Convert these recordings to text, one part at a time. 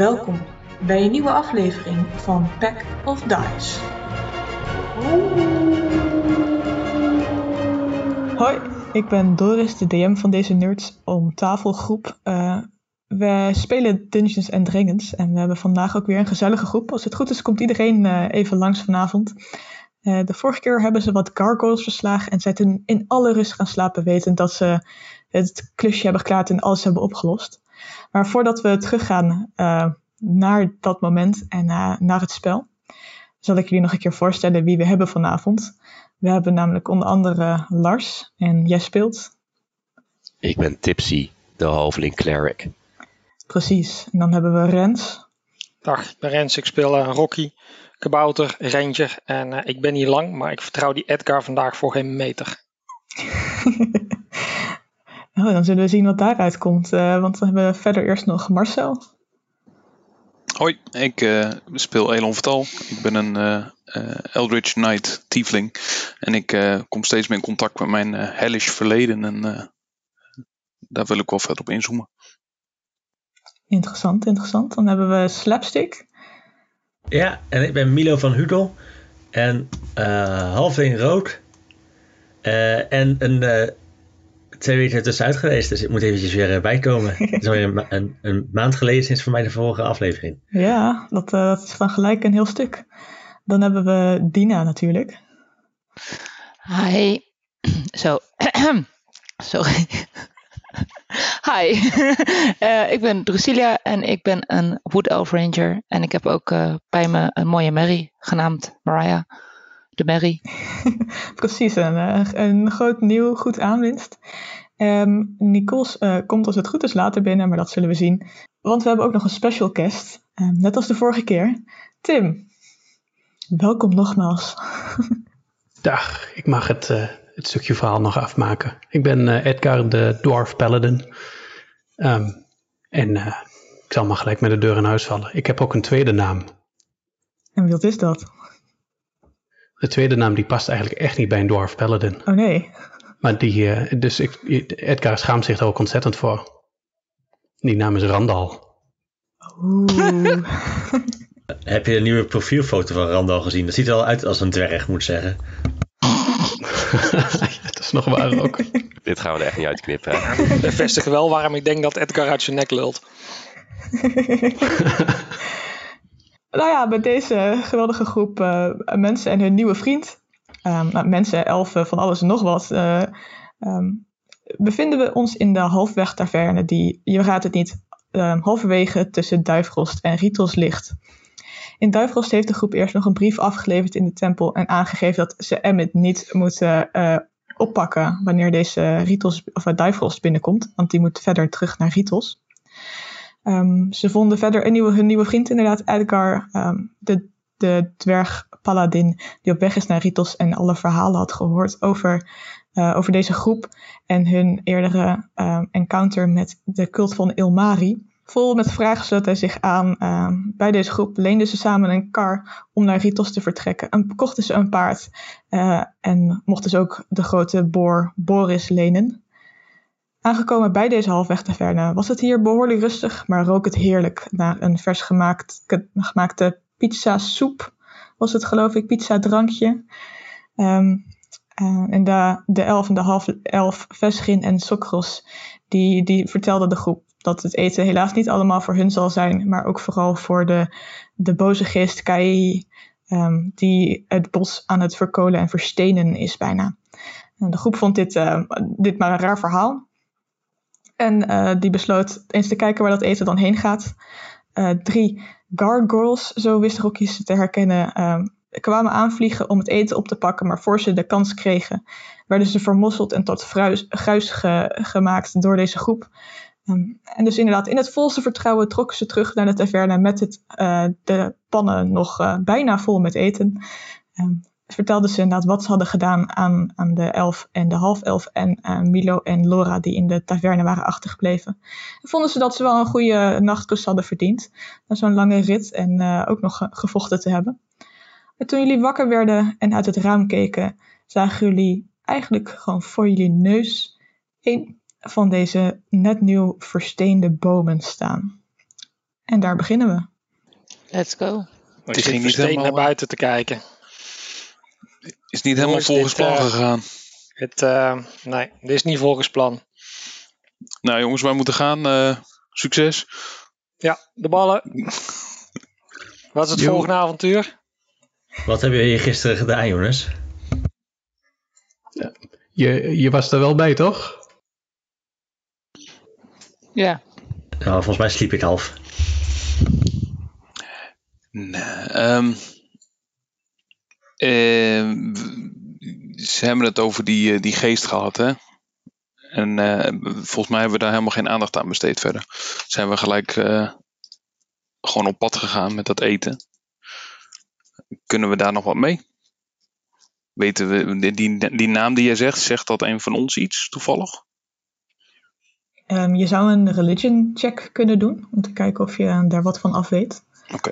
Welkom bij een nieuwe aflevering van Pack of Dice. Hoi, ik ben Doris, de DM van deze Nerds om tafelgroep. Uh, we spelen Dungeons and Dragons en we hebben vandaag ook weer een gezellige groep. Als het goed is, komt iedereen uh, even langs vanavond. Uh, de vorige keer hebben ze wat gargoyles verslagen en zijn in alle rust gaan slapen, wetend dat ze het klusje hebben geklaard en alles hebben opgelost. Maar voordat we teruggaan uh, naar dat moment en uh, naar het spel, zal ik jullie nog een keer voorstellen wie we hebben vanavond. We hebben namelijk onder andere Lars en jij speelt. Ik ben Tipsy, de halveling cleric. Precies. En dan hebben we Rens. Dag, ik ben Rens. Ik speel uh, Rocky, kabouter, ranger. En uh, ik ben hier lang, maar ik vertrouw die Edgar vandaag voor geen meter. oh, dan zullen we zien wat daaruit komt. Uh, want we hebben verder eerst nog Marcel. Hoi, ik uh, speel Elon Vertal. Ik ben een uh, Eldritch Knight Tiefling. En ik kom steeds meer in contact met mijn hellish verleden. En daar wil ik wel verder op inzoomen. Interessant, interessant. Dan hebben we Slapstick. Ja, en ik ben Milo van Hudel. En half in rood. en een twee weken tussenuit geweest, dus ik moet eventjes weer bijkomen. Het is alweer een, een, een, maand geleden sinds voor mij de vorige aflevering. Ja, dat, uh, dat is van gelijk een heel stuk. Dan hebben we Dina natuurlijk. Hi. Zo. Sorry. Hi. uh, ik ben Drusilia en ik ben een Wood Elf Ranger. En ik heb ook uh, bij me een mooie Mary, genaamd Mariah de. Precies, een, een groot nieuw goed aanwinst. Um, Nicoles uh, komt als het goed is later binnen, maar dat zullen we zien. Want we hebben ook nog een special guest, um, net als de vorige keer. Tim, welkom nogmaals. Dag, ik mag het, uh, het stukje verhaal nog afmaken. Ik ben uh, Edgar de Dwarf Paladin. Um, en ik zal maar gelijk met de deur in huis vallen. Ik heb ook een tweede naam. En wat is dat? De tweede naam die past eigenlijk echt niet bij een Dwarf Paladin. Oh nee. Maar die, uh, dus ik, Edgar schaamt zich daar ook ontzettend voor. Die naam is Randal. Oeh. Heb je een nieuwe profielfoto van Randal gezien? Dat ziet er al uit als een dwerg, moet ik zeggen. dat is nog waar ook. Dit gaan we er echt niet uitknippen. Bevestig wel waarom ik denk dat Edgar uit zijn nek lult. Nou ja, met deze geweldige groep uh, mensen en hun nieuwe vriend, um, mensen, elfen, van alles en nog wat, uh, um, bevinden we ons in de halfweg taverne die, je raadt het niet, um, halverwege tussen Duifrost en Rietels ligt. In Duifrost heeft de groep eerst nog een brief afgeleverd in de tempel en aangegeven dat ze Emmet niet moeten uh, oppakken wanneer deze Rietels, of Duifrost binnenkomt, want die moet verder terug naar Rietels. Um, ze vonden verder een nieuwe, hun nieuwe vriend, inderdaad, Edgar, um, de, de dwerg paladin, die op weg is naar Ritos en alle verhalen had gehoord over, uh, over deze groep en hun eerdere uh, encounter met de cult van Ilmari. Vol met vragen sloot hij zich aan bij deze groep, leenden ze samen een kar om naar Ritos te vertrekken. En kochten ze een paard uh, en mochten ze ook de grote boor Boris lenen. Aangekomen bij deze halfweg-taverne was het hier behoorlijk rustig, maar rook het heerlijk naar een vers gemaakt, gemaakte pizza-soep, was het geloof ik, pizza-drankje. Um, uh, en de, de elf en de half elf, Vesgin en Sokros, die, die vertelden de groep dat het eten helaas niet allemaal voor hun zal zijn, maar ook vooral voor de, de boze geest Kai, um, die het bos aan het verkolen en verstenen is bijna. De groep vond dit, uh, dit maar een raar verhaal, en uh, die besloot eens te kijken waar dat eten dan heen gaat. Uh, drie gargoyles, zo wist Rokjes te herkennen, uh, kwamen aanvliegen om het eten op te pakken. Maar voor ze de kans kregen, werden ze vermosseld en tot fruis, gruis ge, gemaakt door deze groep. Um, en dus inderdaad, in het volste vertrouwen trokken ze terug naar de taverne met het, de pannen nog bijna vol met eten. Um, vertelden ze inderdaad wat ze hadden gedaan aan, aan de elf en de half-elf en uh, Milo en Laura die in de taverne waren achtergebleven. En vonden ze dat ze wel een goede nachtrust hadden verdiend na zo'n lange rit en uh, ook nog gevochten te hebben. En toen jullie wakker werden en uit het raam keken, zagen jullie eigenlijk gewoon voor jullie neus een van deze net nieuw versteende bomen staan. En daar beginnen we. Let's go. Ik ging niet helemaal, naar buiten te kijken. Is niet helemaal Jongens, volgens dit, plan eh, gegaan. Het, eh, nee, dit is niet volgens plan. Nou jongens, wij moeten gaan. Eh, succes. Ja, de ballen. Wat is het Jo. volgende avontuur? Wat hebben jullie gisteren gedaan, Jonas? Je, je was er wel bij, toch? Ja. Nou, volgens mij sliep ik half. Nee, ehm, ze hebben het over die, eh, die geest gehad, hè? En eh, volgens mij hebben we daar helemaal geen aandacht aan besteed verder. Zijn we gelijk eh, gewoon op pad gegaan met dat eten. Kunnen we daar nog wat mee? Weten we, die, die, naam die jij zegt, zegt dat een van ons iets toevallig? Ehm, je zou een religion check kunnen doen. Om te kijken of je daar wat van af weet. Oké.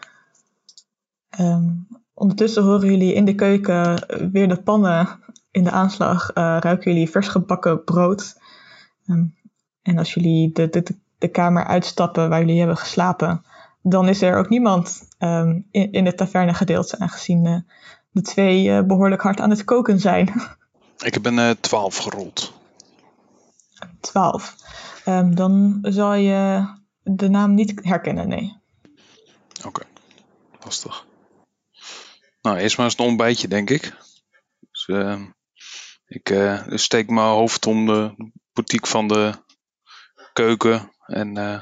Ehm, ondertussen horen jullie in de keuken weer de pannen in de aanslag. eh, ruiken jullie vers gebakken brood. Ehm, en als jullie de, de, de, kamer uitstappen waar jullie hebben geslapen, dan is er ook niemand ehm, in, in het tavernegedeelte, aangezien eh, de twee eh, behoorlijk hard aan het koken zijn. Ik heb een eh 12 gerold. 12. Ehm, dan zal je de naam niet herkennen, nee. Oké, lastig. Nou, eerst maar eens een ontbijtje, denk ik. Dus, eh, ik eh, steek mijn hoofd om de portiek van de keuken en eh,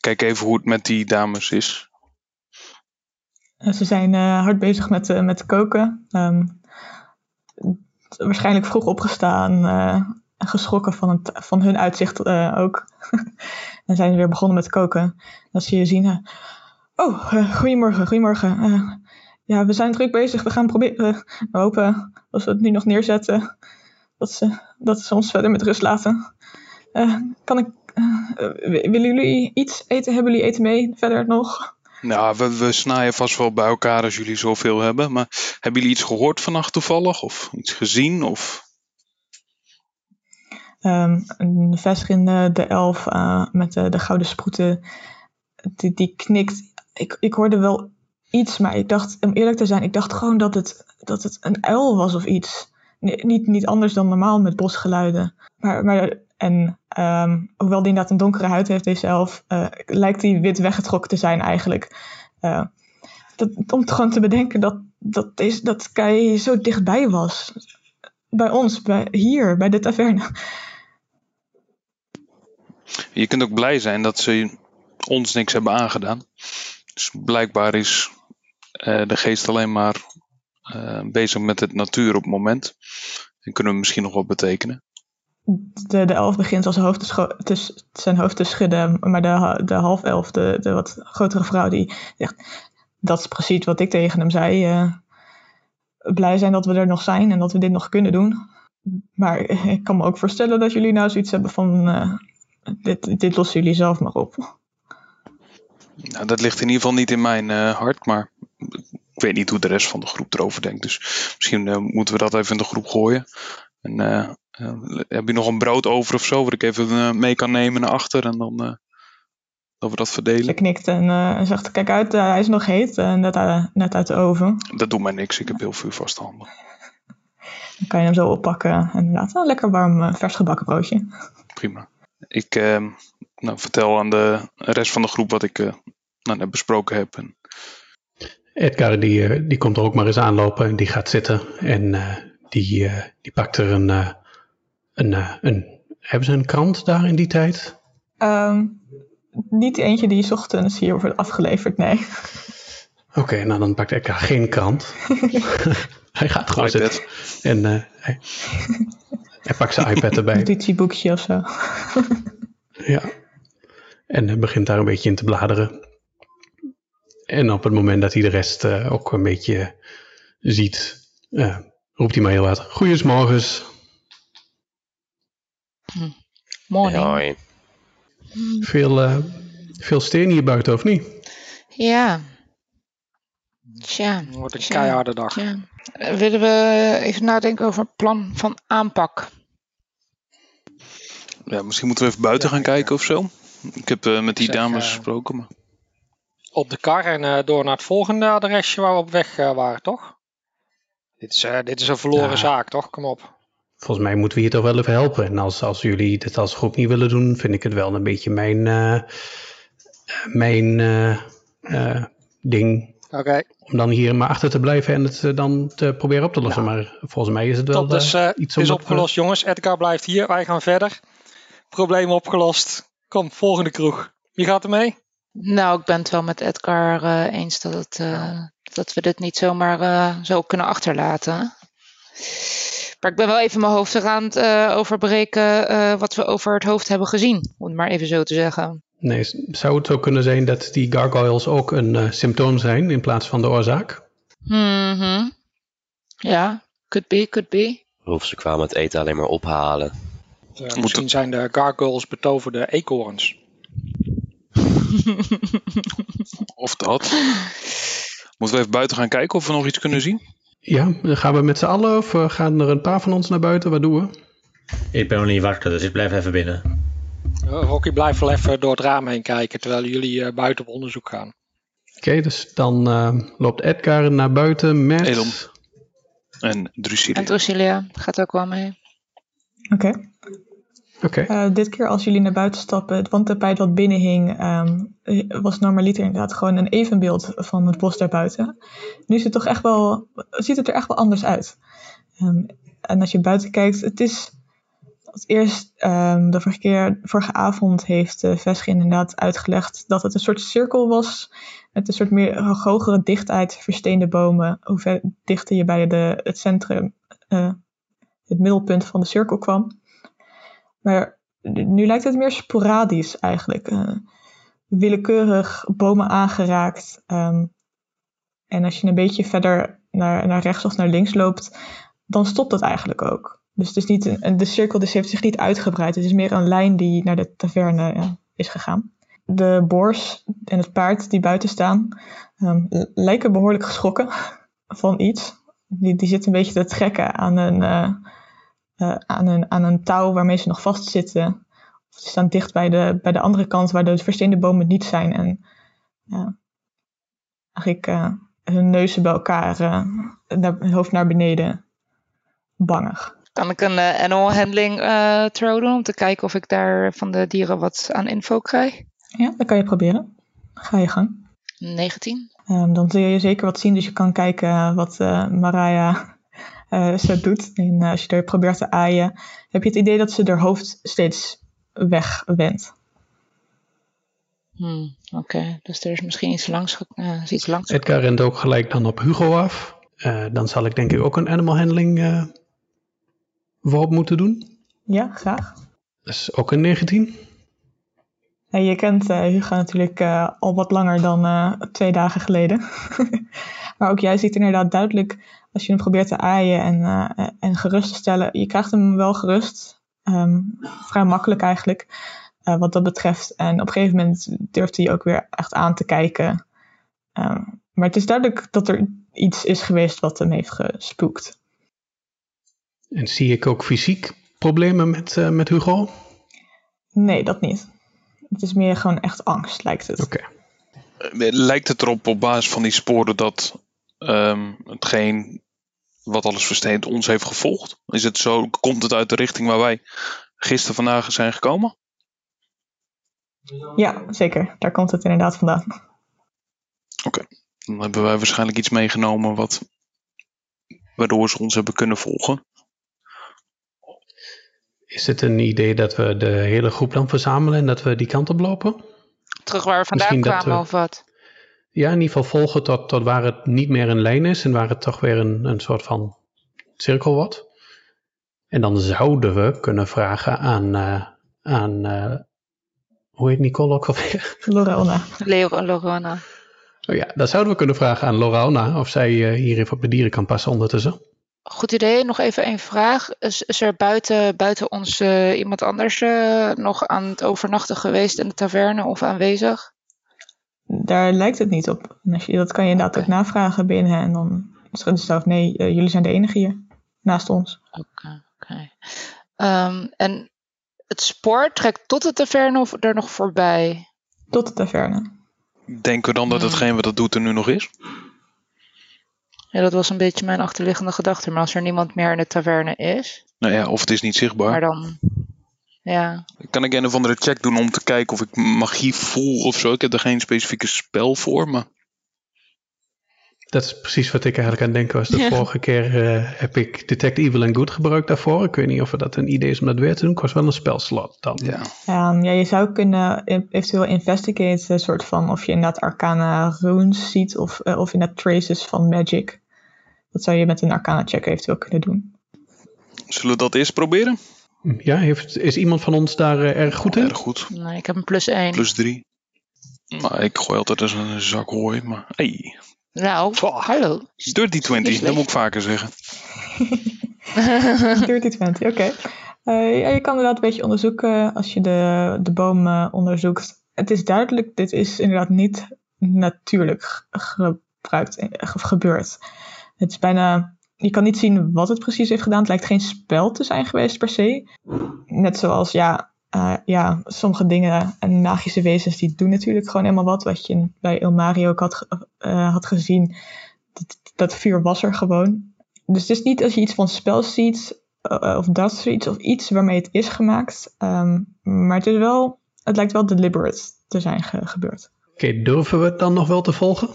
kijk even hoe het met die dames is. Ze zijn eh, hard bezig met, met koken. Ehm, waarschijnlijk vroeg opgestaan en geschrokken van, van hun uitzicht ook. en zijn weer begonnen met koken. En als ze je zien... oh, goedemorgen, goedemorgen. Ja, we zijn druk bezig. We gaan proberen... eh, we hopen, als we het nu nog neerzetten... dat ze, dat ze ons verder met rust laten. Eh, kan ik... eh, willen jullie iets eten? Hebben jullie eten mee verder nog? Nou, we, we snijden vast wel bij elkaar als jullie zoveel hebben. Maar hebben jullie iets gehoord vannacht toevallig? Of iets gezien? Of... Ehm, een vestigin de, elf met de, de gouden sproeten, die, die knikt. Ik, ik hoorde wel iets, maar ik dacht, om eerlijk te zijn, ik dacht gewoon dat het, dat het een uil was of iets. Niet, niet anders dan normaal met bosgeluiden. Maar, maar en ehm, hoewel die inderdaad een donkere huid heeft, deze elf, eh, lijkt die wit weggetrokken te zijn eigenlijk. Eh, dat, om gewoon te bedenken dat, dat, deze, dat Kai zo dichtbij was. Bij ons, bij, hier, bij de taverne. Je kunt ook blij zijn dat ze ons niks hebben aangedaan. Dus blijkbaar is eh, de geest alleen maar eh, bezig met het natuur op het moment. En kunnen we misschien nog wat betekenen. de, de elf begint als hoofd zijn hoofd te schudden. Maar de, de half elf, de, wat grotere vrouw, die zegt... Dat is precies wat ik tegen hem zei. eh, blij zijn dat we er nog zijn en dat we dit nog kunnen doen. Maar ik kan me ook voorstellen dat jullie nou zoiets hebben van... dit, dit lossen jullie zelf maar op. Nou, dat ligt in ieder geval niet in mijn eh, hart, maar ik weet niet hoe de rest van de groep erover denkt. Dus misschien eh, moeten we dat even in de groep gooien. En, eh, heb je nog een brood over of zo, wat ik even mee kan nemen naar achter en dan dat we dat Ze verdelen? knikt en zegt, kijk uit, hij is nog heet, eh, net, uit- net uit de oven. Dat doet mij niks, ik heb heel veel vaste handen. Dan kan je hem zo oppakken en inderdaad een lekker warm vers gebakken broodje. Prima. Ik nou, vertel aan de rest van de groep wat ik eh, nou, net besproken heb. En, Edgar die, eh, die komt er ook maar eens aanlopen en die gaat zitten. En eh, die, eh, die pakt er een, eh, een, eh, een... Hebben ze een krant daar in die tijd? Ehm, niet eentje die 's ochtends hier wordt afgeleverd, nee. Oké, nou dan pakt Edgar geen krant. hij gaat gewoon iPad. zitten. En eh, hij, hij pakt zijn iPad erbij. notitieboekje of zo. Ja. En begint daar een beetje in te bladeren. En op het moment dat hij de rest eh, ook een beetje ziet, eh, roept hij maar heel hard: Goeiemorgens. Morning. Hoi. Veel, eh, veel steen hier buiten, of niet? Ja. Tja. Het wordt een tja, keiharde dag. tja. Willen we even nadenken over een plan van aanpak? ja, misschien moeten we even buiten gaan kijken of zo. Ik heb eh, met die zeg, dames eh, gesproken. Maar... op de kar en eh, door naar het volgende adresje waar we op weg eh, waren, toch? Dit is, eh, dit is een verloren Ja. zaak, toch? Kom op. Volgens mij moeten we hier toch wel even helpen. En als, als jullie dit als groep niet willen doen, vind ik het wel een beetje mijn, eh, mijn ding. Oké, Om dan hier maar achter te blijven en het dan te proberen op te lossen. Maar volgens mij is het wel top. Dus eh, eh, iets het is opgelost, jongens. Edgar blijft hier, wij gaan verder. Probleem opgelost. Kom, volgende kroeg. Wie gaat er mee? Nou, ik ben het wel met Edgar eh, eens dat, het, eh, dat we dit niet zomaar eh, zo kunnen achterlaten. Maar ik ben wel even mijn hoofd eraan het eh, overbreken eh, wat we over het hoofd hebben gezien. Om het maar even zo te zeggen. Nee, zou het zo kunnen zijn dat die gargoyles ook een eh, symptoom zijn in plaats van de oorzaak? Mhm. Ja, could be, could be. Of ze kwamen het eten alleen maar ophalen. Eh, misschien zijn de gargoyles betoverde eekhoorns. Of dat. Moeten we even buiten gaan kijken of we nog iets kunnen zien? Ja, gaan we met z'n allen of eh, gaan er een paar van ons naar buiten? Wat doen we? Ik ben nog niet wakker, dus ik blijf even binnen. Eh, Rocky blijft wel even door het raam heen kijken terwijl jullie eh, buiten op onderzoek gaan. Oké, dus dan eh, loopt Edgar naar buiten met... Elon. En Drusilla. En Drusilia gaat ook wel mee. Oké. Eh, dit keer als jullie naar buiten stappen, het wandtapijt wat binnen hing, ehm, was normaliter inderdaad gewoon een evenbeeld van het bos daarbuiten. Nu is het toch echt wel, ziet het er echt wel anders uit. Ehm, en als je buiten kijkt, het is als eerst ehm, de vorige, keer, vorige avond heeft uh, inderdaad uitgelegd dat het een soort cirkel was met een soort meer hogere dichtheid, versteende bomen. Hoe ver dichter je bij de, het centrum, uh, het middelpunt van de cirkel kwam. Maar nu lijkt het meer sporadisch eigenlijk. Uh, willekeurig bomen aangeraakt. Um, en als je een beetje verder naar, naar rechts of naar links loopt, dan stopt het eigenlijk ook. Dus het is niet een, de cirkel dus heeft zich niet uitgebreid. Het is meer een lijn die naar de taverne ja, is gegaan. De boors en het paard die buiten staan, um, lijken behoorlijk geschrokken van iets. Die, die zitten een beetje te trekken aan een... Uh, uh, aan, een, aan een touw waarmee ze nog vastzitten. Of ze staan dicht bij de, bij de andere kant waar de versteende bomen niet zijn. En uh, eigenlijk uh, hun neuzen bij elkaar, naar, hun hoofd naar beneden. Bangig. Kan ik een animal handling throw doen om te kijken of ik daar van de dieren wat aan info krijg? Ja, dat kan je proberen. Ga je gang. 19. Um, dan zul je zeker wat zien, dus je kan kijken wat Mariah uh, zo doet. En uh, als je er probeert te aaien, heb je het idee dat ze haar hoofd steeds wegwendt. Hmm, Oké, okay. dus er is misschien iets langs. Uh, iets langs Edgar rent ook gelijk dan op Hugo af. Uh, dan zal ik denk ik ook een animal handling uh, voorop moeten doen. Ja, graag. Dat is ook een 19. Ja, je kent Hugo natuurlijk al wat langer dan twee dagen geleden. maar ook jij ziet inderdaad duidelijk als je hem probeert te aaien en, uh, en gerust te stellen, je krijgt hem wel gerust. Um, vrij makkelijk eigenlijk, uh, wat dat betreft. En op een gegeven moment durft hij ook weer echt aan te kijken. Um, maar het is duidelijk dat er iets is geweest wat hem heeft gespookt. En zie ik ook fysiek problemen met, uh, met Hugo? Nee, dat niet. Het is meer gewoon echt angst, lijkt het. Oké. Okay. Lijkt het erop op basis van die sporen dat um, hetgeen wat alles versteend ons heeft gevolgd? Is het zo, komt het uit de richting waar wij gisteren vandaag zijn gekomen? Ja, zeker. Daar komt het inderdaad vandaan. Oké, okay. dan hebben wij waarschijnlijk iets meegenomen wat, waardoor ze ons hebben kunnen volgen. Is het een idee dat we de hele groep dan verzamelen en dat we die kant op lopen? Terug waar we vandaan Misschien kwamen we... of wat? Ja, in ieder geval volgen tot, tot waar het niet meer een lijn is en waar het toch weer een, een soort van cirkel wordt. En dan zouden we kunnen vragen aan, uh, aan uh, hoe heet Nicole ook alweer? Lorona. Leo Lorona. Oh ja, dan zouden we kunnen vragen aan Lorona of zij uh, hier even op de dieren kan passen ondertussen. Goed idee. Nog even één vraag. Is, is er buiten, buiten ons uh, iemand anders uh, nog aan het overnachten geweest in de taverne of aanwezig? Daar lijkt het niet op. En als je, dat kan je inderdaad okay. ook navragen binnen en dan schudden ze zelf nee, uh, jullie zijn de enige hier naast ons. Oké, okay, oké. Okay. Um, en het spoor trekt tot de taverne of er nog voorbij? Tot de taverne. Denken we dan dat Hmm. hetgeen wat dat doet er nu nog is? Ja, dat was een beetje mijn achterliggende gedachte. Maar als er niemand meer in de taverne is, Nou ja, of het is niet zichtbaar. maar dan... Ja, Kan ik een of andere check doen om te kijken of ik magie voel of zo? Ik heb er geen specifieke spel voor, maar... Dat is precies wat ik eigenlijk aan denken was. De Ja. vorige keer eh, heb ik Detect Evil and Good gebruikt daarvoor. Ik weet niet of dat een idee is om dat weer te doen. Kost wel een spelslot dan. Ja. Ehm, ja, je zou kunnen eventueel investigate, een soort van of je inderdaad arcana runes ziet of, eh, of inderdaad traces van magic. Dat zou je met een arcana check eventueel kunnen doen. Zullen we dat eerst proberen? Ja, heeft, is iemand van ons daar eh, erg goed in? Erg goed. nee, ik heb een plus 1. Plus drie. Nou, ik gooi altijd als een zak hooi, maar... Hey, Nou, Pah. hallo. dirty 20, dat moet ik vaker zeggen. Dirty 20, oké. Eh, ja, je kan inderdaad een beetje onderzoeken als je de, de boom eh, onderzoekt. Het is duidelijk, dit is inderdaad niet natuurlijk ge- gebruikt ge- gebeurd. Het is bijna, je kan niet zien wat het precies heeft gedaan. Het lijkt geen spel te zijn geweest per se. Net zoals, ja, eh, ja sommige dingen en magische wezens die doen natuurlijk gewoon helemaal wat. Wat je bij Il Mario ook had, eh, had gezien. Dat, dat vuur was er gewoon. Dus het is niet als je iets van spel ziet, eh, of dat zoiets, of iets waarmee het is gemaakt. Ehm, maar het is wel, het lijkt wel deliberate te zijn ge- gebeurd. Oké, durven we het dan nog wel te volgen?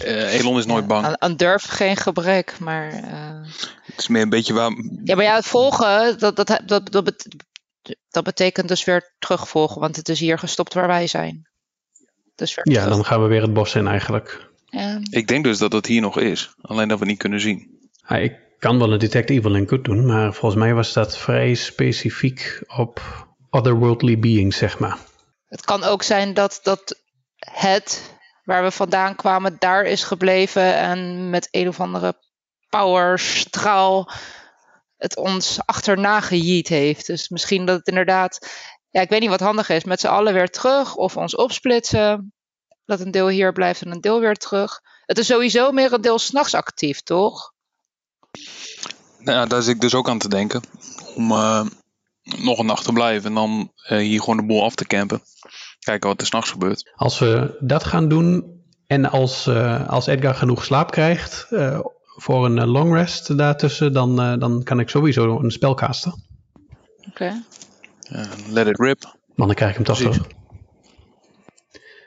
Eh, Elon is nooit bang. Aan, aan durf geen gebrek, maar... eh, Het is meer een beetje waar... Ja, maar ja, het volgen, dat, dat, dat, dat, dat betekent dus weer terugvolgen, want het is hier gestopt waar wij zijn. Dus weer Ja, terug. dan gaan we weer het bos in eigenlijk. Ja. Ik denk dus dat het hier nog is. Alleen dat we niet kunnen zien. Ja, ik kan wel een Detect Evil and Good doen, maar volgens mij was dat vrij specifiek op otherworldly beings, zeg maar. Het kan ook zijn dat, dat het waar we vandaan kwamen daar is gebleven en met een of andere powerstraal het ons achterna gejiet heeft. Dus misschien dat het inderdaad, ja, ik weet niet wat handig is, met z'n allen weer terug of ons opsplitsen. Dat een deel hier blijft en een deel weer terug. Het is sowieso meer een deel s'nachts actief, toch? Nou ja, daar zit ik dus ook aan te denken. Om eh, nog een nacht te blijven en dan eh, hier gewoon de boel af te campen. Kijken wat er s'nachts gebeurt. Als we dat gaan doen en als, eh, als Edgar genoeg slaap krijgt eh, voor een eh, long rest daartussen, dan, eh, dan kan ik sowieso een spel casten. Oké. Let it rip. Want dan krijg ik hem toch terug.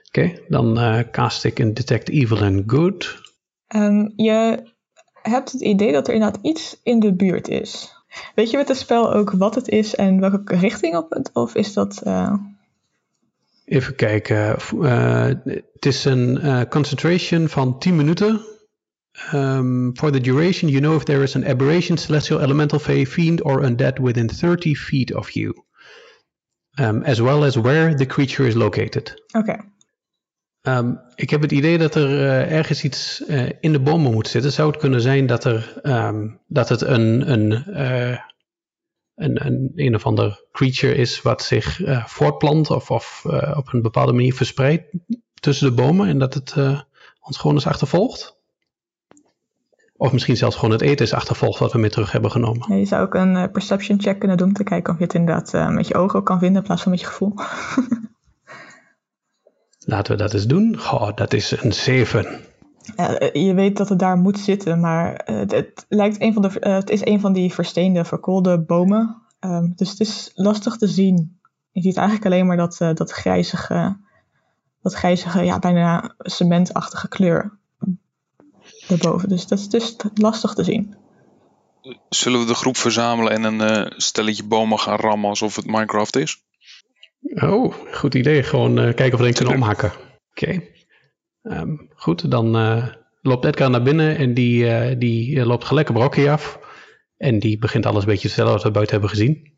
Oké, dan eh cast ik een Detect Evil and Good. Ehm, je hebt het idee dat er inderdaad iets in de buurt is. Weet je met het spel ook wat het is en welke richting op het? Of is dat... eh, Even kijken. eh, het is een eh, concentration van 10 minuten. Um, for the duration, you know if there is an aberration, celestial, elemental, fey, fiend, or undead within 30 feet of you. Um, as well as where the creature is located. Oké, Ehm, ik heb het idee dat er eh, ergens iets in de bomen moet zitten. Zou het kunnen zijn dat, er, ehm, dat het een, een, een, een, een of ander creature is wat zich eh, voortplant of, of eh, op een bepaalde manier verspreidt tussen de bomen en dat het eh, ons gewoon is achtervolgt? Of misschien zelfs gewoon het eten is achtervolgd wat we mee terug hebben genomen. Ja, je zou ook een perception check kunnen doen om te kijken of je het inderdaad met je ogen ook kan vinden in plaats van met je gevoel. Laten we dat eens doen. Goh, dat is een 7. Eh, je weet dat het daar moet zitten, maar eh, het, het lijkt een van de, eh, het is een van die versteende, verkoolde bomen. Ehm, dus het is lastig te zien. Je ziet eigenlijk alleen maar dat, eh, dat grijzige, dat grijzige, ja, bijna cementachtige kleur erboven. Dus dat is dus lastig te zien. Zullen we de groep verzamelen en een eh, stelletje bomen gaan rammen alsof het Minecraft is? Oh, goed idee. Gewoon eh, kijken of we erin kunnen omhakken. Oké. Ehm, goed, dan eh, loopt Edgar naar binnen en die, eh, die eh, loopt gelijk op Rocky af. En die begint alles een beetje te vertellen wat we buiten hebben gezien.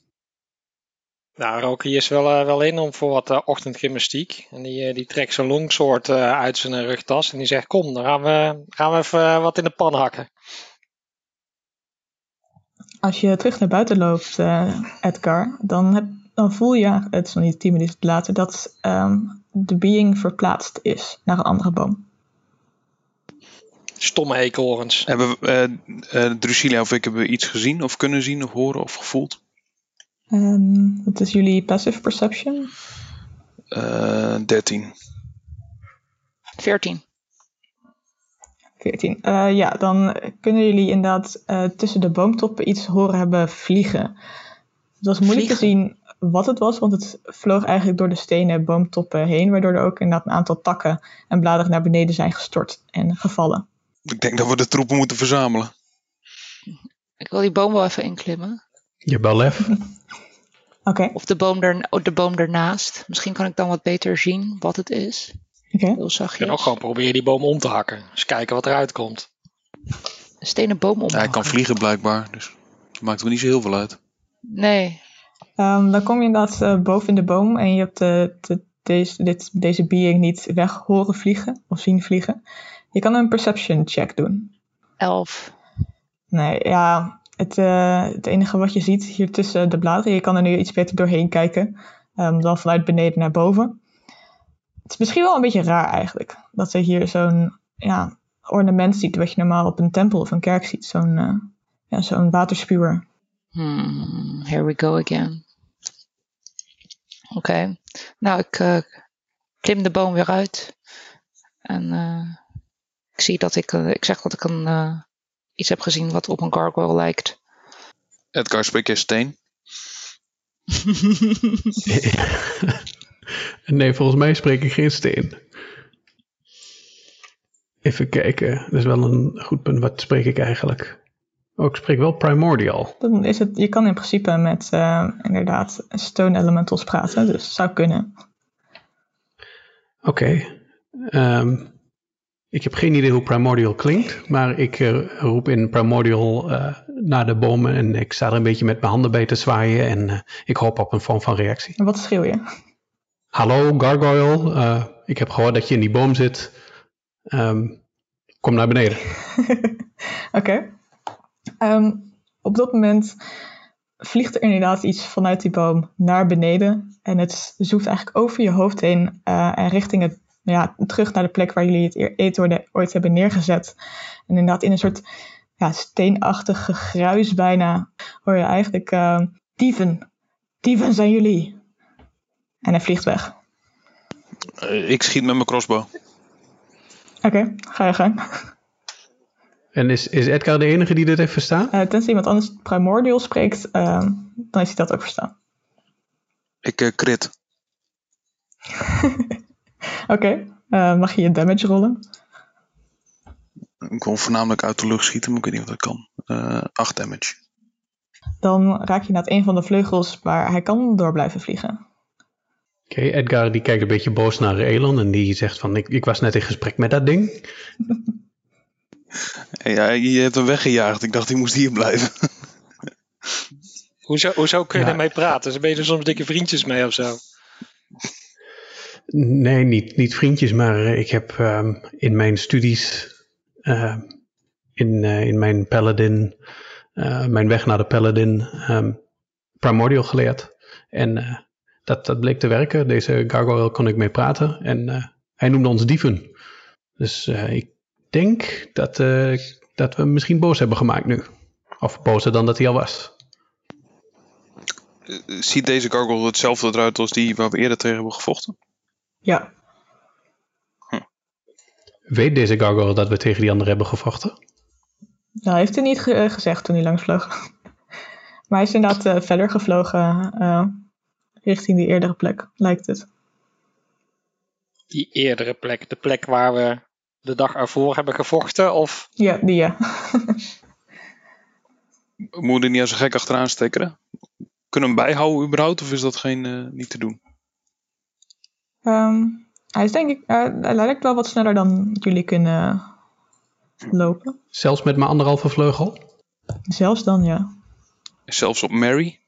Nou, Rocky is wel, eh, wel in om voor wat ochtendgymnastiek. En die, die trekt zijn longsword eh, uit zijn rugtas. En die zegt, kom, dan gaan we, gaan we even wat in de pan hakken. Als je terug naar buiten loopt, eh, Edgar, dan, heb, dan voel je, het is nog niet tien minuten later, dat ehm, de being verplaatst is naar een andere boom. Stomme eekhoorns. Hebben we, eh eh, Drusilia of ik hebben we iets gezien of kunnen zien of horen of gevoeld? Ehm, wat is jullie passive perception? Eh 13. 14. 14. Eh, ja, dan kunnen jullie inderdaad eh, tussen de boomtoppen iets horen hebben vliegen. Het was moeilijk te zien wat het was, want het vloog eigenlijk door de stenen boomtoppen heen, waardoor er ook inderdaad een aantal takken en bladeren naar beneden zijn gestort en gevallen. Ik denk dat we de troepen moeten verzamelen. Ik wil die boom wel even inklimmen. Je hebt wel lef. Oké, Of de boom, er, oh, de boom ernaast. Misschien kan ik dan wat beter zien wat het is. oké. Heel Je kan ook gewoon proberen die boom om te hakken. Eens kijken wat eruit komt. Een stenen boom om. Ja, hij kan vliegen blijkbaar, dus dat maakt er niet zo heel veel uit. Nee. Ehm, dan kom je inderdaad eh, boven in de boom en je hebt de, de, deze, dit, deze being niet weg horen vliegen of zien vliegen. Je kan een perception check doen. Elf. Nee, ja, het, eh, het enige wat je ziet hier tussen de bladeren, je kan er nu iets beter doorheen kijken ehm, dan vanuit beneden naar boven. Het is misschien wel een beetje raar eigenlijk, dat je hier zo'n ja, ornament ziet wat je normaal op een tempel of een kerk ziet. Zo'n eh, ja, zo'n waterspuwer. Hmm, here we go again. Oké. Nou, ik eh, klim de boom weer uit. En eh, ik zie dat ik, eh, ik zeg dat ik een, eh, iets heb gezien wat op een gargoyle lijkt. Edgar, spreek jij steen? nee, volgens mij spreek ik geen steen. Even kijken. Dat is wel een goed punt. Wat spreek ik eigenlijk? Oh, ik spreek wel primordial. Dan is het, je kan in principe met eh, inderdaad stone elementals praten, dus het zou kunnen. Oké. Ehm, ik heb geen idee hoe primordial klinkt, maar ik eh, roep in primordial eh, naar de bomen en ik sta er een beetje met mijn handen bij te zwaaien en ik hoop op een vorm van reactie. En wat schreeuw je? Hallo gargoyle, ik heb gehoord dat je in die boom zit. Ehm, kom naar beneden. Oké. Ehm, op dat moment vliegt er inderdaad iets vanuit die boom naar beneden. En het zoekt eigenlijk over je hoofd heen eh, en richting het, ja, terug naar de plek waar jullie het eten ooit- hebben neergezet. En inderdaad in een soort ja, steenachtig gegruis bijna hoor je eigenlijk eh, dieven. Dieven zijn jullie. En hij vliegt weg. Eh, ik schiet met mijn crossbow. Oké, ga je gang. En is, is Edgar de enige die dit heeft verstaan? Eh, tenzij iemand anders primordial spreekt, eh, dan heeft hij dat ook verstaan. Ik eh, crit. Oké, eh, mag je je damage rollen? Ik wil voornamelijk uit de lucht schieten, maar ik weet niet of dat kan. Eh 8 damage. Dan raak je naar een van de vleugels waar hij kan door blijven vliegen. Oké, Edgar die kijkt een beetje boos naar Elon en die zegt van ik, ik was net in gesprek met dat ding. Hey, ja, je hebt hem weggejaagd. Ik dacht, hij moest hier blijven. Hoezo, hoezo kun je Ja. ermee praten? Ze ben je er soms dikke vriendjes mee of zo? Nee, niet, niet vriendjes, maar ik heb ehm, in mijn studies, eh, in, eh, in mijn paladin, eh, mijn weg naar de paladin, ehm, primordial geleerd. En eh, dat, dat bleek te werken. Deze gargoyle kon ik mee praten en eh, hij noemde ons dieven. Dus eh, ik denk dat, eh, dat we hem misschien boos hebben gemaakt nu. Of bozer dan dat hij al was. Ziet deze gargoyle hetzelfde eruit als die waar we eerder tegen hebben gevochten? Ja, Weet deze gargoyle dat we tegen die andere hebben gevochten? nou heeft hij niet ge- eh, gezegd toen hij langs vloog. maar hij is inderdaad eh, verder gevlogen eh, richting die eerdere plek, lijkt het. Die eerdere plek, de plek waar we de dag ervoor hebben gevochten? Of Ja, die ja. Moet je er niet als een gek achteraan steken? Kunnen we hem bijhouden überhaupt? Of is dat geen, eh, niet te doen? Ehm, hij is denk ik, eh, hij lijkt wel wat sneller dan jullie kunnen lopen. Zelfs met mijn anderhalve vleugel? Zelfs dan, ja. Zelfs op Mary?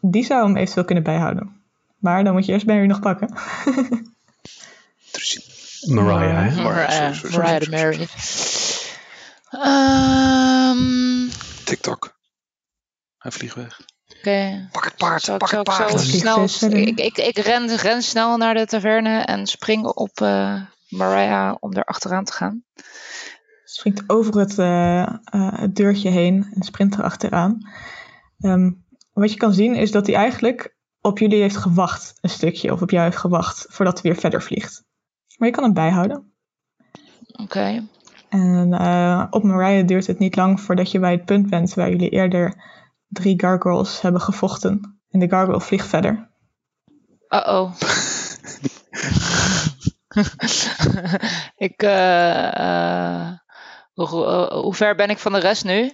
Die zou hem eventueel kunnen bijhouden. Maar dan moet je eerst Barry nog pakken. Mariah, hè? Mariah, sorry, sorry, Mariah de Mary. Ehm, TikTok. Hij vliegt weg. Oké. pak het paard, Zal pak zal het zo paard. Vliegt snel... Ik, ik, ik ren, ren snel naar de taverne en spring op eh, Mariah om er achteraan te gaan. springt over het, eh, eh, het deurtje heen en sprint er achteraan. Ehm, wat je kan zien is dat hij eigenlijk op jullie heeft gewacht, een stukje, of op jou heeft gewacht, voordat hij weer verder vliegt. Maar je kan hem bijhouden. Oké. En eh, op Mariah duurt het niet lang voordat je bij het punt bent waar jullie eerder drie gargoyles hebben gevochten. En de gargoyle vliegt verder. Uh-oh. ik, eh, eh, hoe, eh, hoe ver ben ik van de rest nu?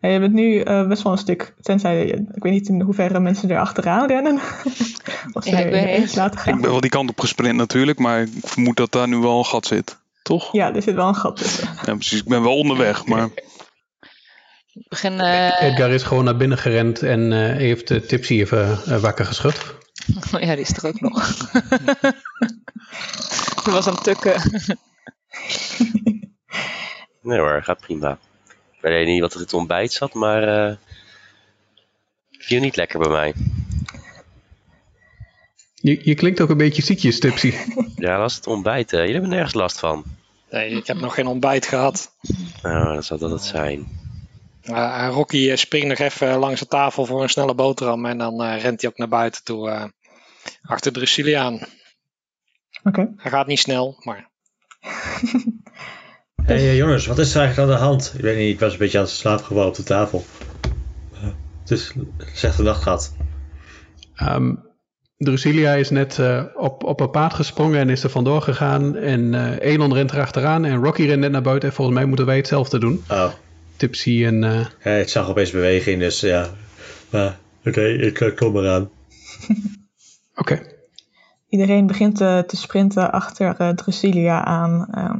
En je bent nu eh, best wel een stuk, tenzij, je- ik weet niet in hoeverre mensen er achteraan rennen. of ze Ja, ik weet laten gaan. Ik ben wel die kant op gesprint natuurlijk, maar ik vermoed dat daar nu wel een gat zit. Toch? Ja, er zit wel een gat tussen. Ja, precies. Ik ben wel onderweg, maar Ik begin... eh, Edgar is gewoon naar binnen gerend en eh, heeft uh, Tipsy even wakker geschud. Oh ja, die is er ook nog. die was aan het tukken. Nee hoor, gaat prima. Ik weet niet wat er in het ontbijt zat, maar eh viel niet lekker bij mij. Je, je klinkt ook een beetje ziekjes, Tipsy. Ja, dat was het ontbijt. eh. Jullie hebben nergens last van. Nee, ik heb nog geen ontbijt gehad. Nou, dat zal dat het zijn. Uh, Rocky eh, springt nog even langs de tafel voor een snelle boterham. En dan eh, rent hij ook naar buiten toe. eh, achter Drusiliaan. Oké. Hij gaat niet snel, maar Hé hey, jongens, wat is er eigenlijk aan de hand? Ik weet niet, ik was een beetje aan het slaap gevallen op de tafel. Eh, Dus zeg de nacht gehad. Ehm Drusilia is net eh, op, op een paard gesprongen en is er vandoor gegaan. En eh Elon rent erachteraan en Rocky rent net naar buiten. En volgens mij moeten wij hetzelfde doen. Oh, Tipsy en... eh, ja, ik zag opeens beweging, dus ja. Maar, oké, ik eh, kom eraan. Oké. Iedereen begint eh, te sprinten achter eh Drusilia aan. Ehm,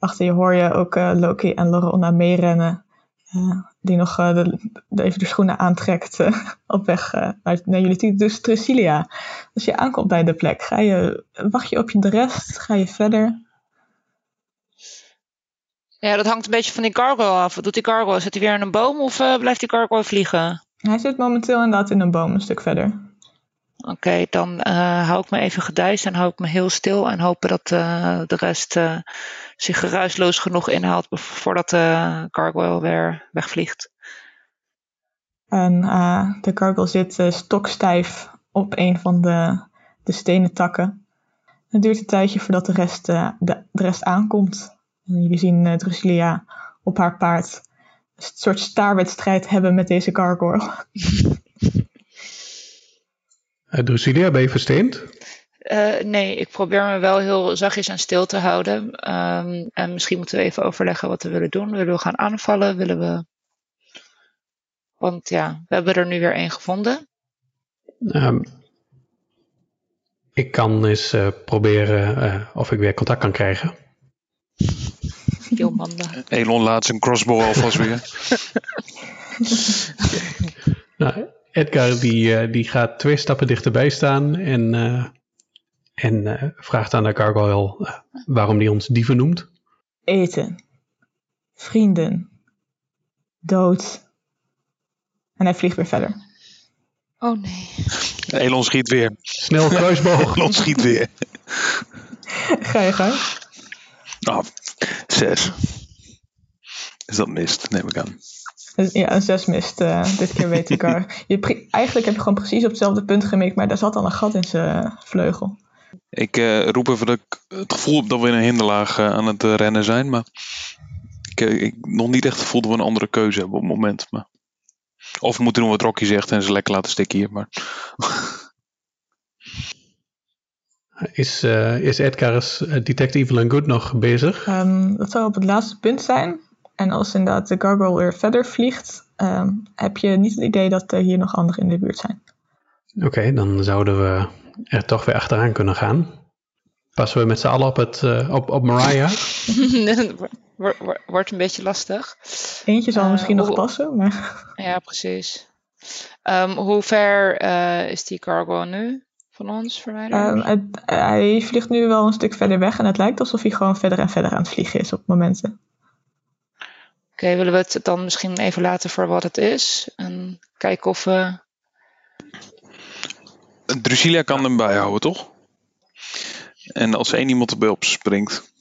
achter je hoor je ook eh, Loki en Lorona meerennen. eh, die nog eh, de, de- even de schoenen aantrekt op weg naar, naar jullie. Dus Drusilia, als je aankomt bij de plek, ga je, wacht je op je de rest? Ga je verder? Ja, dat hangt een beetje van die gargoyle af. Wat doet die gargoyle? Zit hij weer in een boom of blijft die gargoyle vliegen? Hij zit momenteel inderdaad in een boom een stuk verder. Oké, dan eh, hou ik me even gedijst en hou ik me heel stil en hopen dat eh, de rest eh, zich geruisloos genoeg inhaalt voordat de gargoyle weer wegvliegt. En de gargoyle zit stokstijf op een van de, de stenen takken. Het duurt een tijdje voordat de rest, de, de rest aankomt. En jullie zien Drusilia op haar paard een soort staarwedstrijd hebben met deze gargoyle. eh, Drusilia, ben je versteend? Eh, nee, ik probeer me wel heel zachtjes en stil te houden. Ehm, en misschien moeten we even overleggen wat we willen doen. Willen we gaan aanvallen? Willen we... Want ja, we hebben er nu weer één gevonden. Ehm, ik kan eens eh, proberen eh, of ik weer contact kan krijgen. Jomanda. Elon laat zijn crossbow alvast weer. Nou, Edgar die, eh, die gaat twee stappen dichterbij staan en, eh, en eh, vraagt aan de gargoyle waarom die ons dieven noemt. Eten. Vrienden. Dood. En hij vliegt weer verder. Oh nee. Elon schiet weer. Snel kruisboog. Elon schiet weer. Ga je gang. Nou, zes. Is dat mist, neem ik aan. Ja, een zes mist. eh, dit keer weet ik er. Je eigenlijk heb je gewoon precies op hetzelfde punt gemikt, maar daar zat al een gat in zijn vleugel. Ik eh, roep even dat ik het gevoel heb dat we in een hinderlaag eh, aan het eh, rennen zijn. Maar ik, eh, ik nog niet echt het gevoel dat we een andere keuze hebben op het moment. Maar... Of we moeten doen wat Rocky zegt en ze lekker laten stikken hier. Maar Is, eh, is Edgar als eh, Detective Evelyn Good nog bezig? Ehm, dat zou op het laatste punt zijn. En als inderdaad de gargoyle weer verder vliegt, ehm, heb je niet het idee dat er hier nog anderen in de buurt zijn. Oké, dan zouden we er toch weer achteraan kunnen gaan. Passen we met z'n allen op, het, eh, op, op Mariah? Wor- wor- Wordt een beetje lastig. Eentje zal Eh, misschien nog passen, maar Ja, precies. Ehm, hoe ver eh, is die cargo nu van ons verwijderd? ehm, het- hij vliegt nu wel een stuk verder weg en het lijkt alsof hij gewoon verder en verder aan het vliegen is op momenten. Oké, willen we het dan misschien even laten voor wat het is? En kijken of we... Drusilia kan hem bijhouden, toch? En als één iemand erbij op springt,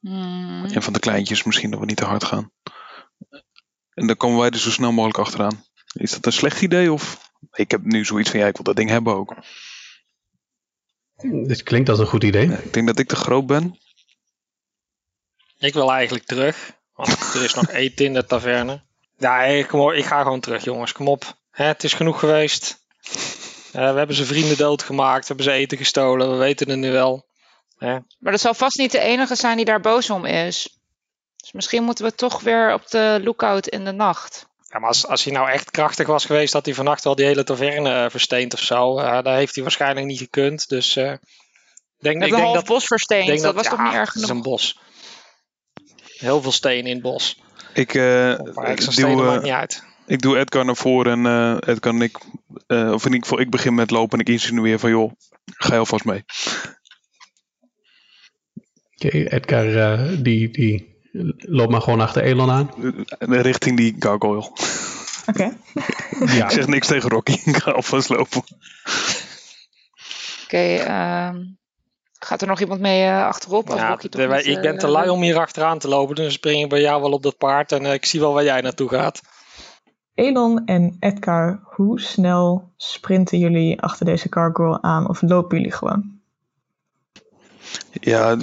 Hmm, een van de kleintjes, misschien dat we niet te hard gaan. En dan komen wij er zo snel mogelijk achteraan. Is dat een slecht idee? Of ik heb nu zoiets van, ja, ik wil dat ding hebben ook. Dit klinkt als een goed idee. Ik denk dat ik te groot ben. Ik wil eigenlijk terug. Want er is nog eten in de taverne. Ja, hey, kom op, ik ga gewoon terug, jongens. Kom op. Hè, het is genoeg geweest. Eh, we hebben zijn vrienden doodgemaakt. We hebben ze eten gestolen. We weten het nu wel. Hè? Maar dat zal vast niet de enige zijn die daar boos om is. Dus misschien moeten we toch weer op de lookout in de nacht. Ja, maar als, als hij nou echt krachtig was geweest, had hij vannacht wel die hele taverne eh, versteend of zo. Uh, dat heeft hij waarschijnlijk niet gekund. Dus uh, ik denk, ik een denk dat, bos versteend. denk dat, was ja, toch niet erg Het is genoeg? een bos. Heel veel stenen in het bos. Ik, eh, extra duw, stenen eh, maakt niet uit. ik doe Edgar naar voren en eh, Edgar en ik, eh, of in ieder geval, ik begin met lopen en ik insinueer van joh, ga je alvast mee. Oké, Edgar die, die loopt maar gewoon achter Elon aan. Richting die gargoyle. Oké. Ja, Ik zeg niks tegen Rocky, ik ga alvast lopen. Oké, ehm, gaat er nog iemand mee eh, achterop? Als Ja, de- niet, ik ben eh, te lui om hier achteraan te lopen, dus spring ik bij jou wel op dat paard en eh, ik zie wel waar jij naartoe gaat. Elon en Edgar, hoe snel sprinten jullie achter deze gargoyle aan of lopen jullie gewoon? Ja,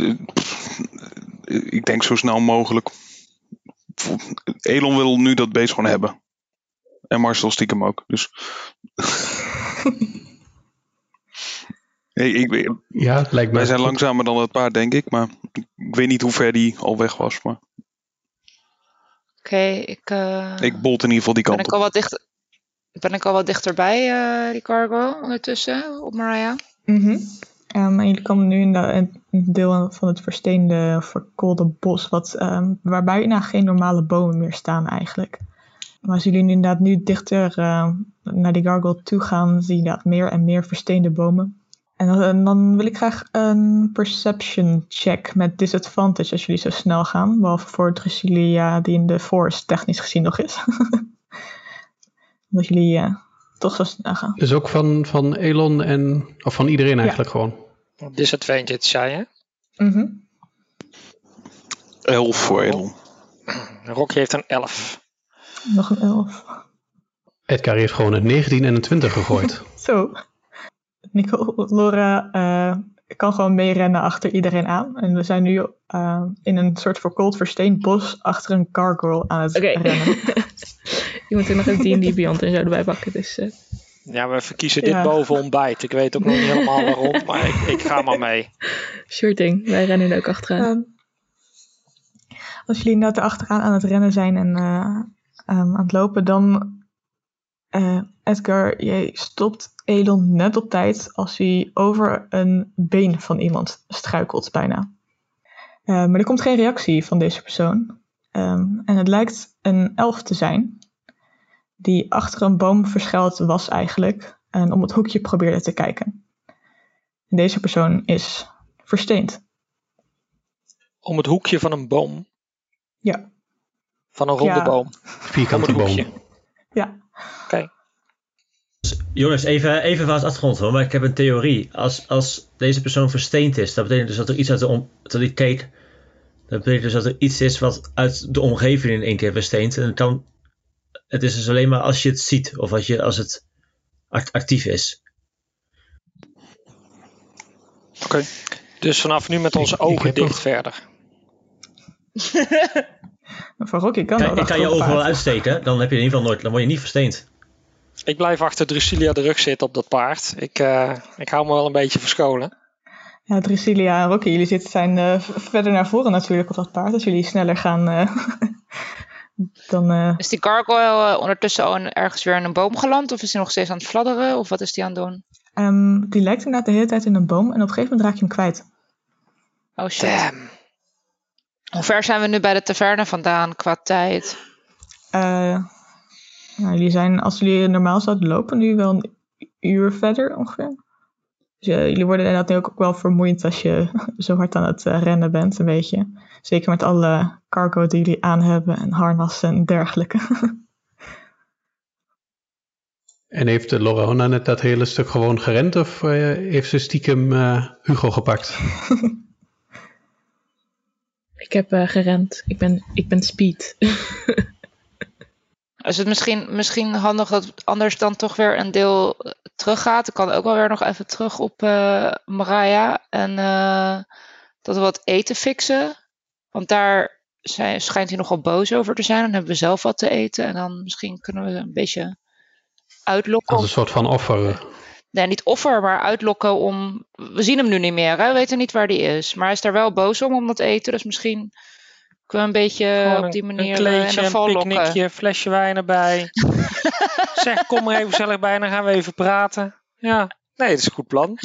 ik denk zo snel mogelijk. Elon wil nu dat beest gewoon hebben. En Marcel stiekem ook. Dus. hey, ik, ja het lijkt me. wij zijn goed. langzamer dan het paard, denk ik. Maar ik weet niet hoe ver die al weg was. Maar Oké, ik, eh, ik bolt in ieder geval die ben, kant ik op. al wat dichter, ben ik al wat dichterbij, eh die cargo, ondertussen, op Mariah? Mhm. Ehm, en jullie komen nu in de, een deel van het versteende, verkoolde bos, wat, ehm, waar bijna geen normale bomen meer staan eigenlijk. Maar als jullie nu inderdaad nu dichter ehm, naar die gargoyle toe gaan, zie je inderdaad meer en meer versteende bomen. En dan, en dan wil ik graag een perception check met disadvantage als jullie zo snel gaan. Behalve voor Drusilla die in de forest technisch gezien nog is. Omdat jullie eh, toch zo snel gaan. Dus ook van, van Elon en. Of van iedereen eigenlijk gewoon. Disadvantage, zei je? Mhm. Elf voor Elon. Rocky heeft een 11. Nog een elf. Edgar heeft gewoon een 19 en een 20 gegooid. Zo. Nico, Laura eh, kan gewoon meerennen achter iedereen aan. En we zijn nu eh, in een soort verkoold versteend bos achter een gargoyle aan het Oké. rennen. Je moet er nog een D&D Beyond en zo erbij pakken. Dus eh, Ja, we verkiezen dit Ja. boven ontbijt. Ik weet ook nog niet helemaal waarom, maar ik, ik ga maar mee. sure thing. Wij rennen er ook achteraan. Ehm, als jullie inderdaad achteraan aan het rennen zijn en eh, ehm, aan het lopen, dan eh, Edgar, jij stopt Elon net op tijd als hij over een been van iemand struikelt bijna. Eh, maar er komt geen reactie van deze persoon. Ehm, en het lijkt een elf te zijn, die achter een boom verschuild was eigenlijk en om het hoekje probeerde te kijken. En deze persoon is versteend. Om het hoekje van een boom. Ja. Van een ronde Ja. boom. Om Vierkante boom. Ja. Oké. Jongens, even, even van het achtergrond hoor, maar ik heb een theorie. Als, als deze persoon versteend is, dat betekent dus dat er iets uit de om- totaliteit. Dat betekent dus dat er iets is wat uit de omgeving in één keer versteent. En het, kan, het is dus alleen maar als je het ziet of als, je, als het act- actief is. Oké. Dus vanaf nu met onze Ik- ogen dicht nog- verder. Voor Rocky kan Kijk, dat. ik kan je ogen wel uitsteken, dan heb je in ieder geval nooit, dan word je niet versteend. Ik blijf achter Drusilia de rug zitten op dat paard. Ik, eh, ik hou me wel een beetje verscholen. Ja, Drusilla en Rocky, jullie zitten, zijn eh, verder naar voren natuurlijk op dat paard. Als jullie sneller gaan, eh, dan... eh, Is die gargoyle ondertussen al ergens weer in een boom geland? Of is hij nog steeds aan het fladderen? Of wat is die aan het doen? ehm, die lijkt inderdaad de hele tijd in een boom. En op een gegeven moment raak je hem kwijt. Oh shit. Damn. Hoe ver zijn we nu bij de taverne vandaan qua tijd? Nou, jullie zijn, als jullie normaal zouden lopen, nu wel een uur verder ongeveer. Dus, eh, jullie worden inderdaad nu ook wel vermoeid als je zo hard aan het eh, rennen bent, een beetje. Zeker met alle cargo die jullie aan hebben en harnassen en dergelijke. En heeft Lorona net dat hele stuk gewoon gerend of eh, heeft ze stiekem eh, Hugo gepakt? ik heb eh, gerend. Ik ben, ik ben speed. Is het misschien, misschien handig dat anders dan toch weer een deel teruggaat. Ik kan ook wel weer nog even terug op eh Mariah. En eh, dat we wat eten fixen. Want daar zijn, schijnt hij nogal boos over te zijn. Dan hebben we zelf wat te eten. En dan misschien kunnen we een beetje uitlokken. Als een soort van offer. Nee, niet offer, maar uitlokken om... We zien hem nu niet meer, hè? we weten niet waar hij is. Maar hij is daar wel boos om, om dat eten. Dus misschien kunnen we een beetje op die een- manier een eh, in kleedje, de een picknickje, flesje wijn erbij. zeg, kom er even gezellig bij, dan gaan we even praten. Ja, nee, dat is een goed plan.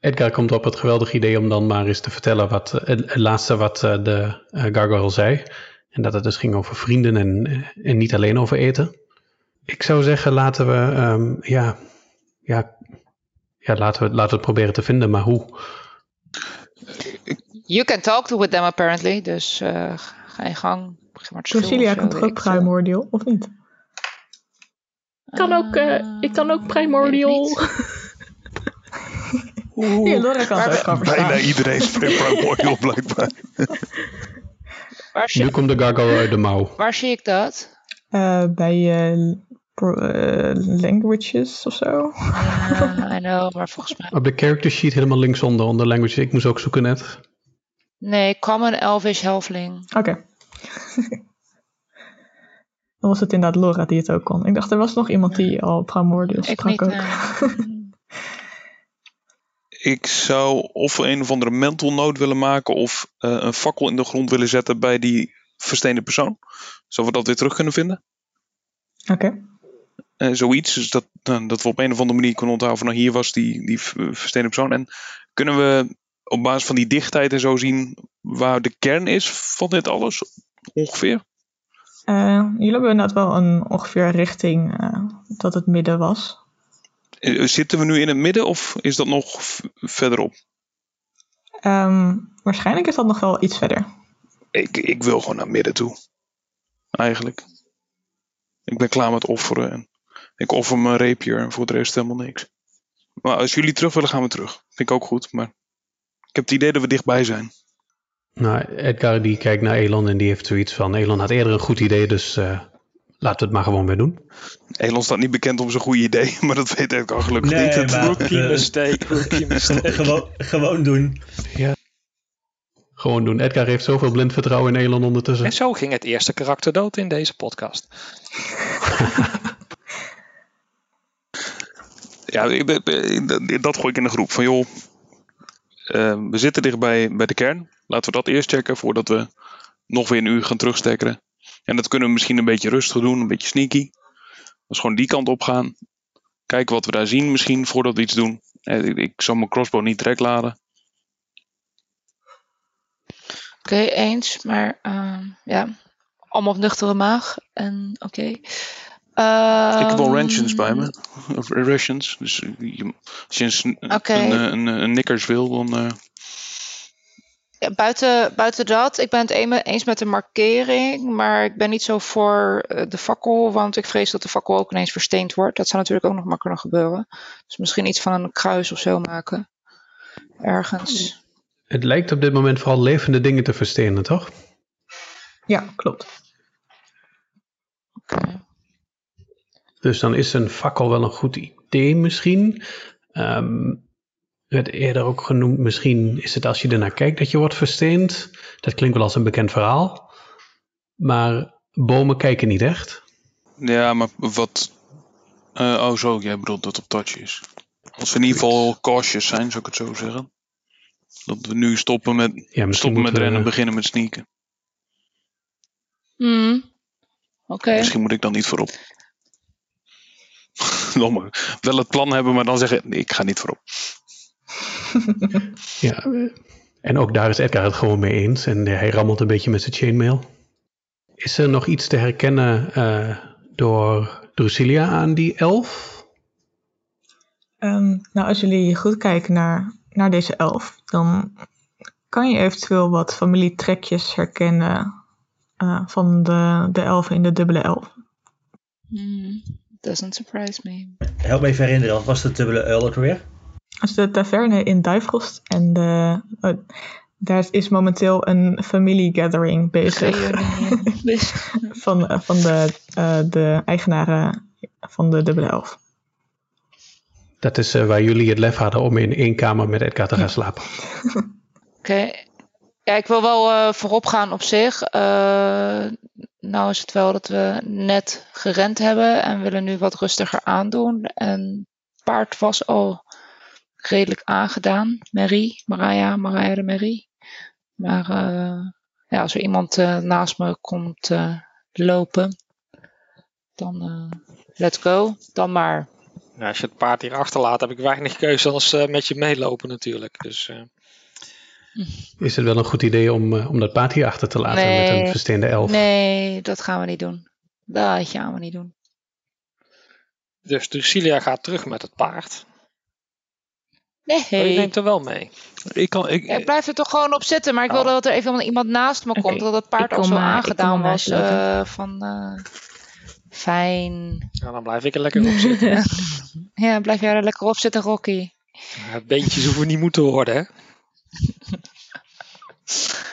Edgar komt op het geweldige idee om dan maar eens te vertellen wat het, het laatste wat eh, de eh, gargoyle zei. En dat het dus ging over vrienden en, en niet alleen over eten. Ik zou zeggen, laten we, ehm, ja, ja, ja laten, we, laten we het proberen te vinden, maar hoe? You can talk to with them apparently. Dus eh, ga je gang. Of kan toch ook primordial, of niet? Kan ook, eh, ik kan ook Ah, primordial. Hier, Laura kan het ook. Bijna iedereen spreekt primordial blijkbaar. Nu komt de gargoyle uit de mouw. waar zie ik dat? Eh, bij eh, pro- eh, languages of zo. Ja, I know, maar volgens mij... Op de character sheet helemaal linksonder, onder language. Ik moest ook zoeken net. Nee, Common Elvish Helfling. Oké. Dan was het inderdaad Laura die het ook kon. Ik dacht, er was nog iemand die al primordial Ik sprak niet, ook. nee. Ik zou of een of andere mental note willen maken of eh, een fakkel in de grond willen zetten bij die versteende persoon. Zodat we dat weer terug kunnen vinden. Oké. Eh, zoiets, dus dat, nou, dat we op een of andere manier kunnen onthouden van nou, hier was die, die versteende persoon. En kunnen we op basis van die dichtheid en zo zien waar de kern is van dit alles ongeveer? Eh, jullie hebben inderdaad wel een ongeveer richting eh, dat het midden was. Eh, Zitten we nu in het midden of is dat nog verderop? Ehm, waarschijnlijk is dat nog wel iets verder. Ik, ik wil gewoon naar midden toe. Eigenlijk. Ik ben klaar met offeren. En ik offer mijn rapier en voor de rest helemaal niks. Maar als jullie terug willen, gaan we terug. Vind ik ook goed. Maar heb het idee dat we dichtbij zijn. Nou, Edgar die kijkt naar Elon en die heeft zoiets van... Elon had eerder een goed idee, dus eh, laten we het maar gewoon weer doen. Elon staat niet bekend om zijn goede idee, maar dat weet Edgar gelukkig Nee, niet. Maar- Rookie eh, mistake, rookie mistake. Gewoon, gewoon doen. Gewoon doen. Edgar heeft zoveel blind vertrouwen in Elon ondertussen. En zo ging het eerste karakter dood in deze podcast. Ja, ik dat- gooi ik in de groep. Van joh, we zitten dichtbij bij de kern. Laten we dat eerst checken voordat we nog weer een uur gaan terugstekkeren. En dat kunnen we misschien een beetje rustig doen, een beetje sneaky. Dus gewoon die kant op gaan. Kijken wat we daar zien misschien voordat we iets doen. Eh, ik, ik zal mijn crossbow niet direct laden. Oké, eens. Maar ehm, ja, allemaal op nuchtere maag. En oké. Ehm, ik heb wel rations bij me. Of rations. Dus eh, je- als je een, Oké. een, eh, een, een knickers wil, dan... eh, Ja, buiten, buiten dat, ik ben het een- eens met de markering, maar ik ben niet zo voor eh, de fakkel, want ik vrees dat de fakkel ook ineens versteend wordt. Dat zou natuurlijk ook nog maar kunnen gebeuren. Dus misschien iets van een kruis of zo maken. Ergens. Het lijkt op dit moment vooral levende dingen te verstenen, toch? Ja, klopt. Oké. Dus dan is een fakkel wel een goed idee misschien. Ehm werd eerder ook genoemd, misschien is het als je ernaar kijkt dat je wordt versteend. Dat klinkt wel als een bekend verhaal. Maar bomen kijken niet echt. Ja, maar wat... eh, oh zo, jij bedoelt dat het op touch is. Als we in ieder geval cautious zijn, zou ik het zo zeggen. Dat we nu stoppen met, Ja, stoppen met rennen en beginnen met sneaken. Hmm. Oké. Misschien moet ik dan niet voorop. Nog maar. Wel het plan hebben, maar dan zeggen, nee, ik ga niet voorop. Ja. En ook daar is Edgar het gewoon mee eens. En hij rammelt een beetje met zijn chainmail. Is er nog iets te herkennen eh, door Drusilia aan die elf? Ehm, nou, als jullie goed kijken naar, naar deze elf, dan kan je eventueel wat familietrekjes herkennen eh, van de, de elfen in de dubbele elf. Hmm. Doesn't surprise me. Help me even herinneren, wat was de dubbele uil ook alweer? Als de taverne in Duivrost en de, eh, daar is momenteel een familiegathering bezig van, eh, van de, eh, de eigenaren van de dubbele elf. Dat is eh, waar jullie het lef hadden om in één kamer met Edgar te gaan slapen. Oké. Ja, ik wil wel eh, voorop gaan op zich. Nou is het wel dat we net gerend hebben en willen nu wat rustiger aandoen. En paard was al redelijk aangedaan. Mary, Mariah, Mariah de Mary. Maar eh, ja, als er iemand eh, naast me komt eh, lopen, dan let's go. Dan maar. Ja, als je het paard hier achterlaat, heb ik weinig keuze eh, met je meelopen natuurlijk. Dus Is het wel een goed idee om, eh, om dat paard hier achter te laten met een versteende elf? Nee, dat gaan we niet doen. Dat gaan we niet doen. dus Drusilia gaat terug met het paard. Nee. Oh, je neemt er wel mee. Ik, kan, ik, Ik blijf er toch gewoon op zitten, maar ik wilde dat er even iemand naast me komt. Dat het paard al kom, zo aangedaan was. eh, van eh, fijn. Ja, dan blijf ik er lekker op zitten. Ja, blijf jij er lekker op zitten, Rocky. Ja, beentjes hoeven niet moeten worden, hè?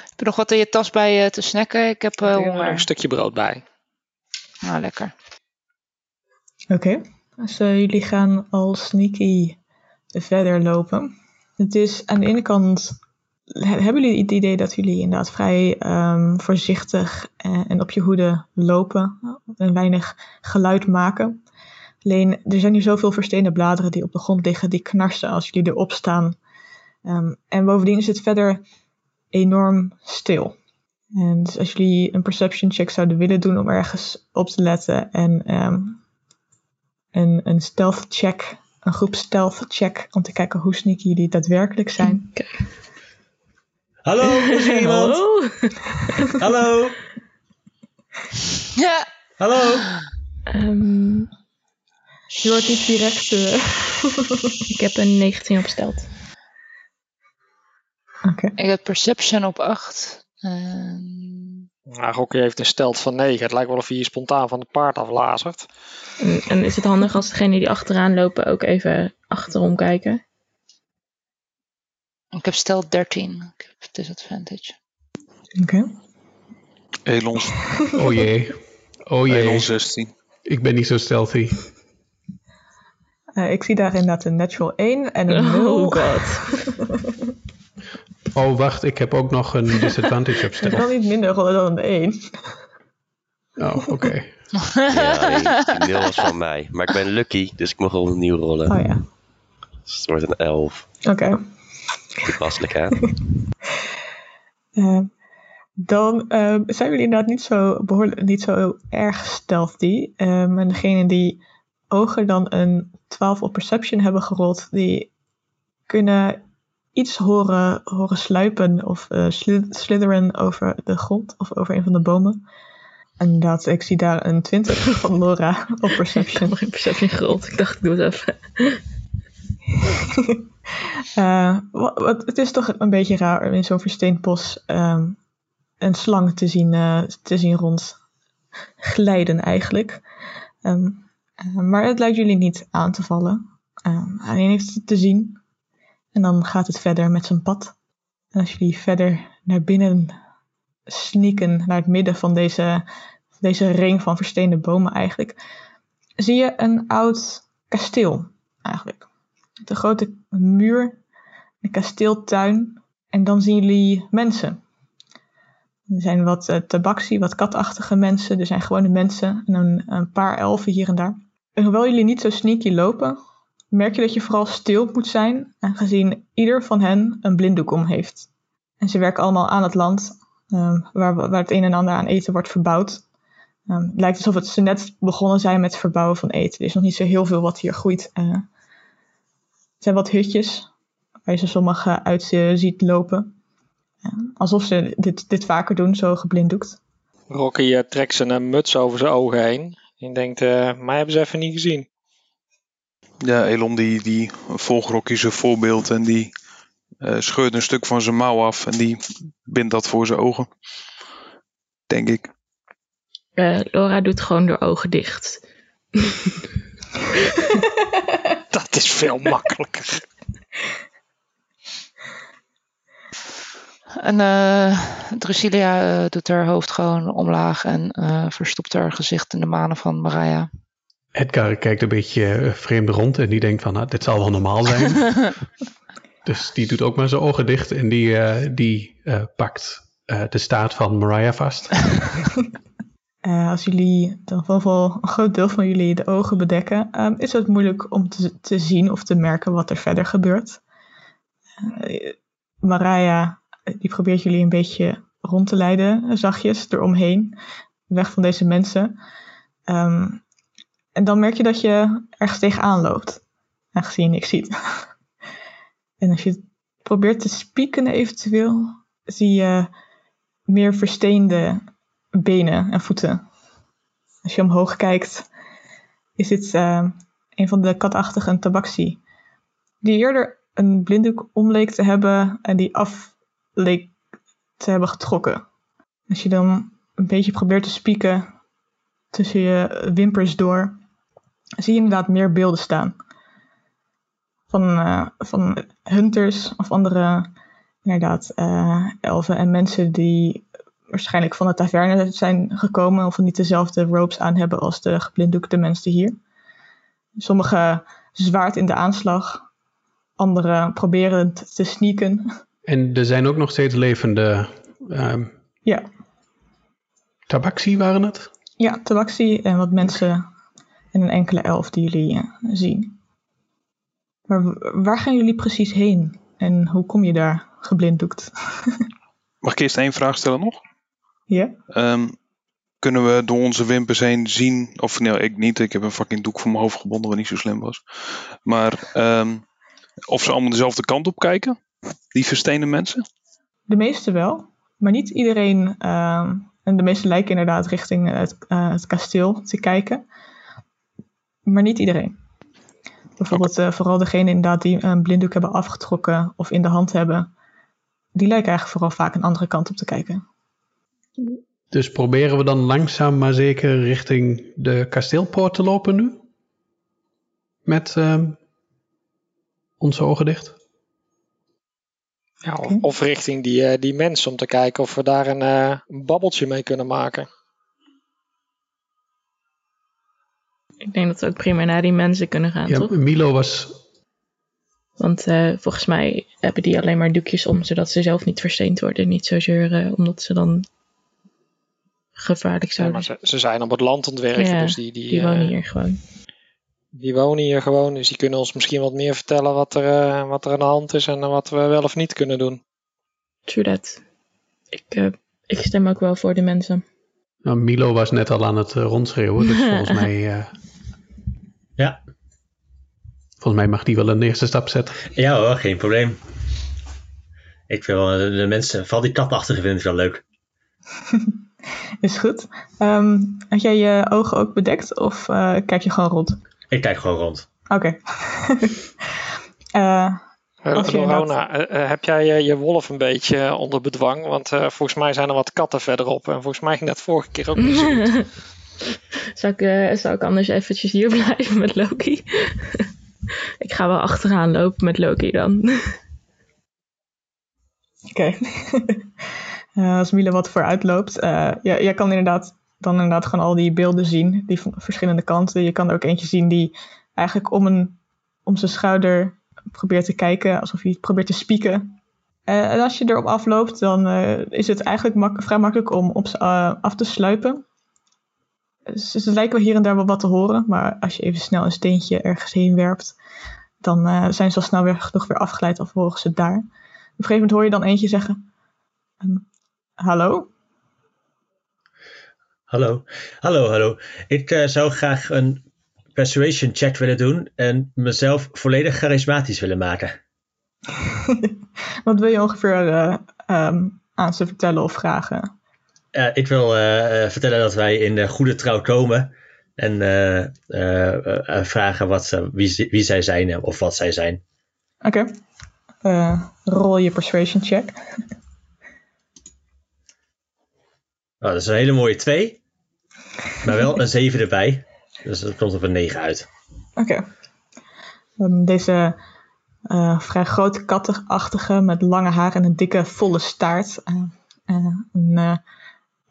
Heb je nog wat in je tas bij je te snacken? Ik heb eh, er honger. een stukje brood bij. Nou, lekker. Oké, dus eh, jullie gaan al sneaky verder lopen. Het is aan de ene kant, he- hebben jullie het idee dat jullie inderdaad vrij ehm, voorzichtig en, en op je hoede lopen en weinig geluid maken. Alleen, er zijn hier zoveel versteende bladeren die op de grond liggen, die knarsen als jullie erop staan. Ehm, en bovendien is het verder enorm stil. En dus als jullie een perception check zouden willen doen om ergens op te letten en ehm, een, een stealth check, een groep stealth check, om te kijken hoe sneaky jullie daadwerkelijk zijn. Hallo, is er iemand? Hallo? Hallo? Ja. Hallo? Ehm, Je wordt niet direct. eh, ik heb een 19 opgesteld. Oké. Ik heb perception op 8. En... Nou, Rocky heeft een stelt van 9. Het lijkt wel of hij hier spontaan van het paard aflazert. En, en is het handig als degenen die achteraan lopen ook even achterom kijken? Ik heb stel 13. Ik heb disadvantage. Oké. Elons, Oh jee. Oh jee. Elon 16. Ik ben niet zo stealthy. Eh, ik zie daar inderdaad een natural 1 en een 0. Oh god. Oh, wacht. Ik heb ook nog een disadvantage op Ik kan niet minder rollen dan een 1. Oh, oké. Ja, die, die nul was van mij. Maar ik ben lucky, dus ik mag opnieuw rollen. Oh ja. Dus het wordt een 11. Oké. Toepasselijk, hè? Eh, dan eh, zijn jullie inderdaad niet zo, behoorlijk, niet zo erg stealthy. Ehm en degene die ogen dan een 12 op perception hebben gerold, die kunnen iets horen, horen sluipen of sli- slitheren over de grond of over een van de bomen. En inderdaad, ik zie daar een 20 van Laura op Ik heb perception. perception gerold. Ik dacht, ik doe het even. Eh, wat, wat- het is toch een beetje raar om in zo'n versteend bos ehm, een slang te zien, eh, te zien rondglijden eigenlijk. Ehm, eh, maar het lijkt jullie niet aan te vallen. Ehm alleen heeft het te zien. En dan gaat het verder met zijn pad. En als jullie verder naar binnen sneaken, naar het midden van deze, deze ring van versteende bomen eigenlijk, zie je een oud kasteel eigenlijk. Met een grote muur, een kasteeltuin en dan zien jullie mensen. Er zijn wat uh, tabaxi, wat katachtige mensen, er zijn gewone mensen en een, een paar elfen hier en daar. En hoewel jullie niet zo sneaky lopen, merk je dat je vooral stil moet zijn, aangezien ieder van hen een blinddoek om heeft. En ze werken allemaal aan het land, um, waar, waar het een en ander aan eten wordt verbouwd. Um, het lijkt alsof het ze net begonnen zijn met het verbouwen van eten. Er is nog niet zo heel veel wat hier groeit. Uh, er zijn wat hutjes waar je ze sommige uit uh, ziet lopen. Ja, alsof ze dit, dit vaker doen, zo geblinddoekt. Rocky uh, trekt zijn muts over zijn ogen heen. En denkt, mij hebben ze even niet gezien. Ja, Elon die, die volgt Rocky zijn voorbeeld en die uh, scheurt een stuk van zijn mouw af en die bindt dat voor zijn ogen. Denk ik. Uh, Laura doet gewoon haar ogen dicht. dat is veel makkelijker. En uh, Drusilia uh, doet haar hoofd gewoon omlaag en uh, verstopt haar gezicht in de manen van Mariah. Edgar kijkt een beetje eh, vreemd rond en die denkt van, nou, dit zal wel normaal zijn. dus die doet ook maar zijn ogen dicht en die, eh, die eh, pakt de staart van Mariah vast. Als jullie, dan wel wel een groot deel van jullie de ogen bedekken, ehm, is het moeilijk om te, te zien of te merken wat er verder gebeurt. Mariah, die probeert jullie een beetje rond te leiden, zachtjes, eromheen, weg van deze mensen. Ehm, en dan merk je dat je ergens tegenaan loopt, aangezien je niks ziet. en als je probeert te spieken eventueel, zie je meer versteende benen en voeten. Als je omhoog kijkt, is dit eh, een van de katachtige tabaxi. Die eerder een blinddoek om leek te hebben en die af leek te hebben getrokken. Als je dan een beetje probeert te spieken tussen je wimpers door, zie je inderdaad meer beelden staan. Van, eh, van hunters of andere inderdaad eh, elfen en mensen die waarschijnlijk van de taverne zijn gekomen of niet dezelfde robes aan hebben als de geblinddoekte mensen hier. Sommigen zwaard in de aanslag, anderen proberen te sneaken. En er zijn ook nog steeds levende ehm Ja, tabaxi waren het? ja tabaxi en wat mensen en een enkele elf die jullie eh, zien. Maar waar gaan jullie precies heen en hoe kom je daar geblinddoekt? Mag ik eerst één vraag stellen nog? ja? Ehm, kunnen we door onze wimpers heen zien, of nee, ik niet, ik heb een fucking doek voor mijn hoofd gebonden wat niet zo slim was. Maar ehm, of ze allemaal dezelfde kant op kijken, die verstenen mensen? De meeste wel, maar niet iedereen. ehm, en de meeste lijken inderdaad richting het, eh, het kasteel te kijken. Maar niet iedereen. Bijvoorbeeld eh, vooral degene inderdaad die een blinddoek hebben afgetrokken of in de hand hebben. Die lijken eigenlijk vooral vaak een andere kant op te kijken. Dus proberen we dan langzaam maar zeker richting de kasteelpoort te lopen nu? Met ehm, onze ogen dicht? Ja, of, of richting die, eh, die mensen om te kijken of we daar een, eh, een babbeltje mee kunnen maken. Ik denk dat we ook prima naar die mensen kunnen gaan, Ja, toch? Milo was Want eh, volgens mij hebben die alleen maar doekjes om, zodat ze zelf niet versteend worden. Niet zozeer eh, omdat ze dan gevaarlijk Ja, zouden maar zijn. ze, ze zijn op het land aan het werken, Ja, dus die, die, Die eh, wonen hier gewoon. die wonen hier gewoon. Dus die kunnen ons misschien wat meer vertellen wat er, eh, wat er aan de hand is en wat we wel of niet kunnen doen. True that. Ik, eh, ik stem ook wel voor de mensen. Nou, Milo was net al aan het eh, rondschreeuwen, dus volgens mij, eh, Ja. volgens mij mag die wel een eerste stap zetten. Ja hoor, geen probleem. Ik vind wel, de, mensen, vooral die katachtige vind ik wel leuk. Is goed. Ehm, had jij je ogen ook bedekt of eh, kijk je gewoon rond? Ik kijk gewoon rond. Oké. Eh, Eh, Lorona, eh, eh, heb jij je wolf een beetje onder bedwang? Want eh, volgens mij zijn er wat katten verderop. En volgens mij ging dat vorige keer ook niet zo goed. zou, ik, eh, zou anders eventjes hier blijven met Loki? ik ga wel achteraan lopen met Loki dan. Oké. Eh, als Miele wat vooruit loopt. eh ja, jij kan inderdaad dan inderdaad gewoon al die beelden zien. Die van verschillende kanten. Je kan er ook eentje zien die eigenlijk om, een, om zijn schouder probeert te kijken. Alsof hij probeert te spieken. En als je erop afloopt, dan is het eigenlijk vrij makkelijk om op af te sluipen. Dus ze lijken wel hier en daar wel wat te horen. Maar als je even snel een steentje ergens heen werpt. Dan eh, zijn ze al snel weer genoeg weer afgeleid. Of horen ze daar. Op een gegeven moment hoor je dan eentje zeggen: ehm, Hallo? Hallo. Hallo, hallo. Ik eh, zou graag een persuasion check willen doen en mezelf volledig charismatisch willen maken. Wat wil je ongeveer eh, ehm, aan ze vertellen of vragen? Eh, ik wil eh, eh, vertellen dat wij in de goede trouw komen en eh, vragen wat, ze- wie, wie zij zijn of wat zij zijn. Oké. Eh, rol je persuasion check. Oh, dat is een hele mooie 2, maar wel een 7 erbij. Dus dat komt op een 9 uit. Oké. Ehm, deze vrij grote kattenachtige met lange haar en een dikke volle staart. een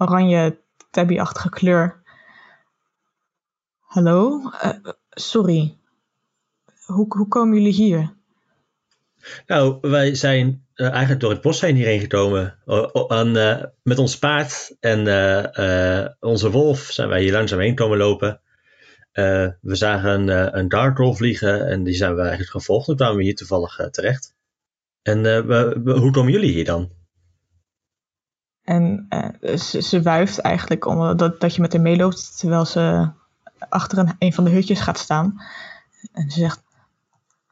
oranje tabby-achtige kleur. Hallo? Eh, sorry. Hoe, hoe komen jullie hier? Nou, wij zijn eh, eigenlijk door het bos heen hierheen gekomen. Aan, eh, met ons paard en onze wolf zijn wij hier langzaam heen komen lopen. We zagen een, een dartroll vliegen en die zijn we eigenlijk gevolgd. Toen kwamen we hier toevallig terecht. En hoe komen jullie hier dan? En eh, ze, ze wuift eigenlijk om dat, dat je met haar meeloopt terwijl ze achter een, een van de hutjes gaat staan. En ze zegt: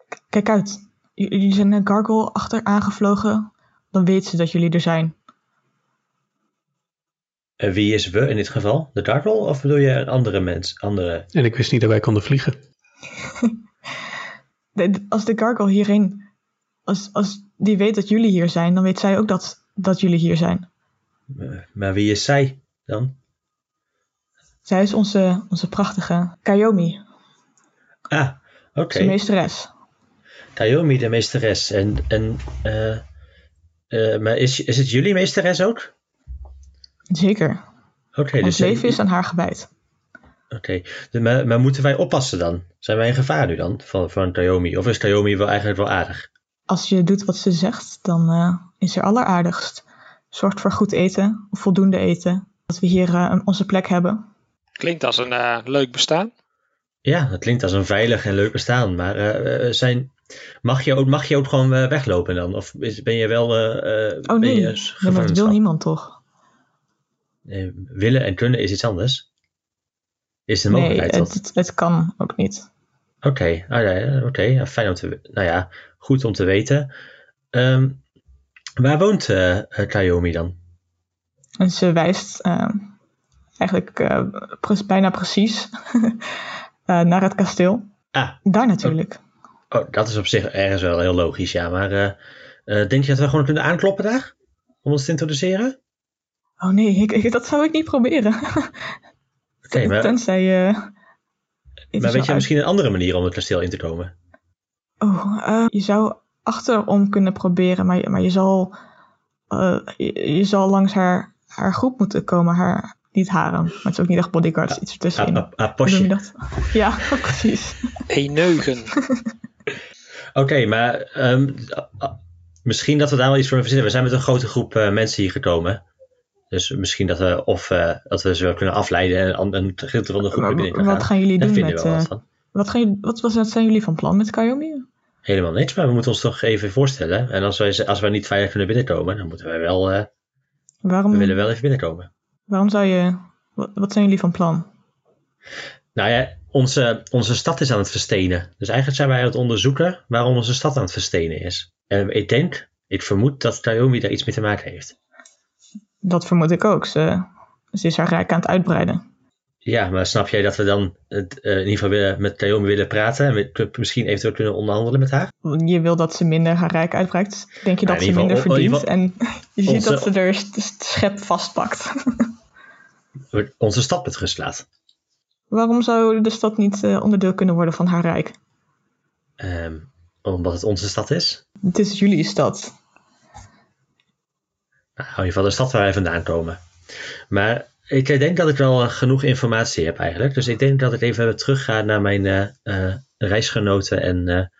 "K- Kijk uit, J- jullie zijn een gargoyle achter aangevlogen. Dan weet ze dat jullie er zijn. En wie is we in dit geval? De dartroll of bedoel je een andere mens? Andere... En ik wist niet dat wij konden vliegen. De- de- als de gargoyle hierheen, als, als die weet dat jullie hier zijn, dan weet zij ook dat, dat jullie hier zijn. Eh, maar wie is zij dan? Zij is onze, onze prachtige Kayomi, Ah, oké. zijn meesteres. Tayomi, de meesteres. En, en eh, eh, maar is, is het jullie meesteres ook? Zeker. Oké, Ons dus leven is aan haar gewijd. Oké, maar, maar moeten wij oppassen dan? Zijn wij in gevaar nu dan van, van Tayomi? Of is Tayomi wel eigenlijk wel aardig? Als je doet wat ze zegt, dan is ze alleraardigst. Zorgt voor goed eten, of voldoende eten. Dat we hier eh, een- onze plek hebben. Klinkt als een eh, leuk bestaan. Ja, dat klinkt als een veilig en leuk bestaan. Maar eh, zijn, mag, je ook, mag je ook gewoon weglopen dan? Of is, ben je wel eh, eh, Oh ben nee, je nee maar dat wil niemand toch? Eh, willen en kunnen is iets anders. Is de Nee, mogelijkheid het, dat? het, het kan ook niet. Oké, ah, ja, oké, fijn om te Nou ja, goed om te weten. Ehm, waar woont Tayomi dan? En ze wijst eh, eigenlijk pre- bijna precies naar het kasteel. Ah, Daar natuurlijk. Oh, dat is op zich ergens wel heel logisch, ja. Maar denk je dat we gewoon kunnen aankloppen daar? Om ons te introduceren? Oh nee, ik, ik- dat zou ik niet proberen. Oké, maar, Tenzij je... maar weet je misschien een andere manier om het kasteel in te komen? Oh, je zou achterom kunnen proberen, maar, je- maar je, zal, eh, je, je zal langs haar, haar groep moeten komen. Haar, niet harem, maar het is ook niet echt bodyguards, iets ertussenin. Postje. dat? Ja, precies. Eneugen. Oké, maar ehm, misschien dat we daar wel iets voor verzinnen. We zijn met een grote groep eh, mensen hier gekomen. Dus misschien dat we, of, eh, dat we ze wel kunnen afleiden en een, gedeelte van de groep binnen wat gaan. jullie doen met... eh, wat van. wat, gaan jullie, wat zijn jullie van plan met Kayomi? Helemaal niks, maar we moeten ons toch even voorstellen. En als wij, als wij niet veilig kunnen binnenkomen, dan moeten wij wel, eh, Waarom, we willen wel even binnenkomen. waarom zou je... Wat, zijn jullie van plan? Nou ja, onze, onze stad is aan het verstenen. Dus eigenlijk zijn wij aan het onderzoeken waarom onze stad aan het verstenen is. En ik denk, ik vermoed dat Tayomi daar iets mee te maken heeft. Dat vermoed ik ook. Ze, ze is haar rijk aan het uitbreiden. Ja, maar snap jij dat we dan het, eh, in ieder geval willen, met Tayomi willen praten en we misschien eventueel kunnen onderhandelen met haar? Je wil dat ze minder haar rijk uitbreidt. Denk je dat ze minder geval- verdient? En je ziet onze- dat ze er schep vastpakt. Onze stad met rust laat. Waarom zou de stad niet eh, onderdeel kunnen worden van haar rijk? Ehm, omdat het onze stad is. Het is jullie stad. Nou, in ieder geval de stad waar wij vandaan komen. Maar ik eh, denk dat ik wel eh, genoeg informatie heb eigenlijk. Dus ik denk dat ik even terug ga naar mijn eh, reisgenoten en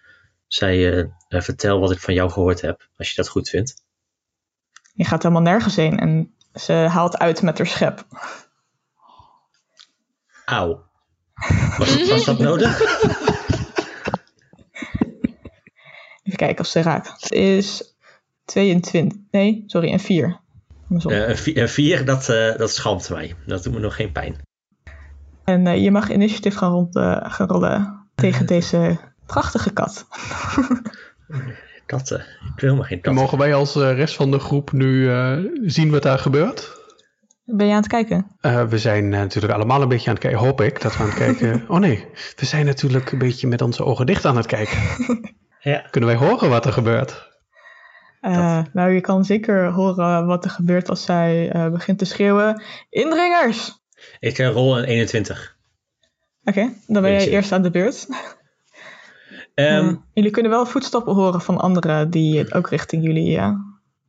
zij vertel wat ik van jou gehoord heb. Als je dat goed vindt. Je gaat helemaal nergens heen en ze haalt uit met haar schep. Auw. Was, was dat nodig? Even kijken of ze raakt. Het is 22. Nee, sorry, een 4. Eh, een, vi- een vier, dat, eh, dat schalmt mij. Dat doet me nog geen pijn. En eh, je mag initiatief gaan, rond, eh, gaan rollen tegen deze prachtige kat. Katten. Ik wil helemaal geen En katten. mogen wij als eh, rest van de groep nu eh, zien wat daar gebeurt? Ben je aan het kijken? Eh, we zijn natuurlijk allemaal een beetje aan het kijken, hoop ik, dat we aan het kijken... Oh nee, we zijn natuurlijk een beetje met onze ogen dicht aan het kijken. Ja. Kunnen wij horen wat er gebeurt? Eh, nou, je kan zeker horen wat er gebeurt als zij eh, begint te schreeuwen. Indringers! Ik eh, rol een 21. Oké, dan ben jij eerst aan de beurt. Ehm, Eh, jullie kunnen wel voetstappen horen van anderen die ook richting jullie,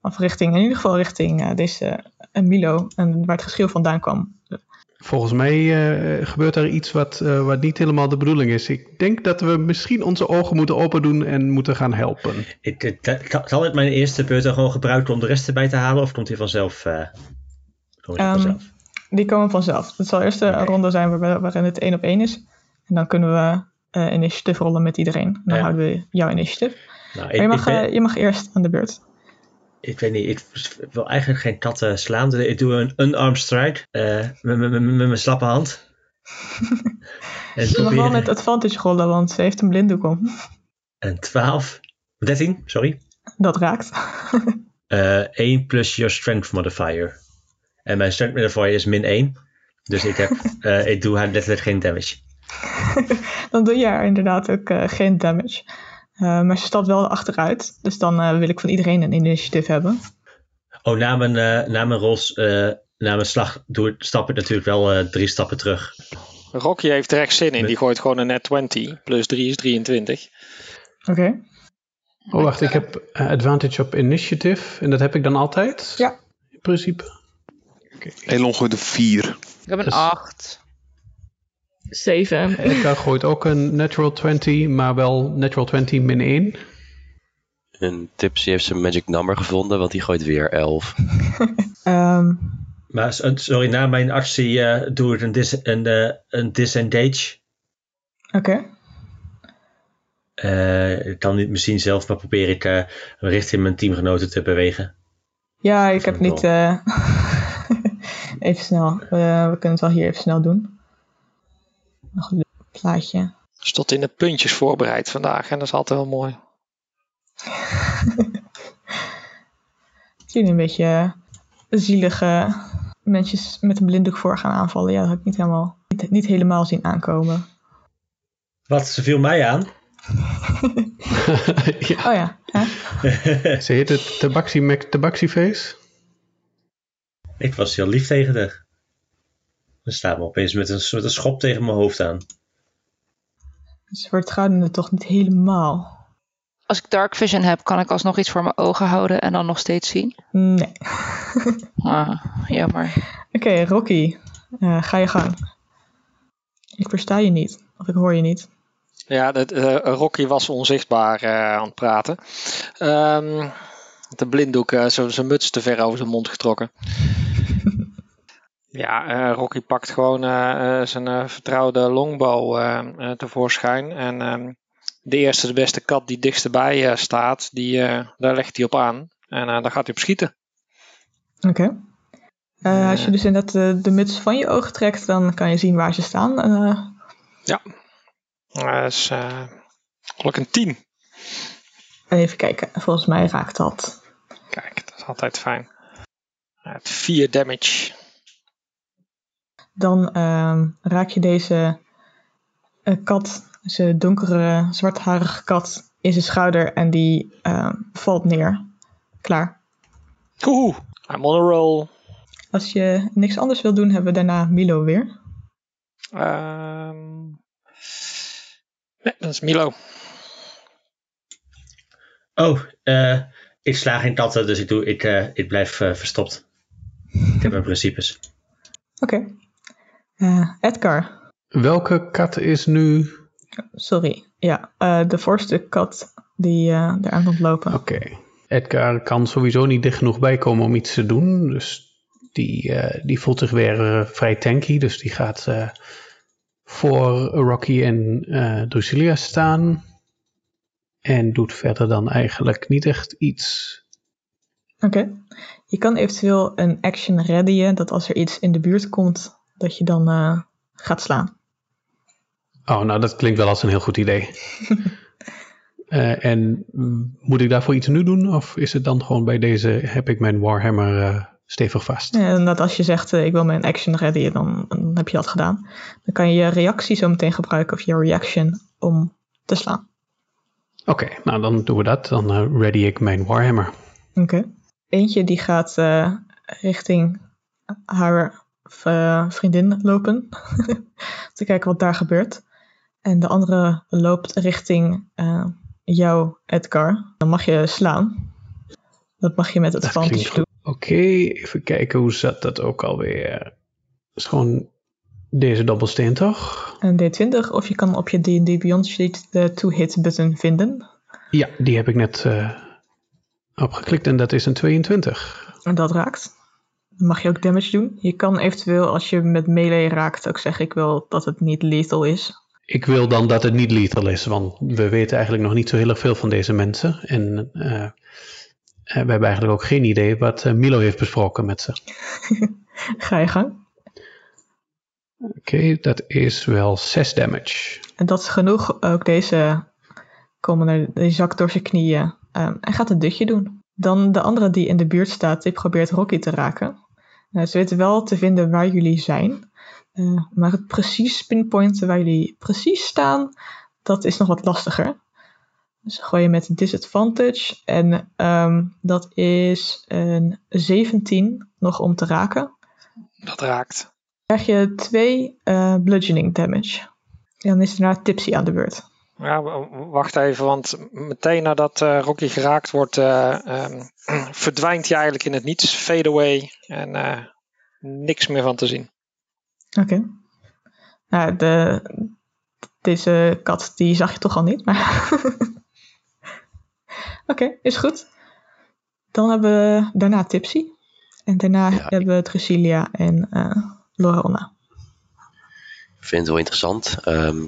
of richting, in ieder geval richting deze Milo, en waar het geschreeuw vandaan kwam. Volgens mij eh, gebeurt er iets wat, eh, wat niet helemaal de bedoeling is. Ik denk dat we misschien onze ogen moeten open doen en moeten gaan helpen. Ik, het- het- kan- zal het mijn eerste beurt dan gewoon gebruiken om de rest erbij te halen? Of komt hij vanzelf? eh komt hij Ehm, vanzelf? Die komen vanzelf. Het zal eerst een ronde zijn waar- waarin het één op één is. En dan kunnen we eh initiative rollen met iedereen. Dan Ja. houden we jouw initiative. Nou, Maar je, mag, ben- eh, je mag eerst aan de beurt. Ik weet niet, ik wil eigenlijk geen katten slaan. Dus ik doe een unarmed strike eh, met, met, met, met mijn slappe hand. en Je mag wel met advantage rollen, want ze heeft een blinddoek om. Een 12. 13, sorry. Dat raakt. Eh 1 plus your strength modifier. En mijn strength modifier is min 1. Dus ik, heb, eh, ik doe haar letterlijk geen damage. dan doe je haar inderdaad ook eh, geen damage. Eh, maar ze stapt wel achteruit. Dus dan eh, wil ik van iedereen een initiative hebben. Oh, na mijn, eh, na mijn rols, eh, na mijn slag, doe, stap ik natuurlijk wel eh, drie stappen terug. Rocky heeft er echt zin in. Die gooit gewoon een net 20. Plus 3 is 23. Oké. Oh, wacht, ik heb advantage op initiative. En dat heb ik dan altijd? Ja. In principe. Elon gooit een 4. Ik heb een Dus- 8. Zeven. Edgar gooit ook een natural 20, maar wel natural 20 min 1. En Tipsy heeft zijn magic number gevonden, want die gooit weer 11. Ehm, Maar sorry, na mijn actie eh, doe ik een, dis, een, eh, een disengage. Oké. Eh, ik kan niet misschien zelf, maar probeer ik eh, richting mijn teamgenoten te bewegen. Ja, ik heb niet... eh, even snel. Eh, we kunnen het wel hier even snel doen. Nog een plaatje. Dus tot in de puntjes voorbereid vandaag. En dat is altijd wel mooi. Zie je een beetje zielige mensen met een blinddoek voor gaan aanvallen. Ja, dat heb ik niet helemaal, niet, niet helemaal zien aankomen. Wat, ze viel mij aan. ja. Oh ja, hè? Ze heet het Tabaxi Mac Tabaxi Face. ik was heel lief tegen haar. Dan staat me opeens met een, een schop tegen mijn hoofd aan. Dus voor het toch niet helemaal. Als ik dark vision heb, kan ik alsnog iets voor mijn ogen houden en dan nog steeds zien. Nee. Ah, jammer. Oké, Rocky. eh, ga je gang. Ik versta je niet. Of ik hoor je niet. Ja, dat, eh, Rocky was onzichtbaar eh, aan het praten. Ehm, de blinddoek, eh, zo zijn muts te ver over zijn mond getrokken. Ja, eh, Rocky pakt gewoon eh, eh, zijn vertrouwde longbow tevoorschijn. En ehm, de eerste, de beste kat die dichtstbij eh, staat, die, daar legt hij op aan. En daar gaat hij op schieten. Oké. Als je dus inderdaad de, de muts van je ogen trekt, dan kan je zien waar ze staan. Eh, Dat is eh geluk een 10. even kijken. Volgens mij raakt dat. Kijk, dat is altijd fijn. Het 4 damage. Dan ehm, raak je deze eh, kat, deze donkere, zwartharige kat, in zijn schouder en die ehm, valt neer. Klaar. Oeh, I'm on a roll. Als je niks anders wil doen, hebben we daarna Milo weer. Ehm nee, dat is Milo. Oh, eh, ik sla geen katten, dus ik, doe, ik, eh, ik blijf verstopt. Ik heb mijn principes. Oké. Eh, Edgar. Welke kat is nu... Sorry. Ja, eh, de voorste kat die eh eraan komt lopen. Oké. Edgar kan sowieso niet dicht genoeg bijkomen om iets te doen. Dus die, die voelt zich weer vrij tanky. Dus die gaat voor Rocky en Drusilia staan. En doet verder dan eigenlijk niet echt iets. Oké. Je kan eventueel een action readyen, dat als er iets in de buurt komt, dat je dan eh, gaat slaan. Oh, nou dat klinkt wel als een heel goed idee. Eh, en moet ik daarvoor iets nu doen? Of is het dan gewoon bij deze, heb ik mijn Warhammer eh, stevig vast? En dat als je zegt, ik wil mijn action readyen, dan, dan heb je dat gedaan. Dan kan je je reactie zo meteen gebruiken, of je reaction, om te slaan. Oké, nou dan doen we dat. Dan ready ik mijn Warhammer. Oké. Eentje die gaat richting haar eh, vriendin lopen. te kijken wat daar gebeurt. En de andere loopt richting eh, jou, Edgar. Dan mag je slaan. Dat mag je met het advantage doen. Oké, even kijken hoe zat dat ook alweer. Het is gewoon Deze dobbelsteen toch? Een D20 of je kan op je D&D Beyond sheet de two-hit button vinden. Ja, die heb ik net eh, opgeklikt en dat is een 22. En dat raakt. Dan mag je ook damage doen. Je kan eventueel als je met melee raakt ook zeggen ik wil dat het niet lethal is. Ik wil dan dat het niet lethal is, want we weten eigenlijk nog niet zo heel erg veel van deze mensen. En eh, eh, we hebben eigenlijk ook geen idee wat eh, Milo heeft besproken met ze. Ga je gang. Oké, dat is wel 6 damage. En dat is genoeg. Ook deze komen er, die zak door zijn knieën. Ehm, en gaat een dutje doen. Dan de andere die in de buurt staat, die probeert Rocky te raken. Nou, ze weten wel te vinden waar jullie zijn. Eh, maar het precies pinpointen waar jullie precies staan, dat is nog wat lastiger. Dus gooi je met disadvantage. En ehm, dat is een 17 nog om te raken. Dat raakt. krijg je twee eh, bludgeoning damage. En dan is daarna Tipsy aan de beurt. Ja, wacht even, want meteen nadat eh, Rocky geraakt wordt, eh, ehm, verdwijnt hij eigenlijk in het niets. Fade away en eh, niks meer van te zien. Oké. Nou, de, deze kat, die zag je toch al niet, maar... Oké, is goed. Dan hebben we daarna Tipsy. En daarna Ja, hebben we Drusilia en eh Lorona. Ik vind het wel interessant. Ehm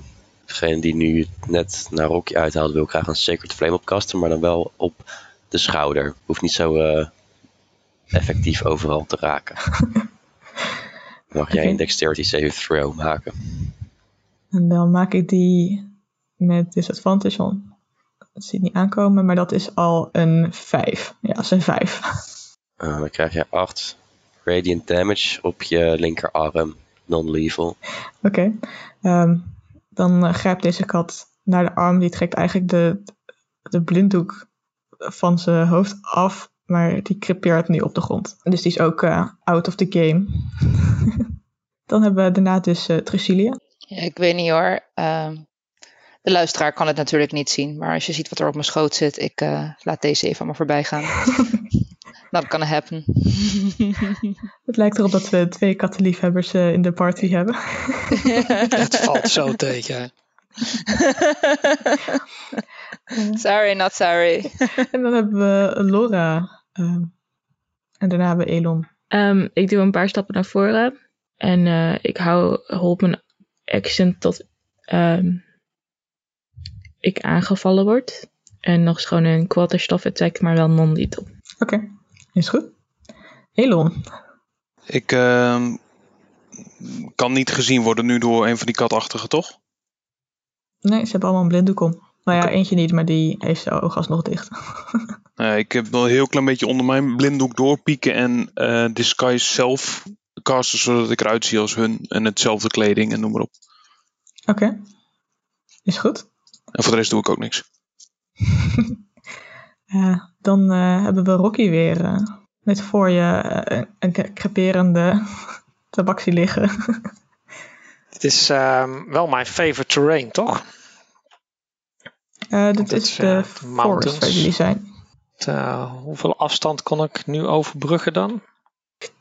degene die nu net naar Rocky uithaalt, wil graag een Sacred Flame opkasten, maar dan wel op de schouder. Hoeft niet zo eh, effectief overal te raken. Mag jij een Dexterity Save Throw maken. En dan maak ik die met disadvantage, want het ziet niet aankomen, maar dat is al een 5. Ja, dat is een 5. Eh, dan krijg je 8 Radiant Damage op je linkerarm. Non-lethal. Oké. Ehm, dan eh, grijpt deze kat naar de arm. Die trekt eigenlijk de, de blinddoek van zijn hoofd af. Maar die crepeert nu op de grond. Dus die is ook eh, out of the game. dan hebben we daarna dus. Ja, ik weet niet hoor. Ehm, de luisteraar kan het natuurlijk niet zien. Maar als je ziet wat er op mijn schoot zit, ik laat deze even aan me voorbij gaan. Dat kan happen. Het lijkt erop dat we twee kattenliefhebbers eh in de party hebben. Het valt zo tegen. sorry, not sorry. en dan hebben we Laura. ehm, en daarna hebben we Elon. Ehm, ik doe een paar stappen naar voren. En eh, ik hou hold mijn action tot ehm, ik aangevallen word. En nog eens gewoon een quarterstaff attack, maar wel non-lethal. Oké, is goed. Elon. Ik ehm, kan niet gezien worden nu door een van die katachtigen, toch? Nee, ze hebben allemaal een blinddoek om. Nou ja, eentje niet, maar die heeft zijn ogen alsnog dicht. Eh, ik heb wel een heel klein beetje onder mijn blinddoek doorpieken en eh, disguise zelf casten zodat ik eruit zie als hun en hetzelfde kleding en noem maar op. Oké, is goed. En voor de rest doe ik ook niks. Eh, dan eh, hebben we Rocky weer eh, met voor je eh, een creperende tabaksie liggen. Dit is ehm, wel mijn favorite terrain, toch? Dit het is de forest mountains. waar jullie zijn. Hoeveel afstand kon ik nu overbruggen dan?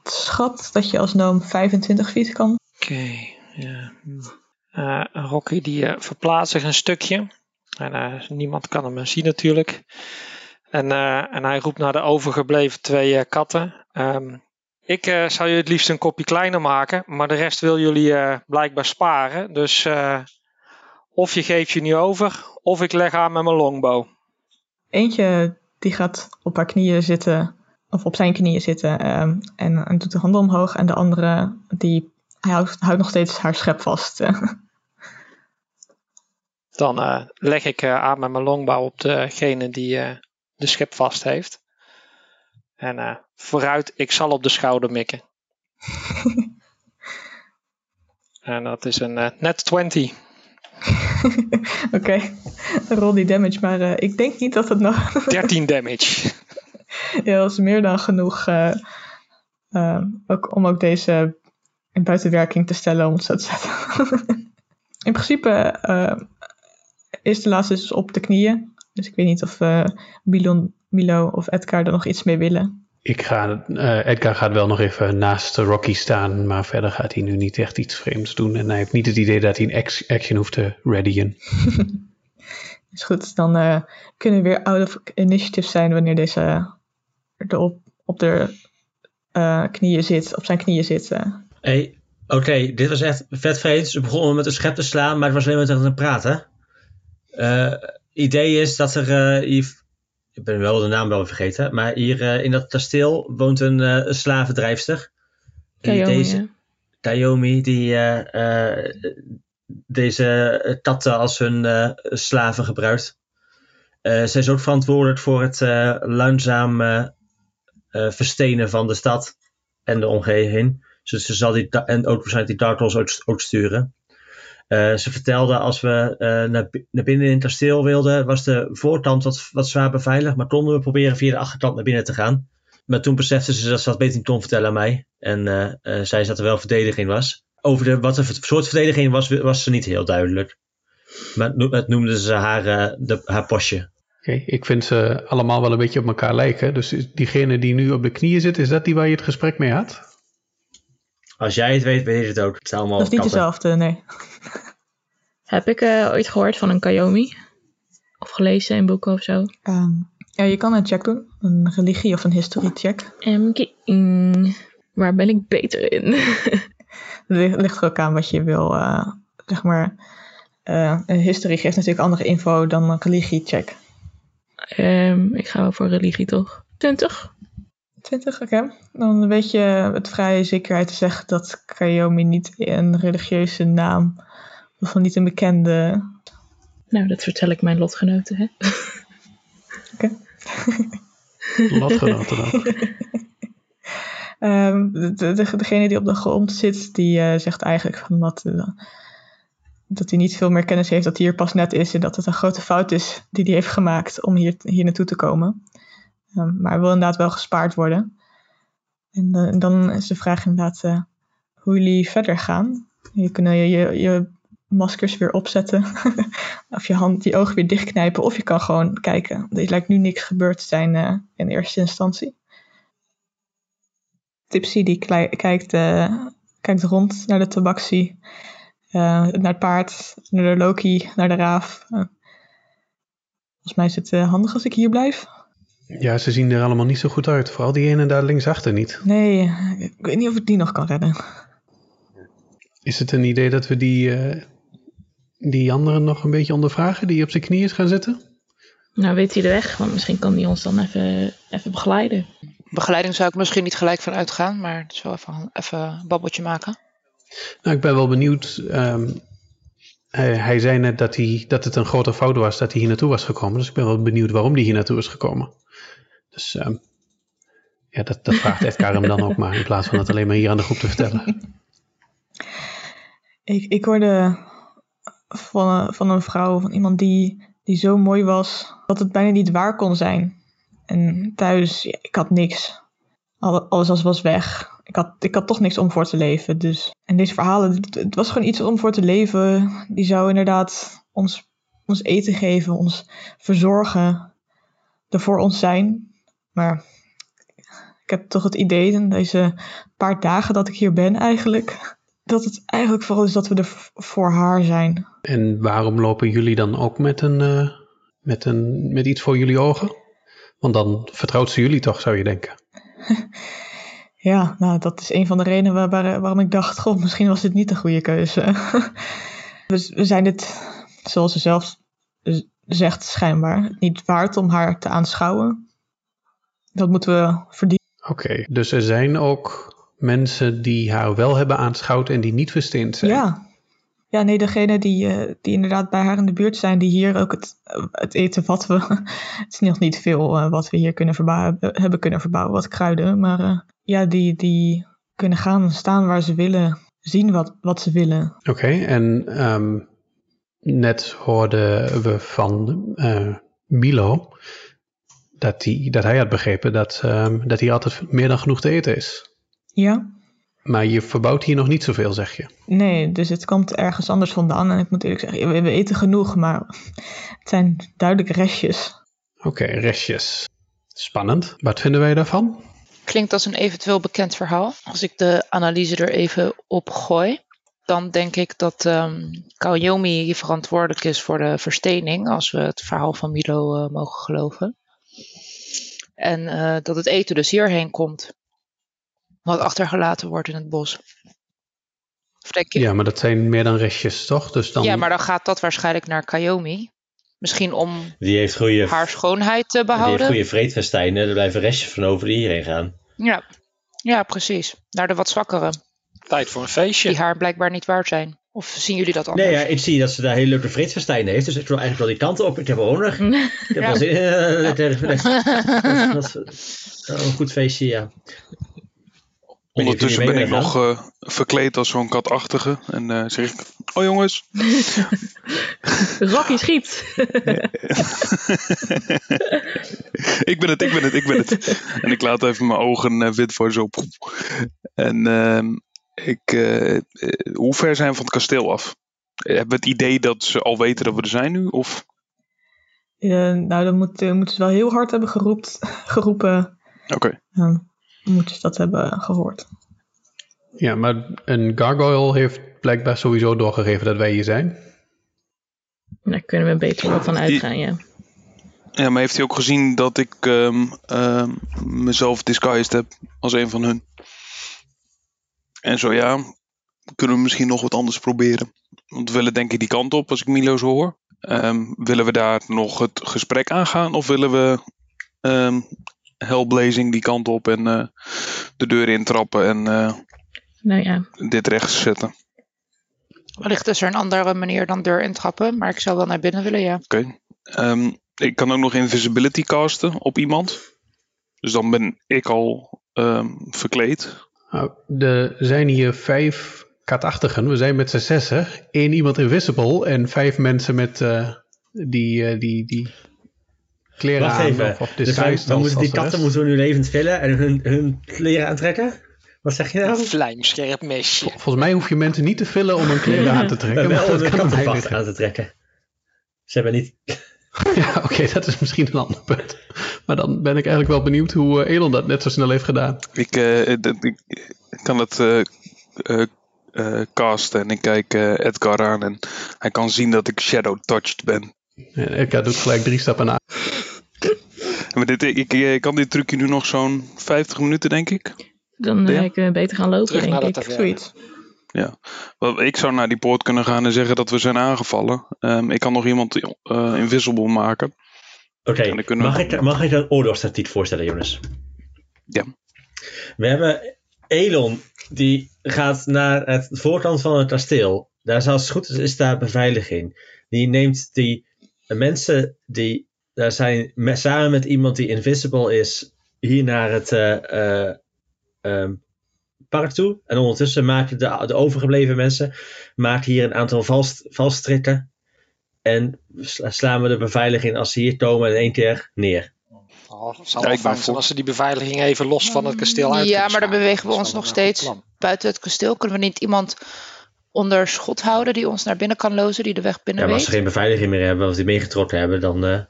Schat dat je als noom 25 feet kan. Oké, ja. Rocky die verplaatst zich een stukje. En niemand kan hem zien natuurlijk. En, eh, en hij roept naar de overgebleven twee eh, katten. Ehm, ik eh, zou je het liefst een kopje kleiner maken, maar de rest wil jullie blijkbaar sparen. Dus of je geeft je nu over, of ik leg aan met mijn longbow. Eentje die gaat op haar knieën zitten, of op zijn knieën zitten ehm, en, en doet de handen omhoog. En de andere die hij houdt, houdt nog steeds haar schep vast. Dan leg ik aan met mijn longbow op degene die de schep vast heeft. En eh, vooruit, ik zal op de schouder mikken. en dat is een eh, net 20. Oké, rol die damage, maar eh, ik denk niet dat het nog... 13 damage. ja, dat is meer dan genoeg ook, om ook deze in buitenwerking te stellen, om het zo te zetten. in principe is de laatste dus op de knieën. Dus ik weet niet of eh, Milon, Milo of Edgar er nog iets mee willen. ik ga, eh, Edgar gaat wel nog even naast Rocky staan, maar verder gaat hij nu niet echt iets vreemds doen. En hij heeft niet het idee dat hij een ex- action hoeft te readyen. Is goed, dan eh, kunnen we weer out of initiative zijn wanneer deze er op, op de eh, knieën zit, op zijn knieën zit. eh. Hey, oké, dit was echt vet vreemd. Ze begonnen met een schep te slaan, maar het was alleen maar tegen te praten. Eh idee is dat er eh, hier, ik ben wel de naam wel vergeten, maar hier eh, in dat kasteel woont een, eh, een slavendrijfster. Kayomi, deze, hè? Tayomi, die deze katten als hun slaven gebruikt. Zij is ook verantwoordelijk voor het langzaam verstenen van de stad en de omgeving. Dus ze zal die, en ook waarschijnlijk die Dark ook sturen. Eh, ze vertelde als we eh, naar, naar binnen in het kasteel wilden, was de voorkant wat, wat zwaar beveiligd, maar konden we proberen via de achterkant naar binnen te gaan. Maar toen besefte ze dat ze dat beter niet kon vertellen aan mij. En eh, eh, zei ze dat er wel verdediging was. Over de, wat de soort verdediging was, was ze niet heel duidelijk. Maar het no- het noemden ze haar, de, haar postje. Oké, ik vind ze allemaal wel een beetje op elkaar lijken. Dus diegene die nu op de knieën zit, is dat die waar je het gesprek mee had? Als jij het weet, weet je het ook. Het zijn allemaal dat is niet dezelfde, nee. Heb ik eh, ooit gehoord van een Kayomi? Of gelezen in boeken of zo? Ehm, ja, je kan een check doen, een religie of een history check. Waar ben ik beter in? Het ligt- er ook aan wat je wil, eh, zeg maar. eh, een history geeft natuurlijk andere info dan een religie check. Ehm, ik ga wel voor religie toch? 20? 20, oké. Dan weet je het vrij zekerheid te zeggen dat Kayomi niet een religieuze naam, of niet een bekende. Nou, dat vertel ik mijn lotgenoten, hè? Lotgenoten ook. Ehm, de, de- degene die op de grond zit, die eh, zegt eigenlijk van dat, eh, dat hij niet veel meer kennis heeft, dat hij hier pas net is en dat het een grote fout is die hij heeft gemaakt om hier, hier naartoe te komen. Ehm, maar wil inderdaad wel gespaard worden. En dan is de vraag inderdaad eh, hoe jullie verder gaan. Je kunnen je, je, je maskers weer opzetten. of je hand, je ogen weer dichtknijpen. Of je kan gewoon kijken. Er lijkt nu niks gebeurd te zijn eh, in eerste instantie. Tipsy die kijkt, eh, kijkt rond naar de tabaxi. eh, naar het paard, naar de Loki, naar de raaf. Volgens mij is het handig als ik hier blijf. Ja, ze zien er allemaal niet zo goed uit. Vooral die ene daar linksachter niet. Nee, ik weet niet of ik die nog kan redden. Is het een idee dat we die, eh, die anderen nog een beetje ondervragen? Die op zijn knieën is gaan zitten? Nou, weet hij de weg? Want misschien kan hij ons dan even, even begeleiden. Begeleiding zou ik misschien niet gelijk van uitgaan, maar zo even, even een babbeltje maken. Nou, ik ben wel benieuwd. ehm, hij, hij zei net dat, hij, dat het een grote fout was dat hij hier naartoe was gekomen. Dus ik ben wel benieuwd waarom hij hier naartoe is gekomen. Dus ehm, ja, dat, dat vraagt Edgar hem dan ook maar. In plaats van het alleen maar hier aan de groep te vertellen. Ik, ik hoorde van, een- van een vrouw, van iemand die, die zo mooi was, dat het bijna niet waar kon zijn. En thuis, ja, ik had niks. Alle- Alles was, weg. Ik had, ik had toch niks om voor te leven. Dus. En deze verhalen, het, was gewoon iets om voor te leven. Die zou inderdaad ons, ons eten geven, ons verzorgen, er voor ons zijn. Maar ik heb toch het idee in deze paar dagen dat ik hier ben eigenlijk, dat het eigenlijk vooral is dat we er voor haar zijn. En waarom lopen jullie dan ook met, een, eh, met, een, met iets voor jullie ogen? Want dan vertrouwt ze jullie toch, zou je denken. Ja, nou, dat is een van de redenen waar, waar- waarom ik dacht, goh, misschien was dit niet de goede keuze. we, we zijn het, zoals ze zelf zegt, schijnbaar niet waard om haar te aanschouwen. Dat moeten we verdienen. Oké, dus er zijn ook mensen die haar wel hebben aanschouwd en die niet versteend zijn. Ja. Ja, nee, degene die, eh, die inderdaad bij haar in de buurt zijn, die hier ook het, het eten wat we. Het is nog niet veel eh, wat we hier kunnen verbouwen, hebben kunnen verbouwen, wat kruiden. Maar eh, ja, die, die kunnen gaan staan waar ze willen, zien wat, wat ze willen. Oké, en ehm, net hoorden we van Milo dat, die, dat hij had begrepen dat, ehm, dat hier altijd meer dan genoeg te eten is. Ja? Maar je verbouwt hier nog niet zoveel, zeg je. Nee, dus het komt ergens anders vandaan. En ik moet eerlijk zeggen, we, eten genoeg, maar het zijn duidelijk restjes. Oké, restjes. Spannend. Wat vinden wij daarvan? Klinkt als een eventueel bekend verhaal. Als ik de analyse er even op gooi, dan denk ik dat ehm Kaoyomi hier verantwoordelijk is voor de verstening, als we het verhaal van Milo eh, mogen geloven. En eh, dat het eten dus hierheen komt, wat achtergelaten wordt in het bos. Of denk je? Ja, maar dat zijn meer dan restjes, toch? Dus dan, Ja, maar dan gaat dat waarschijnlijk naar Kaomi. Misschien om Die heeft goede, haar schoonheid te die heeft behouden. goede vreedfestijnen. Er blijven restjes van over die hierheen gaan. Ja. ja, precies. Naar de wat zwakkere, Tijd voor een die feestje. haar blijkbaar niet waard zijn. Of zien jullie dat anders? Nee, ja, ik zie dat ze daar hele leuke vreedfestijnen heeft. Dus ik wil eigenlijk wel die kant op. Ik heb er honger. Ik heb Ja. wel zin in. dat- dat- dat- dat- dat- Een goed feestje, ja. Ondertussen ben ik nog eh, verkleed als zo'n katachtige. En eh, zeg ik, oh jongens. Rocky schiet. ik ben het, ik ben het, ik ben het. en ik laat even mijn ogen eh, wit voor zo. En ehm, ik, eh, eh, hoe ver zijn we van het kasteel af? Eh, Hebben we het idee dat ze al weten dat we er zijn nu? Of? Eh, nou, dan moet, moeten ze wel heel hard hebben geroept, geroepen. Oké. Ja, dan moeten ze dat hebben gehoord. ja, maar een gargoyle heeft blijkbaar sowieso doorgegeven dat wij hier zijn. Daar kunnen we beter wel van uitgaan, ja. Ja, maar heeft hij ook gezien dat ik ehm, ehm, mezelf disguised heb als een van hun? En zo ja, kunnen we misschien nog wat anders proberen. Want we willen denk ik die kant op als ik Milo zo hoor. Ehm, willen we daar nog het gesprek aangaan of willen we ehm hellblazing die kant op en eh, de deur intrappen en eh, Nou ja, dit rechts zetten? Wellicht is er een andere manier dan deur intrappen, maar ik zou wel naar binnen willen, ja. Oké. Ehm, ik kan ook nog invisibility casten op iemand. Dus dan ben ik al ehm, verkleed. Nou, er zijn hier vijf katachtigen. We zijn met z'n zessen. Eén iemand invisible en vijf mensen met eh, die, eh, die, die kleren Wacht aan. even. Of, of Dus wij, we moeten die katten moeten we nu levend villen en hun, hun kleren aantrekken? Wat zeg je Een nou? vlijmscherp mesje. Volgens mij hoef je mensen niet te vullen om hun kleren aan te trekken. Maar wel dat om kattenvacht liggen. aan te trekken. Ze hebben niet... Ja, oké, dat is misschien een ander punt. Maar dan ben ik eigenlijk wel benieuwd hoe eh, Elon dat net zo snel heeft gedaan. Ik, eh, dat- ik kan het eh, eh, eh, casten en ik kijk eh, Edgar aan en hij kan zien dat ik shadow touched ben. En Edgar doet gelijk drie stappen naar. Maar dit, ik, ik, ik kan dit trucje nu nog zo'n 50 minuten, denk ik. dan Ja. eh, kunnen we beter gaan lopen, Terug denk de ik. Zoiets. Wel, Ik zou naar die poort kunnen gaan en zeggen dat we zijn aangevallen. Ehm, ik kan nog iemand eh, invisible maken. Oké, we- mag, ik, mag ik een oorlogstactiek voorstellen, Jonas? Ja. We hebben Elon, die gaat naar het voorkant van het kasteel. Daar is als het goed is, is daar beveiliging. Die neemt die mensen die daar zijn, samen met iemand die invisible is, hier naar het ehm, park toe. En ondertussen maken de, de overgebleven mensen maken hier een aantal vals, valstrikken. En sla- slaan we de beveiliging als ze hier komen in één keer neer. Oh, het zal Ja, voor. als ze die beveiliging even los van het kasteel uit Ja, maar dan bewegen we ons nog steeds plan. buiten het kasteel. Kunnen we niet iemand onder schot houden die ons naar binnen kan lozen, die de weg Ja, binnen maar als ze geen beveiliging meer hebben, of die meegetrokken hebben, dan... eh,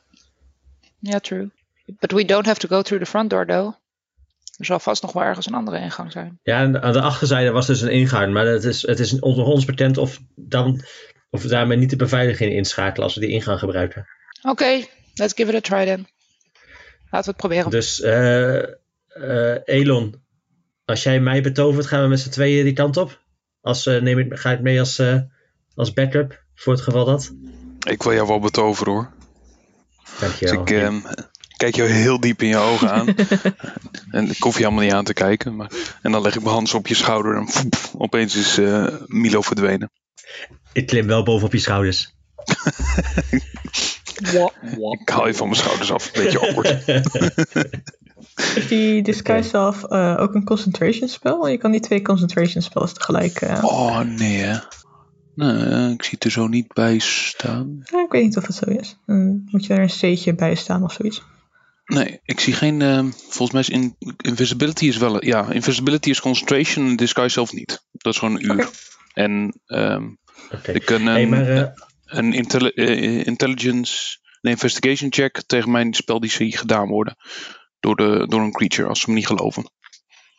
Ja, true. But we don't have to go through the front door, though. Er zal vast nog wel ergens een andere ingang zijn. Ja, en aan de achterzijde was dus een ingang, maar het is, het is onder ons bekend of, dan, of we daarmee niet de beveiliging inschakelen als we die ingang gebruiken. Oké, let's give it a try then. Laten we het proberen. Dus eh eh, Elon, als jij mij betovert, gaan we met z'n tweeën die kant op. Als, eh, neem ik, ga ik mee als, eh, als backup voor het geval dat. Ik wil jou wel betoveren hoor. Dus Dankjewel. ik ehm, kijk jou heel diep in je ogen aan. en ik hoef je helemaal niet aan te kijken. Maar, en dan leg ik mijn hand zo op je schouder en opeens is eh, Milo verdwenen. Ik klim wel bovenop je schouders. Ik haal je van mijn schouders af. Een beetje awkward. Is die Disguise zelf eh, ook een concentration spel? Je kan die twee concentration spells tegelijk... eh, Oh nee hè. Nee, ik zie het er zo niet bij staan. ja, ik weet niet of het zo is. Dan moet je er een C'tje bij staan of zoiets. Nee, ik zie geen. ehm, volgens mij is in, invisibility is wel. Ja, invisibility is concentration en disguise zelf niet. Dat is gewoon een uur. En ehm, Oké. ik kan een, Hey, maar eh, een intelli- eh, intelligence, een investigation check tegen mijn spel die zie gedaan worden door, de, door een creature als ze me niet geloven.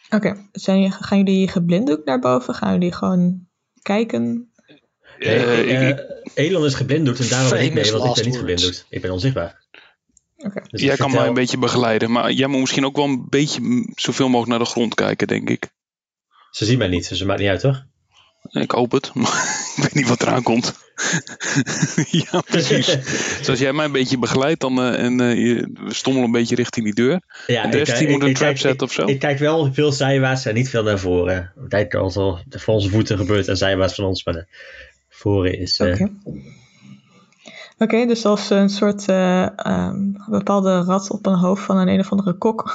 Oké, zijn gaan jullie geblinddoekt naar boven? Gaan jullie gewoon kijken? Nee, Eh, ik- Elon is geblinddoekt en daarom ben ik mee, want ik ben niet geblinddoekt. Ik ben onzichtbaar. Oké. Dus jij kan mij een beetje begeleiden, maar jij moet misschien ook wel een beetje zoveel mogelijk naar de grond kijken, denk ik. Ze zien mij niet, dus het maakt niet uit, toch? Ik hoop het, maar ik weet niet wat eraan komt. ja, precies. Dus als jij mij een beetje begeleidt dan, eh, en eh, we stommelen een beetje richting die deur. Ja, En de rest ik- die ik- moet een trap zetten of zo? Ik kijk wel veel zijwaarts en niet veel naar voren. Tijd als al voor onze voeten gebeurt en zijwaarts van ons, maar de voren is... eh, Oké. Dus als een soort eh, ehm, bepaalde rat op een hoofd van een een of andere kok,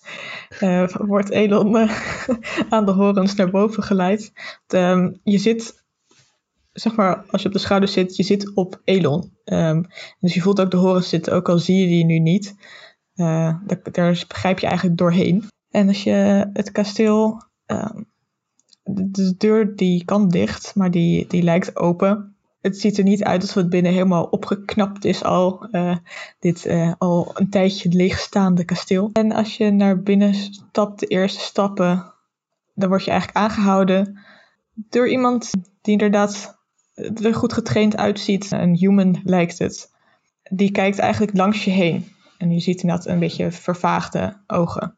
eh, wordt Elon eh, aan de horens naar boven geleid. Ehm, je zit, zeg maar, als je op de schouder zit, je zit op Elon. Ehm, dus je voelt ook de horens zitten, ook al zie je die nu niet. Daar, daar begrijp je eigenlijk doorheen. En als je het kasteel, de, de deur die kan dicht, maar die, die lijkt open het ziet er niet uit alsof het binnen helemaal opgeknapt is al. eh, dit eh, al een tijdje leegstaande kasteel. En als je naar binnen stapt, de eerste stappen, dan word je eigenlijk aangehouden door iemand die inderdaad er goed getraind uitziet. Een human lijkt het. Die kijkt eigenlijk langs je heen. En je ziet inderdaad een beetje vervaagde ogen.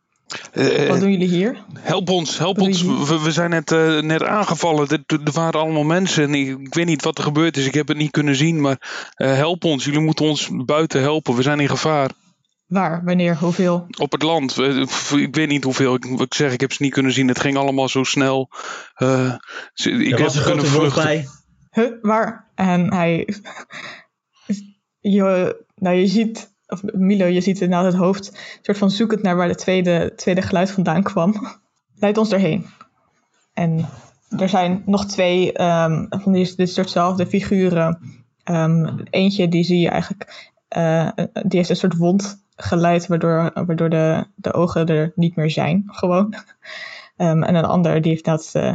Eh, Wat doen jullie hier? Help ons, help ons. We, we zijn net, eh, net aangevallen. Er, er waren allemaal mensen en ik, ik weet niet wat er gebeurd is. Ik heb het niet kunnen zien, maar eh, help ons. Jullie moeten ons buiten helpen. We zijn in gevaar. Waar? Wanneer? Hoeveel? Op het land. Eh, Ik weet niet hoeveel. Ik, ik zeg, ik heb ze niet kunnen zien. Het ging allemaal zo snel. Eh, ze- ik er heb was een kunnen vluchten. bij. Huh, waar? En hij. Je, nou, je ziet. Of Milo, je ziet inderdaad het hoofd. Soort van zoekend naar waar het tweede, tweede geluid vandaan kwam. Leidt ons erheen. En er zijn nog twee ehm, van die, dit soortzelfde figuren. Ehm, eentje die zie je eigenlijk. eh, die heeft een soort wond geleid. Waardoor, waardoor de, de ogen er niet meer zijn. Gewoon. Ehm, en een ander die heeft dat. eh,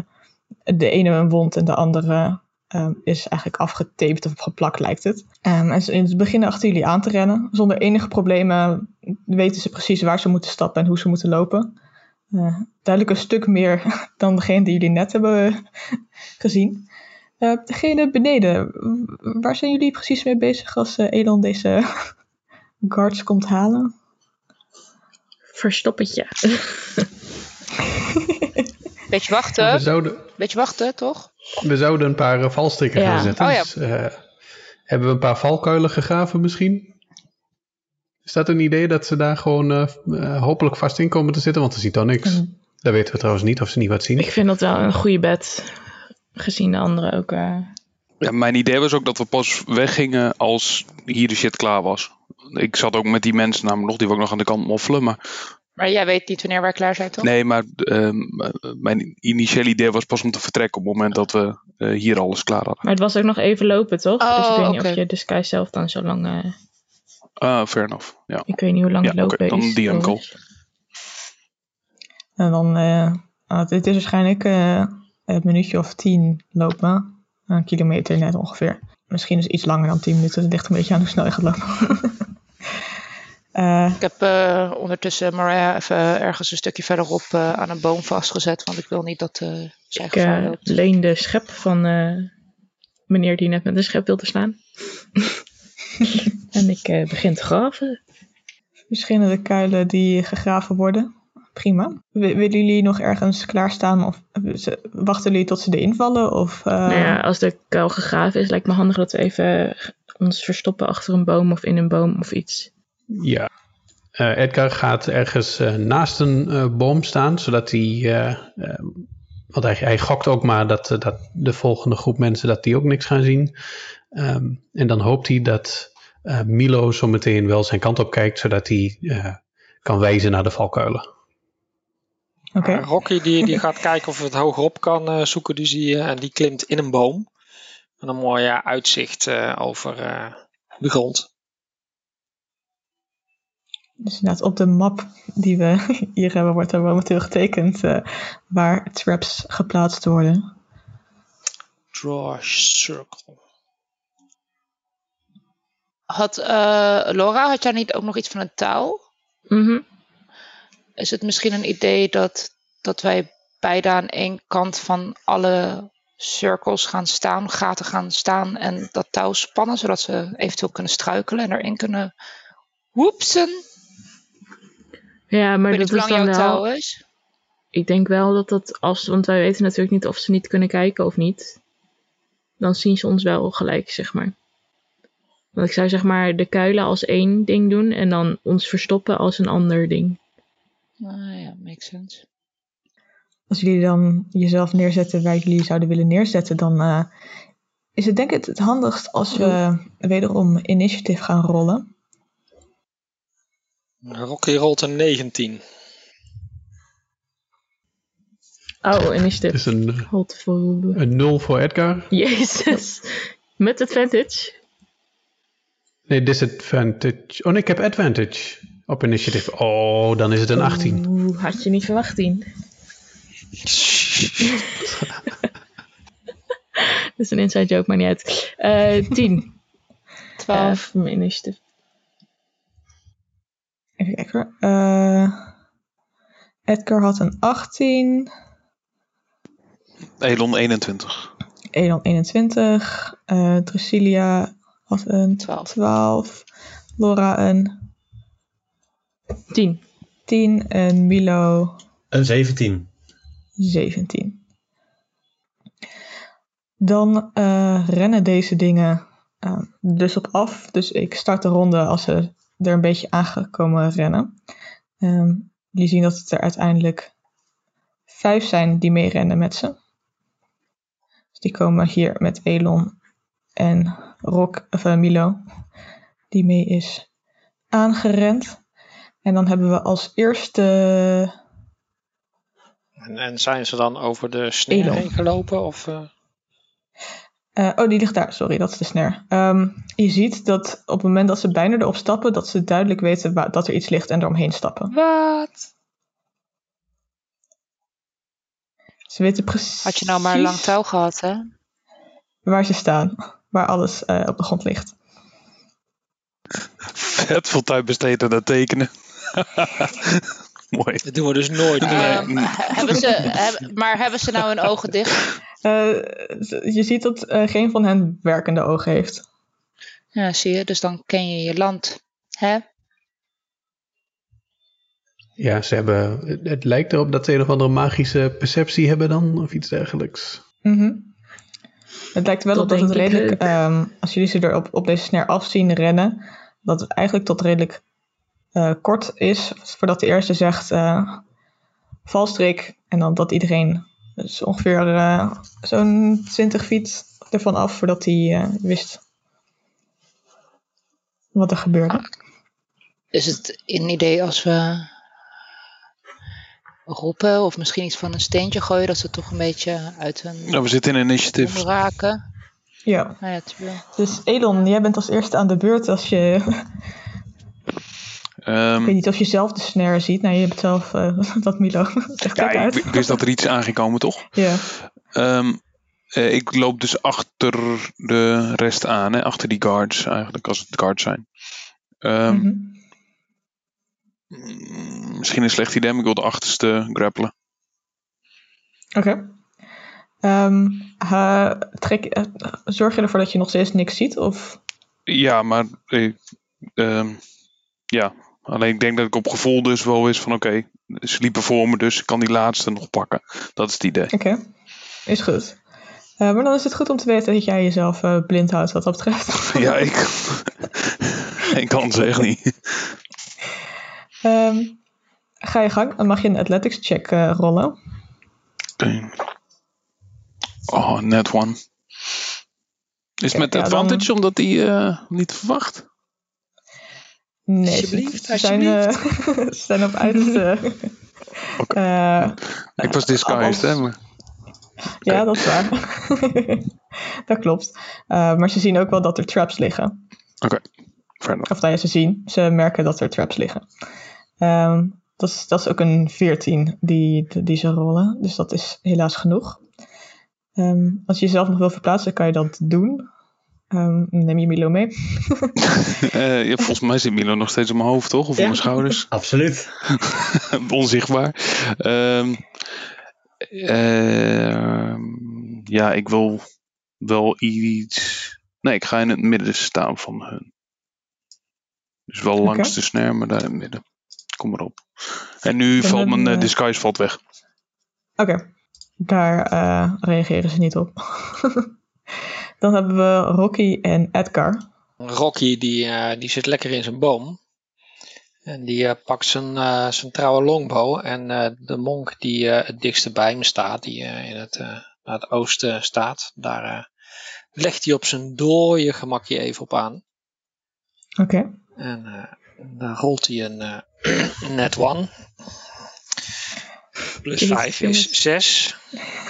de ene een wond en de andere ehm, is eigenlijk afgetaped of geplakt, lijkt het. Ehm, en ze, ze beginnen achter jullie aan te rennen. Zonder enige problemen weten ze precies waar ze moeten stappen en hoe ze moeten lopen. Eh, duidelijk een stuk meer dan degene die jullie net hebben gezien. Eh, degene beneden, waar zijn jullie precies mee bezig als eh, Elon deze guards komt halen? Verstoppetje. Beetje wachten. zouden, Beetje wachten, toch? We zouden een paar eh, valstrikken Ja. gaan zetten. Oh ja. Dus, eh, hebben we een paar valkuilen gegraven misschien? Is dat een idee dat ze daar gewoon eh, hopelijk vast in komen te zitten? Want er ziet dan niks. Mm. Dat weten we trouwens niet of ze niet wat zien. Ik vind dat wel een goede bed. Gezien de anderen ook. eh, Ja, mijn idee was ook dat we pas weggingen als hier de shit klaar was. Ik zat ook met die mensen namelijk nog, die we ook nog aan de kant moffelen. Maar Maar jij weet niet wanneer wij klaar zijn, toch? nee, maar ehm, mijn initiële idee was pas om te vertrekken op het moment dat we eh, hier alles klaar hadden. Maar het was ook nog even lopen, toch? Oh, dus ik weet niet oké. of je de Sky zelf dan zo lang... eh, Ah, fair enough. Ja. ik weet niet hoe lang Ja, het lopen oké, dan is. die enkel. En dan, eh ah, het is waarschijnlijk eh, een minuutje of tien lopen. Een kilometer net ongeveer. Misschien is het iets langer dan tien minuten. Het ligt een beetje aan hoe snel je gaat lopen. Eh, Ik heb eh, ondertussen Mariah even ergens een stukje verderop eh, aan een boom vastgezet. Want ik wil niet dat zij Ik leen de schep van meneer die net met een schep wilde slaan. en ik begin te graven. verschillende kuilen die gegraven worden. Prima. W- willen jullie nog ergens klaarstaan of wachten jullie tot ze erin vallen? Of, Nou ja, als de kuil gegraven is, lijkt me handig dat we even ons verstoppen achter een boom of in een boom of iets. Ja. Eh, Edgar gaat ergens eh, naast een eh, boom staan, zodat hij. eh, eh, want hij, hij gokt ook maar dat, dat de volgende groep mensen dat die ook niks gaan zien. Ehm, en dan hoopt hij dat eh, Milo zo meteen wel zijn kant op kijkt, zodat hij eh, kan wijzen naar de valkuilen. Oké. Maar Rocky die, die gaat kijken of het hogerop kan eh, zoeken, die zie je. En die klimt in een boom. En een mooi ja, uitzicht eh, over eh, de grond. Dus inderdaad, op de map die we hier hebben, wordt er momenteel getekend eh, waar traps geplaatst worden. Draw a circle. Had, eh, Laura, had jij niet ook nog iets van een touw? Mhm. Is het misschien een idee dat dat wij beide aan één kant van alle cirkels gaan staan, gaten gaan staan en dat touw spannen, zodat ze eventueel kunnen struikelen en erin kunnen woepsen. Ja, maar dat is dan jouw touw wel... is. Ik denk wel dat dat als... Want wij weten natuurlijk niet of ze niet kunnen kijken of niet. Dan zien ze ons wel gelijk, zeg maar. Want ik zou zeg maar de kuilen als één ding doen en dan ons verstoppen als een ander ding. Ah ja, makes sense. Als jullie dan jezelf neerzetten waar jullie zouden willen neerzetten, dan eh, is het denk ik het handigst als we wederom initiative gaan rollen. Rocky rolt een 19. Oh, initiative. Dus een, eh, Hold voor... een 0 voor Edgar. Jezus. Met advantage. Nee, disadvantage. Oh nee, ik heb advantage op initiative. Oh, dan is het een 18. Oeh, had je niet verwacht, tien. Dat is een inside joke, maar niet uit. Eh 10. 12. Uh, mijn initiative. Even kijken. Eh, Edgar had een 18, Elon 21. Elon 21, eh Drusilia had een 12. 12, Laura een 10. 10 en Milo Een 17. 17. Dan eh, rennen deze dingen eh, dus op af. Dus ik start de ronde als ze er een beetje aangekomen rennen. Ehm, jullie zien dat het er uiteindelijk vijf zijn die meerennen met ze. Dus die komen hier met Elon en Rock, of eh, Milo, die mee is aangerend. En dan hebben we als eerste En, en zijn ze dan over de sneeuw heen gelopen? Of, eh, Eh, oh, die ligt daar. Sorry, dat is de snare. Ehm, je ziet dat op het moment dat ze bijna erop stappen, dat ze duidelijk weten waar, dat er iets ligt en eromheen stappen. Wat? Ze weten precies Had je nou maar een lang touw gehad, hè? waar ze staan, waar alles eh, op de grond ligt. Vet veel tijd besteed aan het tekenen. Mooi. dat doen we dus nooit. Ehm, he- hebben ze, heb- maar hebben ze nou hun ogen dicht? Eh, je ziet dat eh, geen van hen werkende ogen heeft. Ja, zie je. Dus dan ken je je land. Hè? Ja, ze hebben. Het, het lijkt erop dat ze een of andere magische perceptie hebben dan, of iets dergelijks. Mhm. Het lijkt wel Dat op dat het redelijk, ehm, als jullie ze er op, op deze snare af zien rennen, dat het eigenlijk tot redelijk eh, kort is voordat de eerste zegt eh, valstrik. En dan dat iedereen dus ongeveer eh, zo'n 20 feet ervan af voordat hij eh, wist wat er gebeurde. Is het een idee als we roepen of misschien iets van een steentje gooien, dat ze toch een beetje uit hun Nou, we zitten in initiative. mond raken? Ja, Nou ja, dus Elon, jij bent als eerste aan de beurt als je... Ehm, ik weet niet of je zelf de snare ziet. Nou, je hebt zelf uh, dat Milo zegt ja, uit. ik wist dat er iets aan ging komen, toch? Ja. Ehm, eh, ik loop dus achter de rest aan, hè? achter die guards eigenlijk, als het guards zijn. Ehm, Mhm. mm, Misschien een slecht idee, maar ik wil de achterste grappelen. Oké. Trek, eh, zorg je ervoor dat je nog steeds niks ziet? Of... Ja, maar eh, ja, alleen ik denk dat ik op gevoel dus wel is van oké, ze liepen voor me, dus ik kan die laatste nog pakken. Dat is het idee. Oké, is goed. Eh, maar dan is het goed om te weten dat jij jezelf eh, blind houdt wat dat betreft. Ja, ik, ik kan ze echt niet. Ehm, ga je gang. Dan mag je een athletics check eh, rollen. Oh, net one. Is het met Ja, dan- advantage omdat die eh, niet verwacht? Nee, ze- Alsjeblieft, ze, zijn, eh, ze zijn op uiterste... Oké. eh, Ik was disguised, hè? Maar, Ja, dat is waar. dat klopt. Eh, maar ze zien ook wel dat er traps liggen. Oké, enough. Of nou ja, ze zien. Ze merken dat er traps liggen. Ehm, dat, is, dat is ook een 14 die, die ze rollen. Dus dat is helaas genoeg. Ehm, als je jezelf nog wil verplaatsen, kan je dat doen. Ehm, neem je Milo mee? Eh, ja, volgens mij zit Milo nog steeds op mijn hoofd, toch? Of op mijn schouders. Absoluut. Onzichtbaar. Ehm, ehm, ja, ik wil wel iets... Nee, ik ga in het midden staan van hun. Dus wel langs de snare, maar daar in het midden. Kom maar op. En nu valt mijn eh, we- disguise valt weg. Oké, daar eh, reageren ze niet op. Dan hebben we Rocky en Edgar. Rocky die, eh, die zit lekker in zijn boom. En die eh, pakt zijn, eh, zijn trouwe longbow. En de monk die het dichtste bij hem staat, die in het, naar het oosten staat, daar legt hij op zijn dooie gemakje even op aan. Oké, En dan rolt hij een net one. Plus Jezus, 5 jongens. is 6.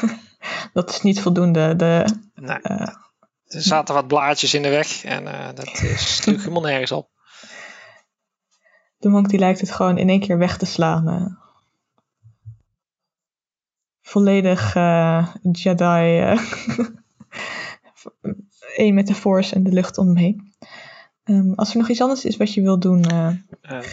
dat is niet voldoende. De, Nee, er zaten wat blaadjes in de weg en eh, dat is natuurlijk helemaal nergens op. de monk die lijkt het gewoon in één keer weg te slaan. eh. volledig eh, Jedi. eh, Eén met de force en de lucht om. Ehm, als er nog iets anders is wat je wilt doen. Eh,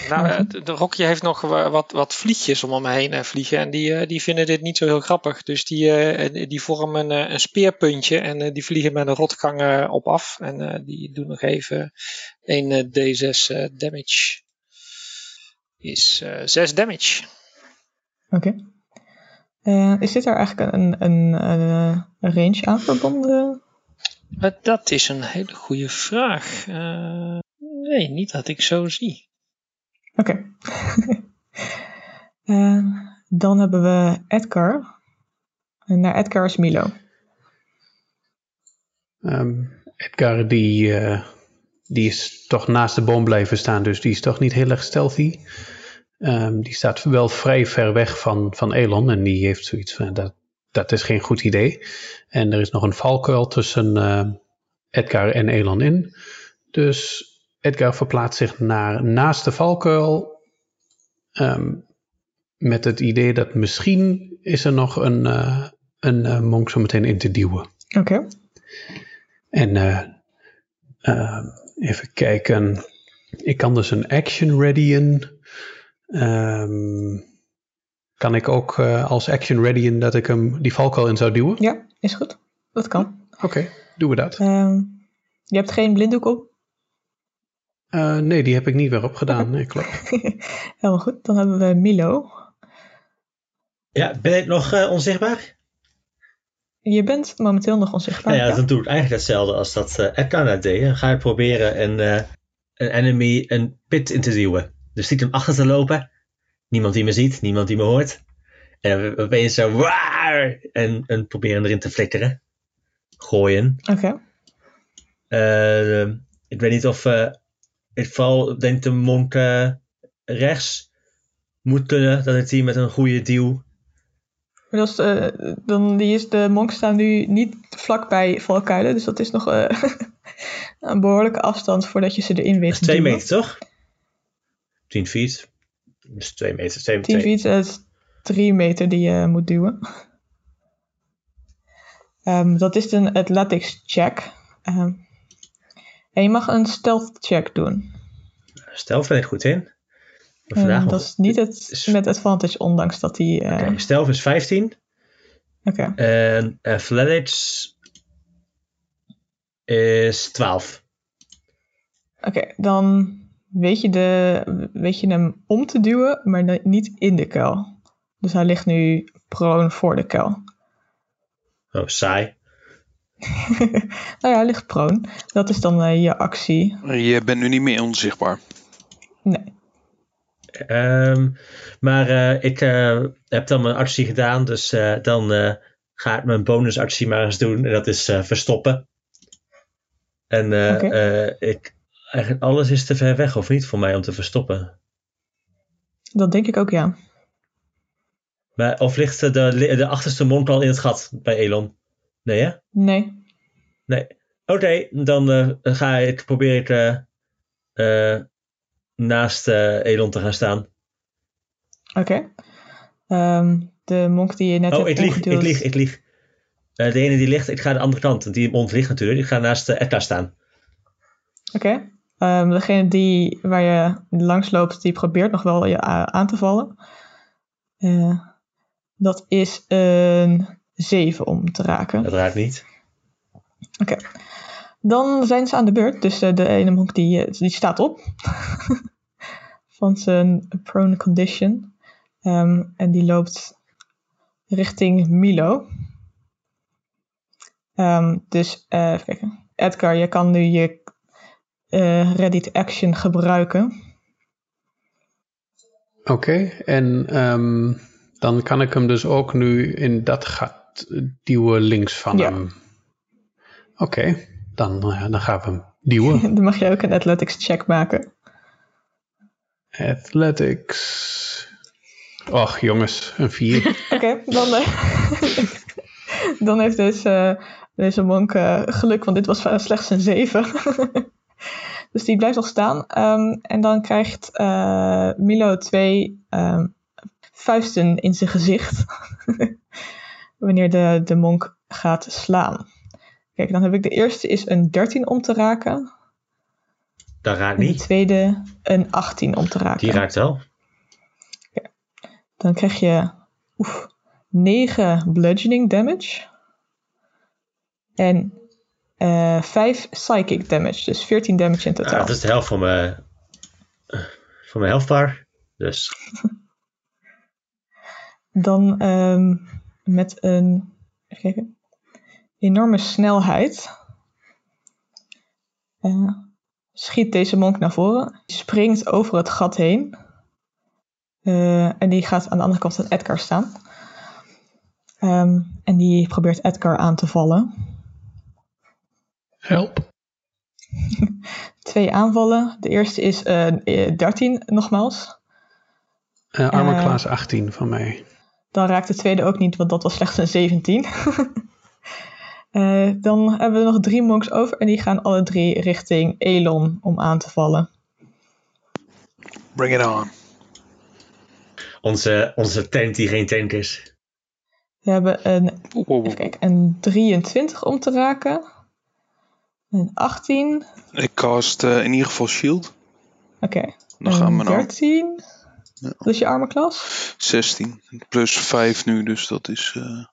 nou, de, Rocky heeft nog wa- wat, wat vliegjes om hem heen eh, vliegen. En die, die vinden dit niet zo heel grappig. Dus die, die vormen een, een speerpuntje. En die vliegen met een rotgang op af. En die doen nog even een eh, D6 eh, damage. Is eh 6 damage. Oké. Is dit er eigenlijk een, een, eh, een range aan verbonden? Dat is een hele goede vraag. Eh, nee, niet dat ik zo zie. Oké. Eh, dan hebben we Edgar. En naar Edgar is Milo. Ehm, Edgar die, eh, die is toch naast de boom blijven staan, dus die is toch niet heel erg stealthy. Ehm, die staat wel vrij ver weg van, van Elon en die heeft zoiets van dat, dat is geen goed idee. En er is nog een valkuil tussen eh, Edgar en Elon in. Dus Edgar verplaatst zich naar naast de valkuil ehm, met het idee dat misschien is er nog een, eh, een eh, monk zo meteen in te duwen. Oké. En eh, ehm, even kijken. Ik kan dus een action readyen. Ehm, kan ik ook eh, als action readyen dat ik hem die valkuil in zou duwen? Ja, is goed. Dat kan. Oké, doen we dat. Ehm, je hebt geen blinddoek op? Eh, nee, die heb ik niet weer opgedaan. Nee, klopt. Helemaal goed. Dan hebben we Milo. Ja, ben ik nog eh, onzichtbaar? Je bent momenteel nog onzichtbaar. Nou ja, ja? dan doe ik eigenlijk hetzelfde als dat eh Edgar net deed. Dan ga ik proberen een, eh, een enemy een pit in te duwen. Dus niet hem achter te lopen. Niemand die me ziet, niemand die me hoort. En opeens zo waar en, en proberen erin te flikkeren. Gooien. Oké. Eh, ik weet niet of eh ik vooral denk de monk eh, rechts moet kunnen. Dat ik die met een goede duw. Maar dat is, dan die is, de monks staan nu niet vlakbij valkuilen. Dus dat is nog een behoorlijke afstand voordat je ze erin weet Dat is te twee meter toch? 10 feet. Dus twee meter. Twee, 10 twee- feet eh, is 3 meter die je moet duwen. Ehm, dat is een athletics check. Ehm, en je mag een stealth check doen. Stealth ben ik goed in. Vandaag dat is niet het is- met advantage, ondanks dat die... eh, Oké, Stealth is 15. Oké, En athletics is 12. Oké, dan weet je, de, weet je hem om te duwen, maar niet in de kuil. Dus hij ligt nu prone voor de kuil. Oh, saai. nou ja, hij ligt prone. Dat is dan eh, je actie. Je bent nu niet meer onzichtbaar. Nee. Ehm, maar eh, ik eh, heb dan mijn actie gedaan, dus eh, dan eh, ga ik mijn bonusactie maar eens doen. En dat is eh, verstoppen. En eh, Oké. eh, ik, eigenlijk alles is te ver weg, of niet, voor mij om te verstoppen. Dat denk ik ook, ja. Maar, of ligt de, de, achterste mond al in het gat bij Elon? Nee, hè? Nee. Nee. Oké, dan eh, ga ik, probeer ik eh, eh, naast Elon te gaan staan. Oké. Ehm, de monk die je net Oh, hebt ik lieg, ik lieg, ik lieg. De ene die ligt, ik ga de andere kant. want Die mond ligt natuurlijk. Ik ga naast Edgar staan. Oké. Ehm, degene die, waar je langs loopt, die probeert nog wel je aan te vallen. Eh, dat is een 7 om te raken. Dat raakt niet. Oké. Dan zijn ze aan de beurt. Dus eh, de ene monk die, eh, die staat op. van zijn prone condition. Ehm, en die loopt richting Milo. Ehm, dus even kijken. Edgar, je kan nu je ready to action gebruiken. Oké, en ehm, dan kan ik hem dus ook nu in dat gat duwen links van Ja. hem. Oké, dan, eh, dan gaan we hem duwen. Dan mag je ook een athletics check maken. Athletics. Och jongens, een 4. Oké, dan, eh, dan heeft dus, eh, deze monk geluk, want dit was slechts een 7. Dus die blijft nog staan. Ehm, en dan krijgt eh, Milo twee ehm, vuisten in zijn gezicht. Wanneer de, de monk gaat slaan. Kijk, dan heb ik de eerste is een 13 om te raken. Dat raakt En de niet. tweede een 18 om te raken. Die raakt wel. Dan krijg je oef, 9 bludgeoning damage. En eh 5 psychic damage. Dus 14 damage in totaal. dat is de helft van mijn, van mijn health bar. Dus Dan ehm, met een even kijken, enorme snelheid eh, schiet deze monk naar voren. Springt over het gat heen. Eh, en die gaat aan de andere kant van Edgar staan. Ehm, en die probeert Edgar aan te vallen. Help. Twee aanvallen. De eerste is eh, eh, 13 nogmaals. Eh armor Eh. class 18 van mij. Dan raakt de tweede ook niet, want dat was slechts een 17. Eh, dan hebben we nog drie monks over en die gaan alle drie richting Elon om aan te vallen. Bring it on. onze, onze tent die geen tent is. We hebben een, even kijken, een 23 om te raken. Een 18. Ik cast eh, in ieder geval shield. Oké. Dan gaan we naar 13. Ja. Wat is je armor class? 16. Plus 5 nu, dus dat is eh,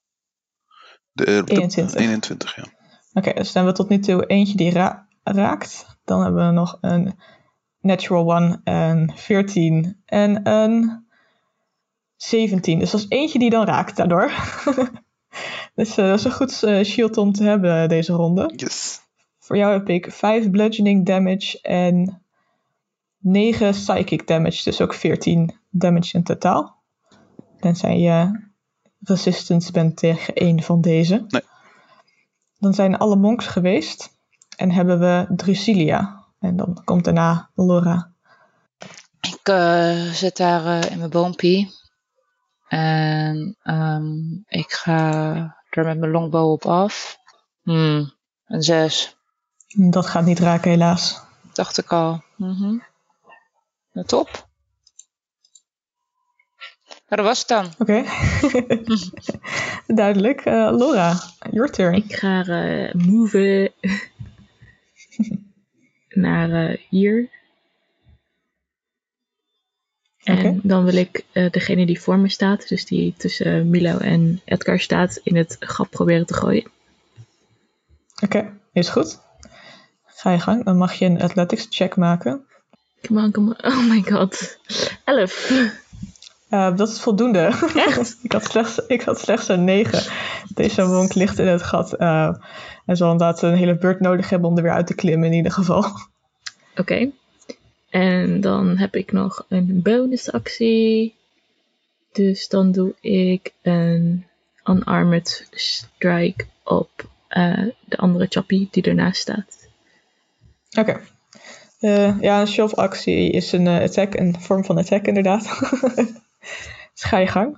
de, de 21. 21, ja. Oké, dus dan hebben we tot nu toe eentje die ra- raakt. Dan hebben we nog een natural one, een 14 en een 17. Dus dat is eentje die dan raakt daardoor. dus eh, dat is een goed eh, shield om te hebben deze ronde. Yes. Voor jou heb ik 5 bludgeoning damage en 9 psychic damage. Dus ook 14 damage in totaal. Tenzij je resistance bent tegen één van deze. Nee. Dan zijn alle monks geweest. En hebben we Drusilia. En dan komt daarna Laura. Ik eh, zit daar eh, in mijn boompie. En ehm, ik ga er met mijn longbow op af. Hmm, een zes. Dat gaat niet raken helaas. Dacht ik al. Mhm. Nou, top. Nou, dat was het dan. Oké. Duidelijk. Eh, Laura, your turn. Ik ga eh move naar eh, hier. En Oké. dan wil ik eh, degene die voor me staat, dus die tussen Milo en Edgar staat, in het gat proberen te gooien. Oké, is goed. Ga je gang. Dan mag je een athletics check maken. Come on, come on. Oh my god. Elf. Eh, dat is voldoende. Echt? ik, had slechts, ik had slechts een 9. Deze monk ligt in het gat. eh, en zal inderdaad een hele beurt nodig hebben om er weer uit te klimmen in ieder geval. Oké. En dan heb ik nog een bonusactie. Dus dan doe ik een unarmored strike op eh, de andere chappie die ernaast staat. Oké. Eh, ja, een shove actie is een eh, attack, een vorm van attack inderdaad. dus ga je gang.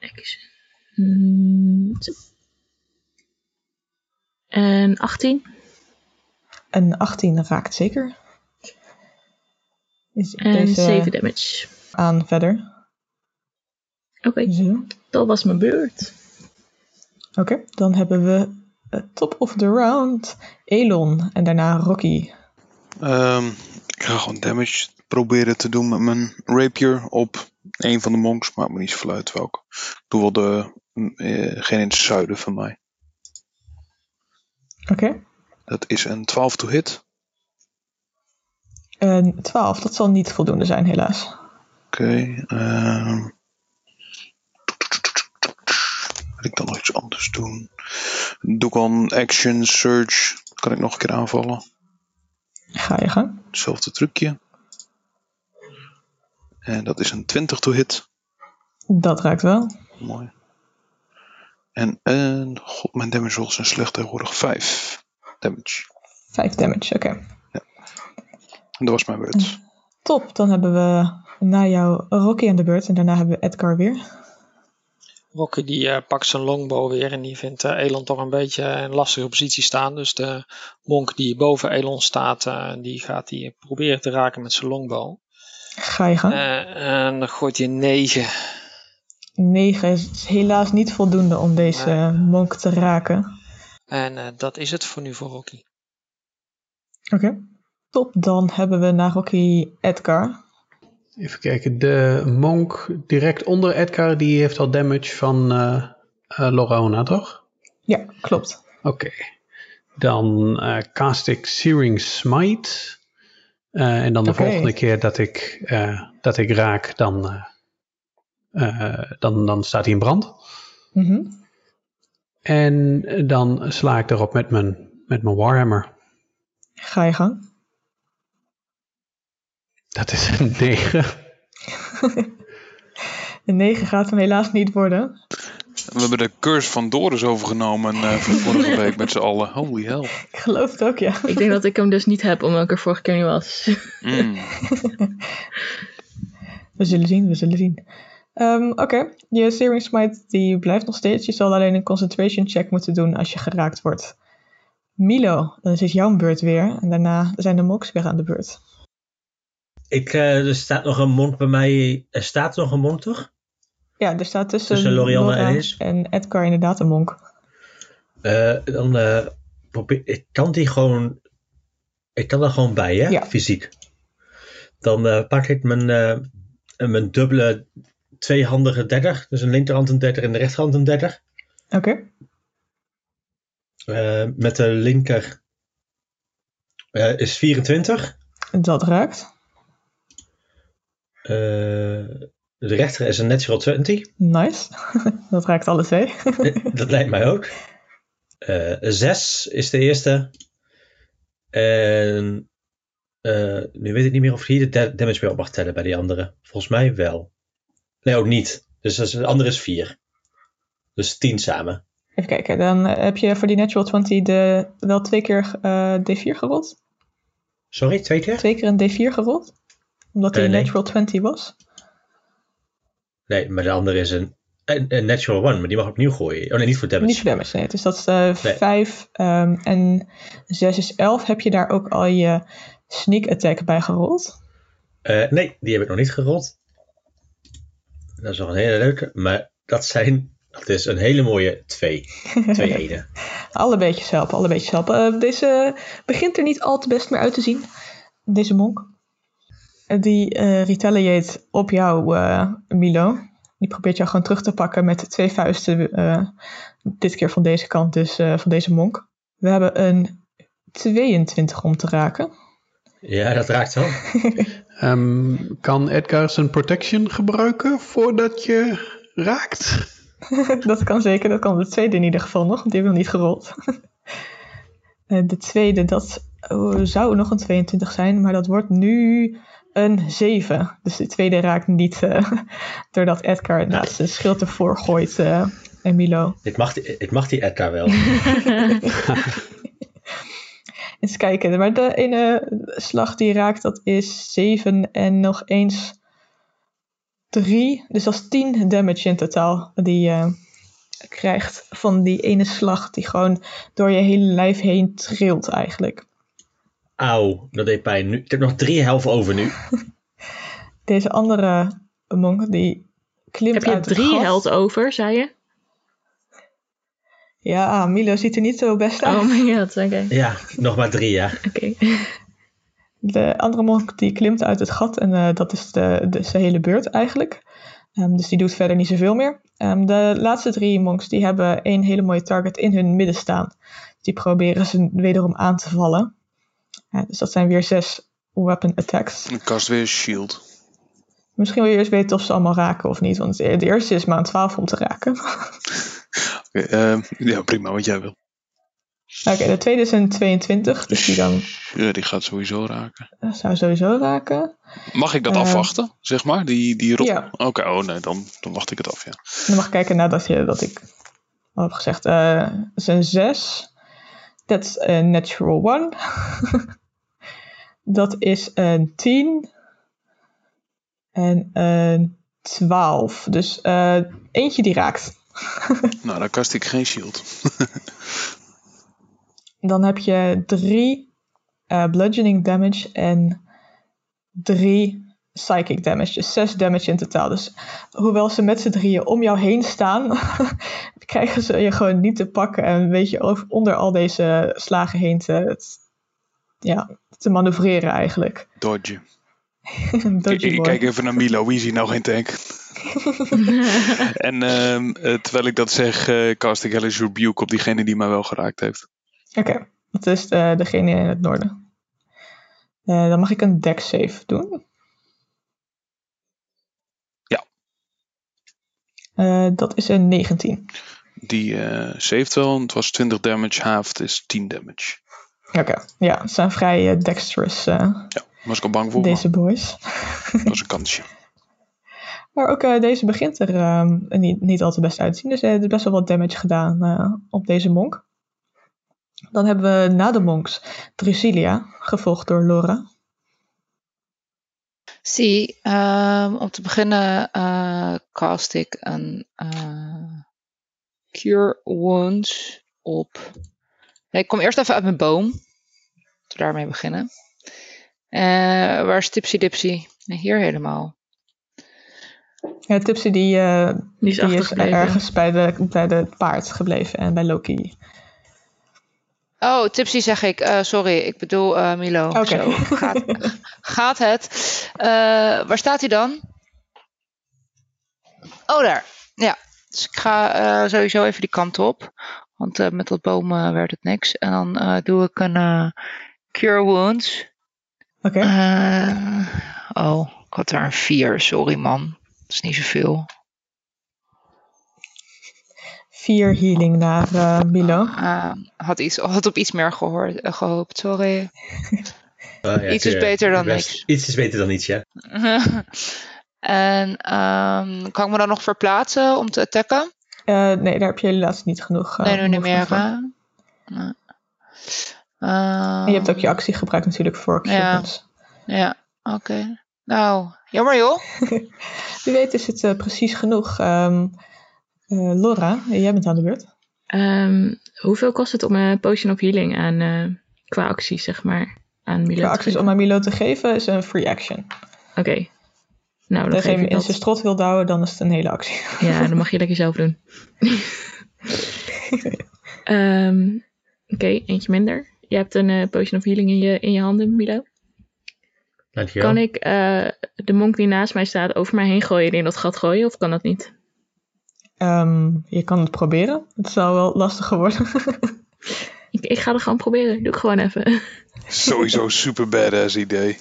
Action. Hmm. En 18. Een 18 raakt zeker. Is En deze 7 damage. aan verder. Oké, dat was mijn beurt. Oké, dan hebben we top of the round. Elon en daarna Rocky. Ehm, ik ga gewoon damage proberen te doen met mijn rapier op een van de monks. Maakt me niet zoveel uit welke. Ik doe wel de, eh, geen in het zuiden van mij. Oké. Dat is een 12 to hit. Een 12, dat zal niet voldoende zijn, helaas. Oké. ehm. Wil ik dan nog iets anders doen? Doe ik action, surge. Kan ik nog een keer aanvallen? Ga je gang. Hetzelfde trucje. En dat is een 20 to hit. Dat raakt wel. Mooi. En, en god, mijn damage rolls zijn slecht tegenwoordig. 5 damage. 5 damage, oké. En dat was mijn beurt. Top, dan hebben we na jou Rocky aan de beurt en daarna hebben we Edgar weer. Rocky die eh, pakt zijn longbow weer en die vindt eh, Elon toch een beetje in een lastige positie staan. Dus de monk die boven Elon staat, eh, die gaat hij proberen te raken met zijn longbow. Ga je gang. Eh, en dan gooit hij een 9. 9 is helaas niet voldoende om deze monk te raken. En dat is het voor nu voor Rocky. Oké. Top, dan hebben we na Rocky Edgar. Even kijken, de monk direct onder Edgar, die heeft al damage van eh eh, Lorona, toch? Ja, klopt. Oké. Dan eh, cast ik Searing Smite. En dan de volgende keer dat ik, dat ik raak, dan, dan, dan staat hij in brand. Mhm. En dan sla ik erop met mijn, met mijn Warhammer. Ga je gang. Dat is een 9. Een 9 gaat hem helaas niet worden. We hebben de curse van Doris overgenomen eh, van vorige week met z'n allen. Holy hell. Ik geloof het ook, ja. Ik denk dat ik hem dus niet heb, omdat ik er vorige keer niet was. Mm. We zullen zien, we zullen zien. Ehm, Oké, je Searing Smite die blijft nog steeds. Je zal alleen een concentration check moeten doen als je geraakt wordt. Milo, dan is het jouw beurt weer. En daarna zijn de monks weer aan de beurt. Ik, eh, er staat nog een monk bij mij. Er staat nog een monk, toch? Ja, er staat tussen, Tussen Lorianne en en Edgar inderdaad een monk. Eh, dan eh, probeer ik kan die gewoon. Ik kan er gewoon bij, hè? Ja. Fysiek. Dan pak ik mijn, mijn dubbele tweehandige 30. Dus een linkerhand een 30 en de rechterhand een 30. Oké, met de linker is 24. dat raakt. Eh, de rechter is een natural 20. Nice. dat raakt alle twee. Dat lijkt mij ook. Eh, zes is de eerste. En eh, nu weet ik niet meer of je hier de da- damage bij op mag tellen bij die andere. Volgens mij wel. Nee, ook niet. Dus de andere is vier. Dus tien samen. Even kijken, dan eh, heb je voor die natural 20 de, wel twee keer eh, D4 gerold? Sorry, twee keer? Twee keer een D4 gerold? Omdat die Eh, nee. natural 20 was? Nee, maar de andere is een, een, een natural one, maar die mag opnieuw gooien. Oh nee, niet voor damage. Niet voor damage, nee. Dus dat is eh Nee. 5 en 6 is 11. Heb je daar ook al je sneak attack bij gerold? Eh, nee, die heb ik nog niet gerold. Dat is nog een hele leuke. Maar dat zijn, dat is een hele mooie twee. Twee heden. Alle beetjes helpen, alle beetjes helpen. Deze begint er niet al te best meer uit te zien. Deze monk. Eh, Die eh retaliate op jou, eh, Milo. Die probeert jou gewoon terug te pakken met twee vuisten. eh, dit keer van deze kant, dus eh, van deze monk. We hebben een 22 om te raken. Ja, dat raakt wel. Ehm, kan Edgar zijn protection gebruiken voordat je raakt? dat kan zeker, dat kan de tweede in ieder geval nog, want die hebben we nog niet gerold. Eh, de tweede, dat oh, zou nog een 22 zijn, maar dat wordt nu een 7. Dus de tweede raakt niet, eh, doordat Edgar inderdaad zijn schild ervoor gooit, eh en Milo. Dit mag, die- dit mag die Edgar wel. Eens kijken, maar de ene slag die raakt, dat is 7 en nog eens 3. Dus dat is 10 damage in totaal die je krijgt van die ene slag die gewoon door je hele lijf heen trilt eigenlijk. Auw, dat deed pijn. Nu, ik heb nog drie helft over nu. Deze andere monk die klimt Heb je uit het drie gat. held over, zei je? Ja, Milo ziet er niet zo best uit. Oh my god, oké. Ja, nog maar drie, ja. Oké. De andere monk die klimt uit het gat en eh, dat is de, de, zijn hele beurt eigenlijk. Ehm, dus die doet verder niet zoveel meer. Ehm, de laatste drie monks die hebben één hele mooie target in hun midden staan. Die proberen ze wederom aan te vallen. Dus dat zijn weer zes weapon attacks. Ik kast weer shield. Misschien wil je eerst weten of ze allemaal raken of niet. Want de eerste is maar een 12 om te raken. Oké, eh, ja, prima, wat jij wil. Oké, de tweede is een 22. Dus die dan Ja, die gaat sowieso raken. eh, zou sowieso raken. Mag ik dat Eh, afwachten, zeg maar? Die, die rol? Ja. Oké, oh nee, dan, dan wacht ik het af, ja. Dan mag ik kijken nadat je, dat ik al heb gezegd. dat is een 6. Dat is een natural 1. dat is een 10. En een 12. Dus eh, eentje die raakt. Nou, dan kast ik geen shield. Dan heb je 3 bludgeoning damage en 3 psychic damage. Dus 6 damage in totaal. Dus hoewel ze met z'n drieën om jou heen staan, krijgen ze je gewoon niet te pakken. En weet je onder al deze slagen heen te, ja, te manoeuvreren eigenlijk. Dodge. Ik, kijk even naar Milo, wie is hier nou geen tank? en ehm, eh, terwijl ik dat zeg, eh cast ik Hellish Rebuke op diegene die mij wel geraakt heeft. Oké, dat is de, degene in het noorden. Eh, dan mag ik een deck save doen. Ja. Eh, dat is een 19. Die eh saved wel, het was 20 damage, halved is 10 damage. Oké, ja, het zijn vrij eh, dexterous, eh, Ja, was ik al bang voor, deze boys. dat was een kansje. Maar ook eh, deze begint er ehm, niet, niet al te best uit te zien. Dus er is best wel wat damage gedaan eh, op deze monk. Dan hebben we na de monks Drusilia, gevolgd door Laura. Zie, ehm, om te beginnen eh, cast ik een eh, Cure Wounds op. Nee, ik kom eerst even uit mijn boom. Laten we daarmee beginnen. Eh, waar is Tipsy Dipsy? Nee, hier helemaal. Ja, Tipsy die, eh, Die is die is ergens bij de, bij de paard gebleven en bij Loki. Oh, Tipsy zeg ik. Eh, sorry, ik bedoel eh, Milo. Oké. Gaat, gaat het. Eh, waar staat hij dan? Oh, daar. Ja. Dus ik ga sowieso even die kant op. Want met dat bomen werd het niks. En dan doe ik een Cure Wounds. Oké, oh, ik had daar een 4. Sorry man. Dat is niet zoveel. Vier healing naar eh, Milo. Eh, had, iets, had op iets meer gehoord, eh, gehoopt. Sorry. Ja, Iets is beter dan Best- niks. Iets is beter dan niets, ja. en ehm, kan ik me dan nog verplaatsen om te attacken? Eh, nee, daar heb je helaas niet genoeg. nee, nu niet meer. Nee. Ehm, je hebt ook je actie gebruikt natuurlijk voor Ja. Ja, oké. Nou, jammer joh. Wie weet is het precies genoeg. Ehm, eh, Laura, jij bent aan de beurt. Ehm, hoeveel kost het om een potion of healing aan, eh, qua acties, zeg maar, aan Milo Qua te acties geven? om aan Milo te geven is een free action. Oké. Nou, dan Als je geef hem in zijn strot wil douwen, dan is het een hele actie. Ja, dan mag je lekker zelf doen. Ehm, Oké, eentje minder. Je hebt een eh, potion of healing in je, in je handen, Milo. Dankjewel. Kan ik eh, de monk die naast mij staat over mij heen gooien en in dat gat gooien, of kan dat niet? Ehm, je kan het proberen. Het zal wel lastiger worden. Ik, ik ga het gewoon proberen. Doe ik gewoon even. Sowieso super badass idee.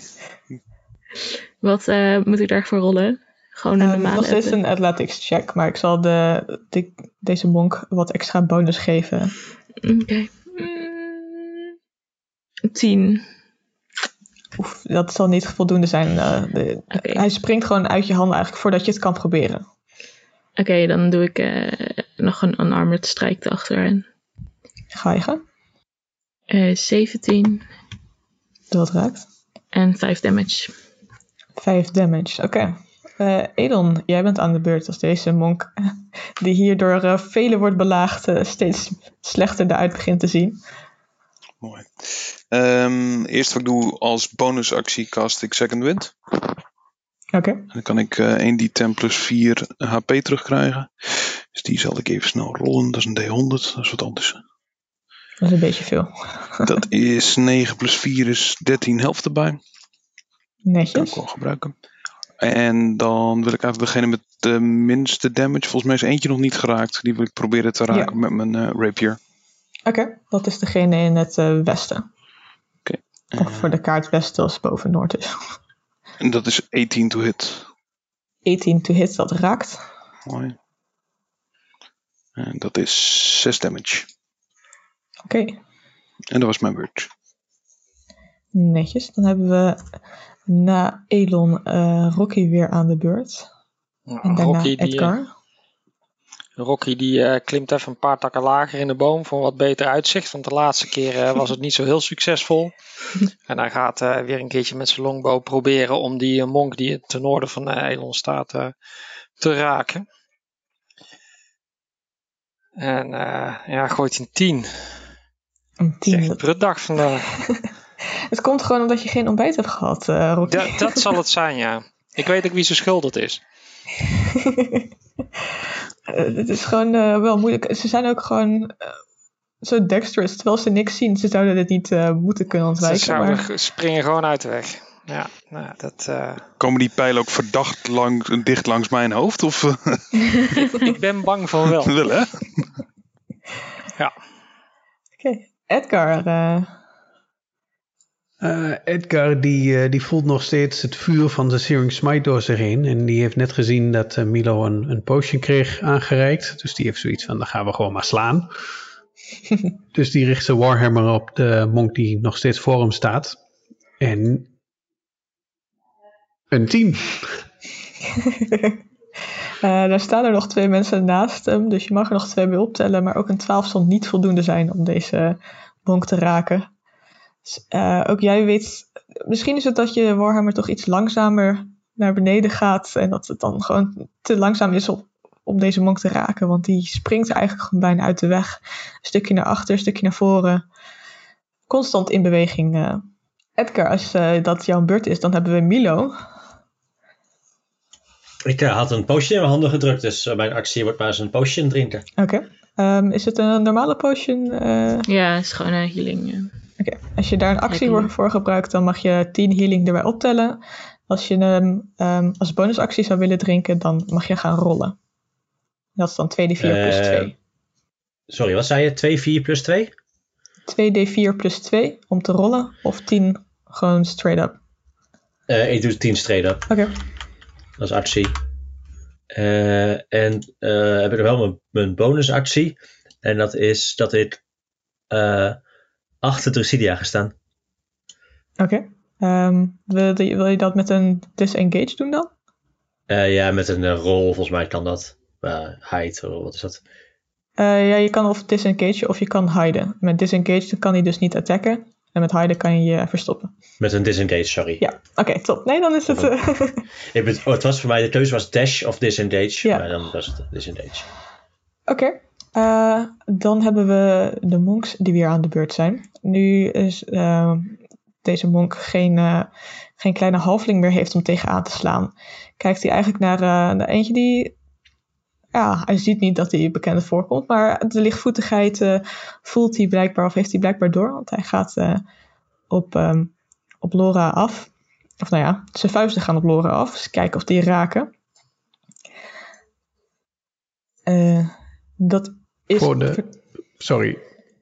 Wat eh, moet ik daarvoor rollen? Gewoon een nog normale. steeds app? een athletics check, maar ik zal de, de- deze monk wat extra bonus geven. Oké. Mm, Tien. Oef, dat zal niet voldoende zijn. eh, de-. Hij springt gewoon uit je handen eigenlijk voordat je het kan proberen. Oké, dan doe ik eh, nog een unarmored strike erachteraan. Ga je gaan? Eh 17 Dat raakt. en 5 damage. 5 damage, oké. Eh, Edon, jij bent aan de beurt als deze monk, die hier door eh, velen wordt belaagd, eh, steeds slechter eruit begint te zien. Mooi. Ehm, eerst wat ik doe als bonusactie cast ik Second Wind. Oké, Dan kan ik eh 1d10 plus 4 HP terugkrijgen. Dus die zal ik even snel rollen. Dat is een D100, dat is wat anders. Dat is een beetje veel. Dat is 9 plus 4 is 13 helft erbij. Kan ik Netjes. wel gebruiken. En dan wil ik eigenlijk degene met de minste damage. Volgens mij is eentje nog niet geraakt. Die wil ik proberen te raken met mijn eh, rapier. Oké, dat is degene in het eh, westen. Oké. Of voor de kaart westen als boven noord is. En dat is 18 to hit. 18 to hit, dat raakt. Mooi. En dat is 6 damage. Oké, En dat was mijn beurt. netjes. Dan hebben we na Elon eh, Rocky weer aan de beurt. En daarna Rocky, die, Edgar. Rocky die eh, klimt even een paar takken lager in de boom voor een wat beter uitzicht. Want de laatste keer eh, was het niet zo heel succesvol. en hij gaat eh, weer een keertje met zijn longbow proberen om die monk die ten noorden van Elon staat te raken. En ja, gooit een 10. Een Het is echt tien. een prutdag vandaag. Het komt gewoon omdat je geen ontbijt hebt gehad, eh Rocky. dat, dat zal het zijn, ja. Ik weet ook wie zijn schuld het is. Eh, Het is gewoon eh, wel moeilijk. Ze zijn ook gewoon eh, zo dexterous, terwijl ze niks zien. Ze zouden dit niet eh, moeten kunnen Ze ontwijken. zouden Maar g- springen gewoon uit de weg. Ja, nou, dat, eh, Komen die pijlen ook verdacht lang, dicht langs mijn hoofd? Of eh, ik ben bang van wel. wel, hè? oké, Edgar. eh, Eh, Edgar die, eh, die voelt nog steeds het vuur van de Searing Smite door zich heen. En die heeft net gezien dat eh, Milo een, een potion kreeg aangereikt. Dus die heeft zoiets van, dan gaan we gewoon maar slaan. dus die richt zijn Warhammer op de monk die nog steeds voor hem staat. En een 10. Eh, daar staan er nog twee mensen naast hem, dus je mag er nog twee bij optellen. Maar ook een 12 zal niet voldoende zijn om deze monk te raken. Eh, ook jij weet, misschien is het dat je Warhammer toch iets langzamer naar beneden gaat. En dat het dan gewoon te langzaam is om, om deze monk te raken. Want die springt eigenlijk gewoon bijna uit de weg. Een stukje naar achter, een stukje naar voren. Constant in beweging. eh. Edgar, als eh, dat jouw beurt is, dan hebben we Milo. Ik had een potion in mijn handen gedrukt, dus mijn actie wordt maar eens een potion drinken. Oké. Ehm, is het een normale potion? eh? Ja, het is gewoon een healing. Oké, als je daar een actie voor, gebruikt, dan mag je 10 healing erbij optellen. Als je hem ehm, als bonusactie zou willen drinken, dan mag je gaan rollen. Dat is dan 2d4 plus Eh, 2. Sorry, wat zei je? 2, 4 plus 2? 2d4 plus 2 om te rollen, of 10 gewoon straight up. Eh, ik doe 10 straight up. Oké, Dat is actie. Eh, en heb ik nog wel mijn, mijn bonusactie. En dat is dat ik achter Drusidia ga staan. oké. Ehm, wil, je- wil je dat met een disengage doen dan? Eh, ja, met een eh, rol, volgens mij kan dat. Uh, hide, wat is dat? Ja, je kan of disengage of je kan hiden. Met disengage kan hij dus niet attacken. En met hiden kan je je verstoppen. Met een disengage, sorry. Ja, oké, top. Nee, dan is het... Ik ben, oh, het was voor mij, de keuze was dash of disengage. Ja. Maar dan was het disengage. Oké, eh, dan hebben we de monks die weer aan de beurt zijn. Nu is eh, deze monk geen, eh, geen kleine halfling meer heeft om tegenaan te slaan. Kijkt hij eigenlijk naar, naar eentje die... Ja, hij ziet niet dat hij bekend voorkomt, maar de lichtvoetigheid voelt hij blijkbaar, of heeft hij blijkbaar door. Want hij gaat op, ehm, op Laura af. Of nou ja, zijn vuisten gaan op Laura af. Dus kijken of die raken. Eh, dat is... Voor de- Sorry.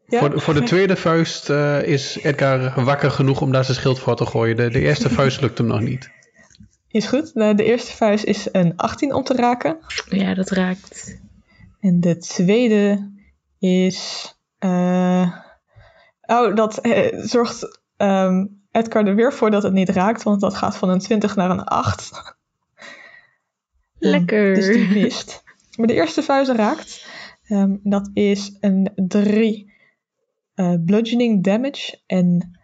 Ja? Voor, de, voor de tweede vuist eh, is Edgar wakker genoeg om daar zijn schild voor te gooien. De, de eerste vuist lukt hem nog niet. Is goed. De, de eerste vuist is een 18 om te raken. Ja, dat raakt. En de tweede is. eh, oh, dat eh, zorgt ehm, Edgar er weer voor dat het niet raakt, want dat gaat van een 20 naar een 8. Lekker. Dus die mist. Maar de eerste vuist raakt. Ehm, dat is een 3 eh, bludgeoning damage en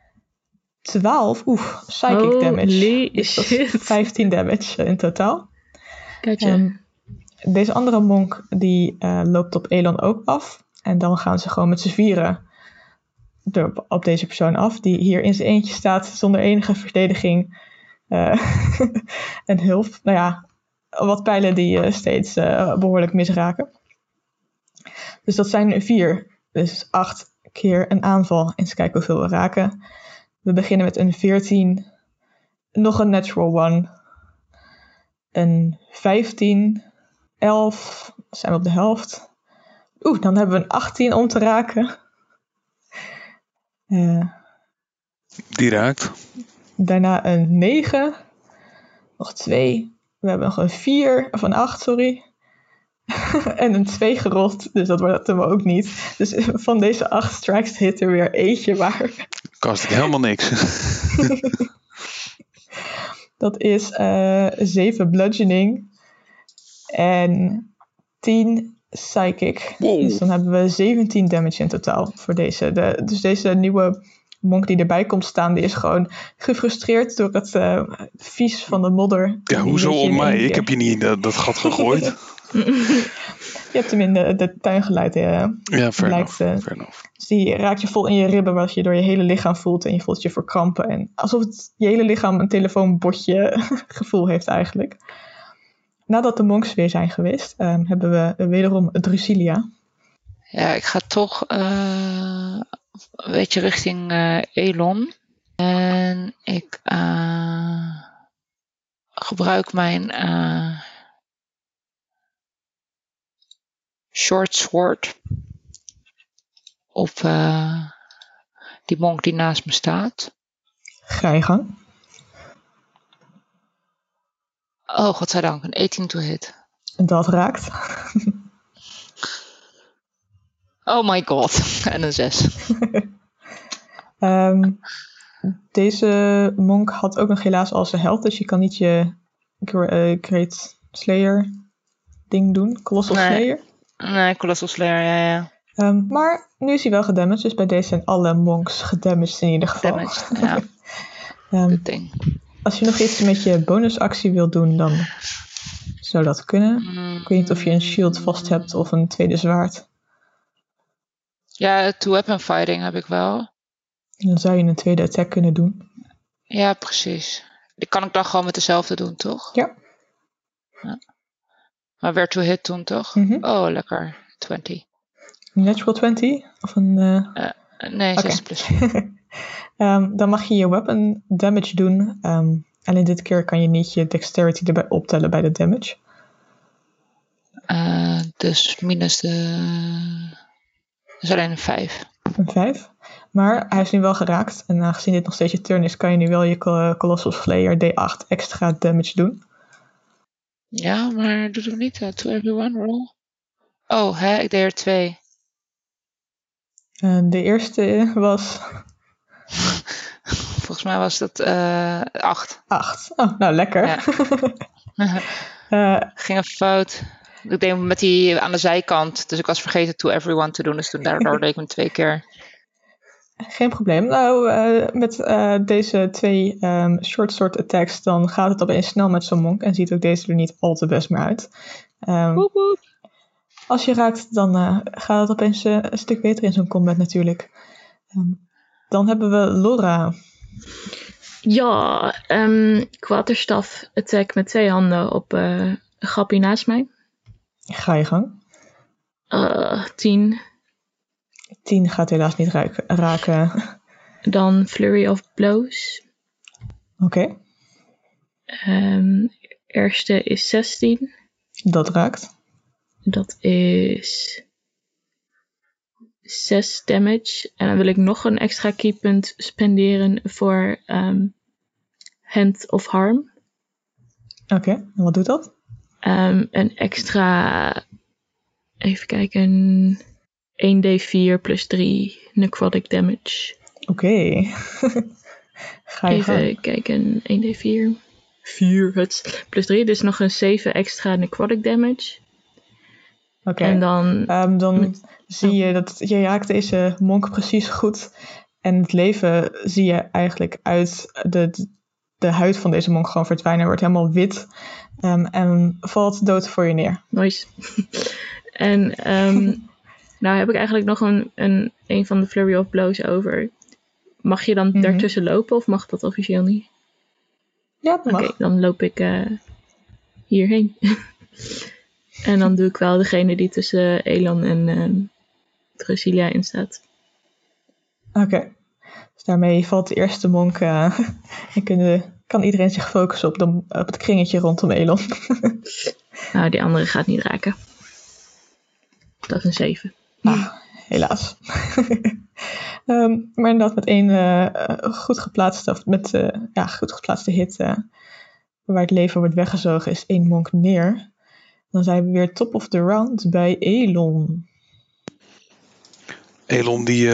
12 oeh, psychic damage. Holy Dus dat is shit. 15 damage in totaal. Gotcha. Ehm, deze andere monk die eh, loopt op Elon ook af. En dan gaan ze gewoon met z'n vieren er op deze persoon af. Die hier in zijn eentje staat zonder enige verdediging eh, en hulp. Nou ja, wat pijlen die steeds eh, behoorlijk misraken. Dus dat zijn er vier. Dus acht keer een aanval. Eens kijken hoeveel we raken. We beginnen met een 14. Nog een natural one. Een 15. 11. Zijn we op de helft. Oeh, dan hebben we een 18 om te raken. Eh, Die raakt. daarna een 9. Nog twee. We hebben nog een 4. Of een 8, sorry. en een 2 gerold. Dus dat wordt hem ook niet. Dus van deze 8 strikes hit er weer eentje waar. Kost ik helemaal niks. Dat is eh 7 bludgeoning. En 10 psychic. Wow. Dus dan hebben we 17 damage in totaal voor deze. De, dus deze nieuwe monk die erbij komt staan, die is gewoon gefrustreerd door het eh, vies van de modder. Ja, hoezo om mij? Ik heb je niet in dat, dat gat gegooid. Je hebt hem in de, de tuin geleid. eh. Ja, fair Lijkt, enough. eh, fair enough. Dus die raakt je vol in je ribben, wat je door je hele lichaam voelt. En je voelt je verkrampen. En alsof het je hele lichaam een telefoonbotje gevoel heeft eigenlijk. Nadat de monks weer zijn geweest, ehm, hebben we wederom Drusilia. Ja, ik ga toch eh, een beetje richting eh, Elon. En ik eh, gebruik mijn eh, short sword op eh, die monk die naast me staat. Ga je gang. Oh, godzijdank, een 18 to hit. Dat raakt. Oh my god, en een 6. Ehm, deze monk had ook nog helaas al zijn health, dus je kan niet je eh, Great Slayer ding doen. Colossal Nee. Slayer. Nee, Colossal Slayer, ja, ja. Ehm, maar nu is hij wel gedamaged, dus bij deze zijn alle monks gedamaged in ieder geval. Damaged, ja, good thing. als je nog iets met je bonusactie wilt doen, dan zou dat kunnen. Ik weet niet of je een shield vast hebt of een tweede zwaard. Ja, two-weapon fighting heb ik wel. Dan zou je een tweede attack kunnen doen. Ja, precies. Die kan ik dan gewoon met dezelfde doen, toch? Ja. Ja. Maar weer to hit doen, toch? Mhm. Oh, lekker. 20. Natural 20 of een... eh, Eh, nee, Oké. 6 plus. Ehm, dan mag je je weapon damage doen. Ehm, alleen dit keer kan je niet je dexterity erbij optellen bij de damage. Eh, dus minus de... Dus alleen een 5. Een 5. Maar hij is nu wel geraakt. En aangezien dit nog steeds je turn is, kan je nu wel je Col- Colossal Slayer D8 extra damage doen. Ja, maar doet hem niet. eh, to everyone roll. Oh, hè? Ik deed er twee. En de eerste was Volgens mij was dat eh 8. 8. Oh, nou lekker. Ja. Eh, Ging even fout. Ik deed met die aan de zijkant. Dus ik was vergeten to everyone te doen. Dus toen daardoor deed ik hem twee keer. Geen probleem. Nou, eh, met eh, deze twee ehm, short sword attacks, dan gaat het opeens snel met zo'n monk. En ziet ook deze er niet al te best meer uit. Ehm, Woep, woep. als je raakt, dan eh, gaat het opeens een stuk beter in zo'n combat natuurlijk. Ehm, dan hebben we Laura. Ja, kwaterstaf attack met twee handen op grappie naast mij. Ga je gang. Eh 10. 10 gaat helaas niet ruik- raken. Dan Flurry of Blows. Oké, Ehm eerste is 16. dat raakt. Dat is 6 damage. En dan wil ik nog een extra keypunt spenderen voor ehm, Hand of Harm. Oké, en wat doet dat? Ehm, een extra, even kijken, 1d4 plus 3 necrotic damage. Oké. Ga je Even kijken, 1d4. 4 het plus 3, dus nog een 7 extra necrotic damage. Oké. En dan, Ehm, dan Met- zie je dat je raakt deze monk precies goed. En het leven zie je eigenlijk uit de, de huid van deze monk gewoon verdwijnen. Wordt helemaal wit. ehm, en valt dood voor je neer. nice. en ehm, nou heb ik eigenlijk nog een, een, een van de Flurry of Blows over. Mag je dan Mhm. daartussen lopen of mag dat officieel niet? Ja, dat Oké, mag. dan loop ik eh, hierheen. En dan doe ik wel degene die tussen Elon en Drasilia in staat. Oké. Dus daarmee valt de eerste monk eh, en kunnen, kan iedereen zich focussen op, de, op het kringetje rondom Elon. Nou, die andere gaat niet raken. Dat is een 7. Helaas. Ehm, maar inderdaad met één eh, eh, goed geplaatste, of met eh, ja, goed geplaatste hit, eh, waar het leven wordt weggezogen, is één monk neer. Dan zijn we weer top of the round bij Elon. Elon die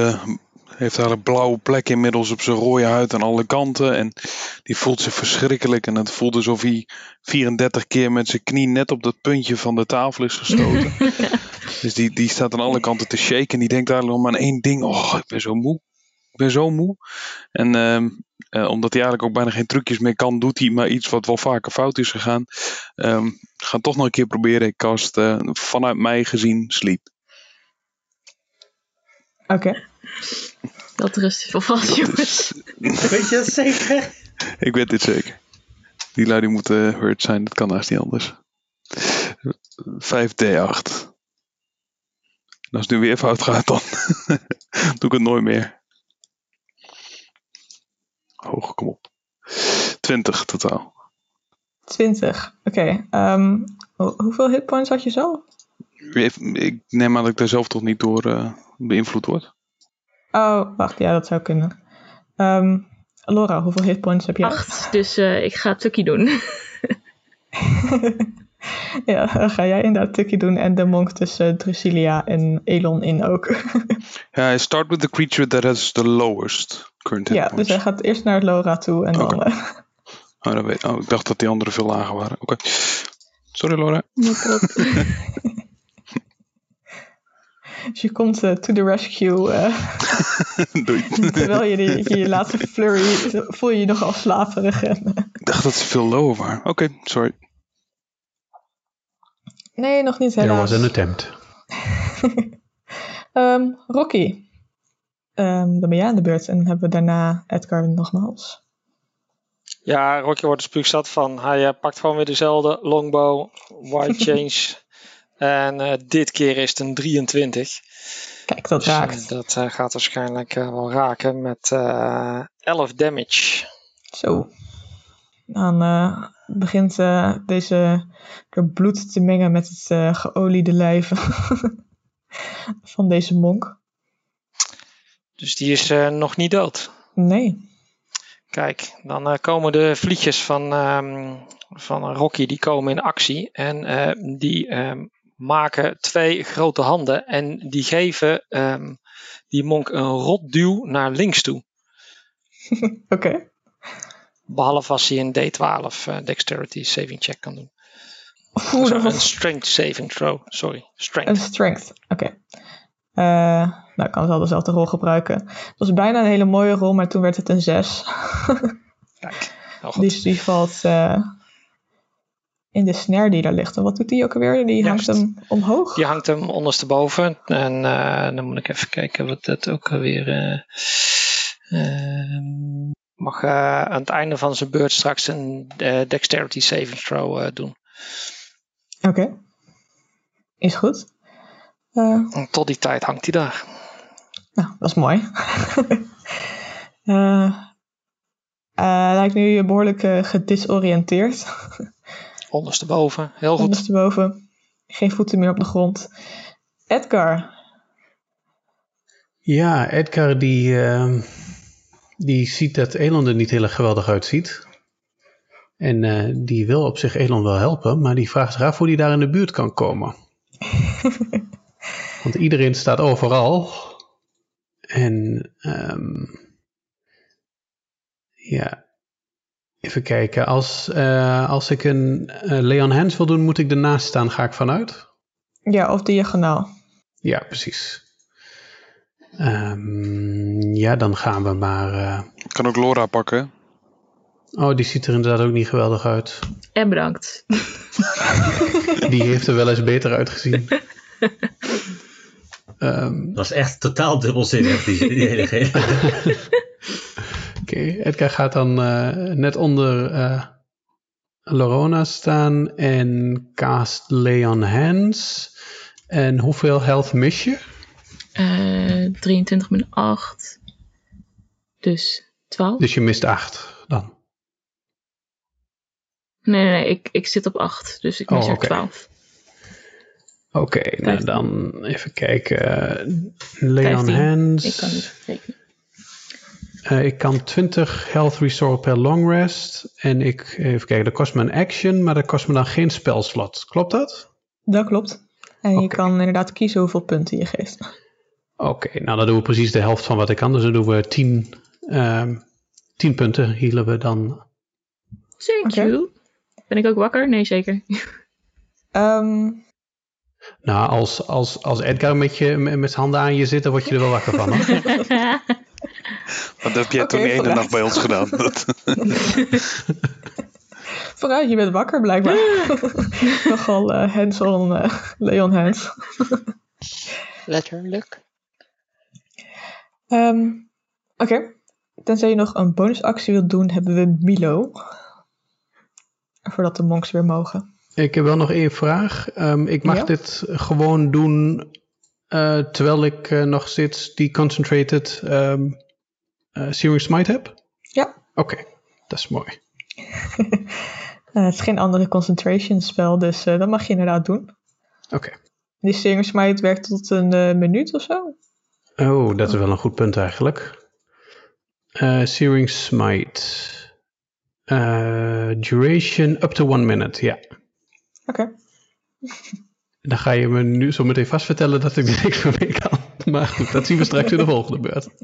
heeft eigenlijk blauwe plekken inmiddels op zijn rode huid aan alle kanten. En die voelt zich verschrikkelijk. En het voelt alsof hij 34 keer met zijn knie net op dat puntje van de tafel is gestoten. dus die, die staat aan alle kanten te shaken. En die denkt eigenlijk nog maar aan één ding. Oh, ik ben zo moe. Ik ben zo moe. En ehm, eh, omdat hij eigenlijk ook bijna geen trucjes meer kan, doet hij maar iets wat wel vaker fout is gegaan. Ehm, ik ga toch nog een keer proberen. Ik cast eh, vanuit mij gezien sleep. Oké. Dat rust veel vast, jongens. Weet je dat zeker? Ik weet dit zeker. Die lui die moeten hurt zijn, dat kan haast niet anders. 5D8. En als het nu weer fout gaat, dan doe ik het nooit meer. Hoog, kom op. 20 totaal. 20. Oké. ehm, ho- hoeveel hitpoints had je zo? Ik neem aan dat ik daar zelf toch niet door eh, beïnvloed word. Oh, wacht. Ja, dat zou kunnen. Ehm, Laura, hoeveel hitpoints heb je? 8. Dus eh, ik ga Tukkie doen. Ja, dan ga jij inderdaad Tukkie doen en de monk tussen Drusilia en Elon in ook. Ja, I start with the creature that has the lowest current hit ja, dus hij gaat eerst naar Laura toe en dan... Oké. eh, Oh, dat weet, oh, ik dacht dat die anderen veel lager waren. Oké. Sorry Laura. Dus je komt eh, to the rescue. eh, Doei. terwijl je die, je laatste flurry voel je je nogal slaperig. En, eh, Ik dacht dat ze veel lower waren. Oké, sorry. nee, nog niet There helaas. was an attempt. Ehm, Rocky. Ehm, dan ben jij aan de beurt en dan hebben we daarna Edgar nogmaals. Ja, Rocky wordt er spuugzat van. Hij pakt gewoon weer dezelfde longbow, white change. En eh, dit keer is het een 23. Kijk, dat Dus, eh, raakt. dat eh, gaat waarschijnlijk wel raken met eh 11 damage. Zo. Dan begint eh, deze bloed te mengen met het eh, geoliede lijf van deze monk. Dus die is nog niet dood. Nee. Kijk, dan komen de vliegjes van, ehm, van Rocky die komen in actie. En die ehm, maken twee grote handen. En die geven ehm, die monk een rotduw naar links toe. Oké. Behalve als hij een D12 eh, dexterity saving check kan doen. Oeh, een strength saving throw. Sorry, strength. een strength. Oké. Eh, nou, ik kan wel dezelfde rol gebruiken. Het was bijna een hele mooie rol, maar toen werd het een 6. Kijk, heel goed. Dus die valt eh, in de snare die daar ligt. En wat doet die ook alweer? Die hangt hem omhoog. Die hangt hem ondersteboven. En eh, dan moet ik even kijken wat dat ook alweer. ehm, mag eh, aan het einde van zijn beurt straks een dexterity saving throw doen. Oké. Is goed. Tot die tijd hangt hij daar. nou, dat is mooi. Lijkt nu behoorlijk eh, gedisoriënteerd. Ondersteboven. Heel goed. Ondersteboven. Geen voeten meer op de grond. Edgar. Ja, Edgar die, ehm, die ziet dat Elon er niet heel erg geweldig uitziet. En eh, die wil op zich Elon wel helpen, maar die vraagt zich af hoe hij daar in de buurt kan komen. Want iedereen staat overal. En ehm, ja, even kijken. Als, eh, als ik een eh, Leon Hans wil doen, moet ik ernaast staan, ga ik vanuit. Ja, of diagonaal. Ja, precies. Ehm, ja, dan gaan we maar. eh, Ik kan ook Laura pakken. Oh, die ziet er inderdaad ook niet geweldig uit. En bedankt. Die heeft er wel eens beter uitgezien. Ehm, Dat was echt totaal dubbelzinnig, die, die hele Oké, Edgar gaat dan eh, net onder eh, Lorona staan en cast Leon Hands. En hoeveel health mis je? Eh 23 min 8. Dus 12. Dus je mist 8 dan. Nee, nee, nee. Ik, ik zit op 8. Dus ik mis Oh, er oké. 12. Oké, nou Vijftien. dan even kijken. Leon 15. Hands. Ik kan niet rekenen. Eh, ik kan 20 health restore per long rest. En ik, even kijken, dat kost me een action, maar dat kost me dan geen spelslot. Klopt dat? Dat klopt. En je kan inderdaad kiezen hoeveel punten je geeft. Oké, nou dan doen we precies de helft van wat ik kan. Dus dan doen we 10, ehm 10 punten healen we dan. Thank you. Ben ik ook wakker? Nee, zeker. Ehm, Nou, als, als, als Edgar met, je, met, met zijn handen aan je zit, dan word je er wel wakker van. Want dat heb jij Oké, toen ene vooruit. nacht bij ons gedaan. Vooruit, je bent wakker blijkbaar. Nogal eh hands-on eh, Leon Hands. Letterlijk. Ehm, Oké. Tenzij je nog een bonusactie wilt doen, hebben we Milo. Voordat de monks weer mogen. ik heb wel nog één vraag. Ehm, ik mag Ja? dit gewoon doen eh, terwijl ik eh, nog steeds die concentrated ehm eh, Searing Smite heb? Ja. Oké, dat is mooi. Eh, het is geen andere concentration spel, dus eh, dat mag je inderdaad doen. Oké. Die Singer Smite werkt tot een eh, minuut of zo. Oh, dat is wel een goed punt eigenlijk. Eh Searing Smite. Eh, duration up to one minute, ja. Oké. Dan ga je me nu zo meteen vast vertellen dat ik er niks meer mee kan. Maar goed, dat zien we straks in de volgende beurt.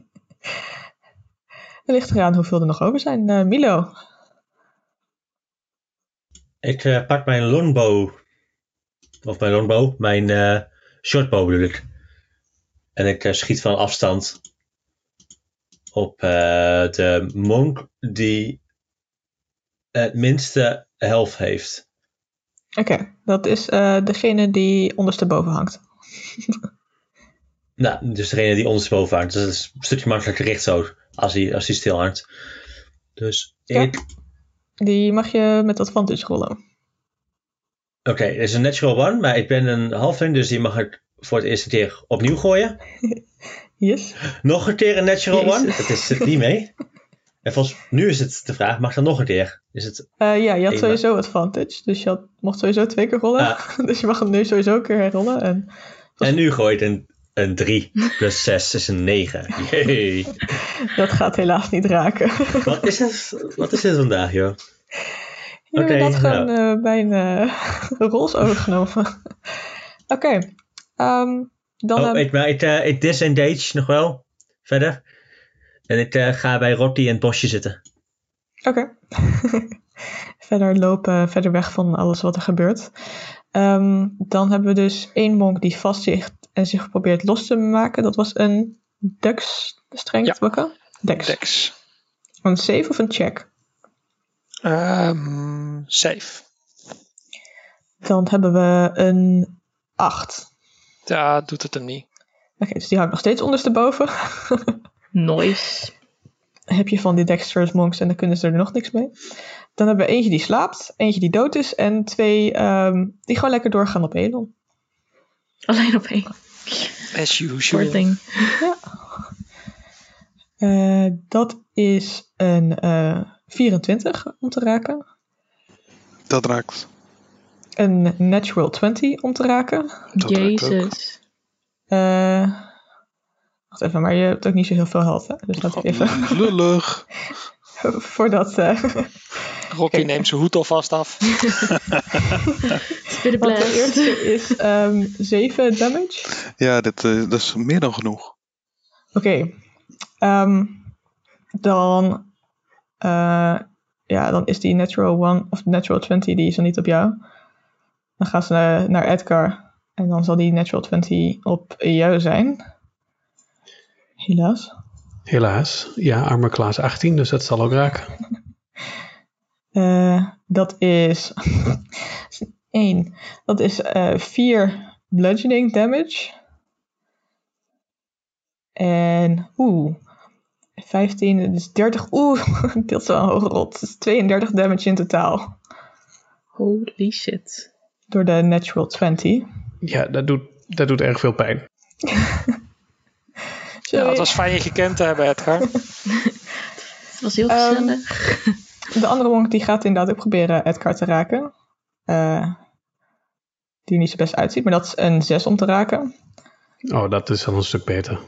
Het ligt eraan hoeveel er nog over zijn. Eh, Milo. Ik eh, pak mijn longbow. Of mijn longbow. Mijn eh, shortbow bedoel ik. En ik schiet van afstand op de monk die het minste health heeft. Oké, dat is degene die ondersteboven hangt. Nou, dus degene die ondersteboven hangt. Dus dat is een stukje makkelijker richt zo. Als hij, als hij stil hangt. Dus Ja. ik... Die mag je met advantage rollen. Oké, het is een natural one. Maar ik ben een halfling. Dus die mag ik voor het eerste keer opnieuw gooien. Yes. Nog een keer een natural Jezus. one. Dat is het niet mee. En volgens nu is het de vraag, mag dan nog een keer? Is het, Eh, ja, je had sowieso advantage. Dus je had, mocht sowieso twee keer rollen. Ah. dus je mag hem nu sowieso een keer herrollen. En en nu gooit een, een 3 plus 6 is een 9. Jee. dat gaat helaas niet raken. Wat is het, wat is dit vandaag, joh? Je hebt Oké, dat gewoon nou. bij een eh, rols overgenomen. Oké. ehm, dan Oh, heb- ik, maar ik, eh, ik disengage nog wel verder. En ik ga bij Rocky in het bosje zitten. Oké. verder lopen, verder weg van alles wat er gebeurt. Ehm, dan hebben we dus één monk die vast zit en zich probeert los te maken. Dat was een dex strength, Ja. Dex. Dex. Een save of een check? Ehm safe. Dan hebben we een 8. Ja, doet het hem niet. Oké, dus die hangt nog steeds ondersteboven. Nice. heb je van die dexterous monks en dan kunnen ze er nog niks mee. Dan hebben we eentje die slaapt, eentje die dood is en twee ehm, die gewoon lekker doorgaan op Elon. Alleen op één. As usual. Poor thing. Eh, dat is een eh 24 om te raken. dat raakt. Een natural 20 om te raken. Dat raakt ook. Jezus. Eh, wacht even, maar je hebt ook niet zo heel veel health. Hè? Dus laat ik even Lullig. voordat. Eh Rocky neemt zijn hoed alvast af. Want de eerste is ehm 7 damage. Ja, dat, eh, dat is meer dan genoeg. Oké. Ehm, dan, eh, ja, dan is die natural one of natural 20, die is dan niet op jou. Dan gaan ze naar, naar Edgar. En dan zal die natural 20 op jou zijn. Helaas. Helaas. Ja, armor class 18, dus dat zal ook raken. Eh, dat is 1. Dat is eh 4 bludgeoning damage. En oeh. 15, dat is 30. Oeh, deelt zo een hoge rot. Dat is 32 damage in totaal. Holy shit. Door de natural 20. Ja, dat doet, dat doet erg veel pijn. Ja, het was fijn je gekend te hebben, Edgar. Het was heel gezellig. De andere monk die gaat inderdaad ook proberen Edgar te raken. Eh, die er niet zo best uitziet, maar dat is een 6 om te raken. Oh, dat is al een stuk beter.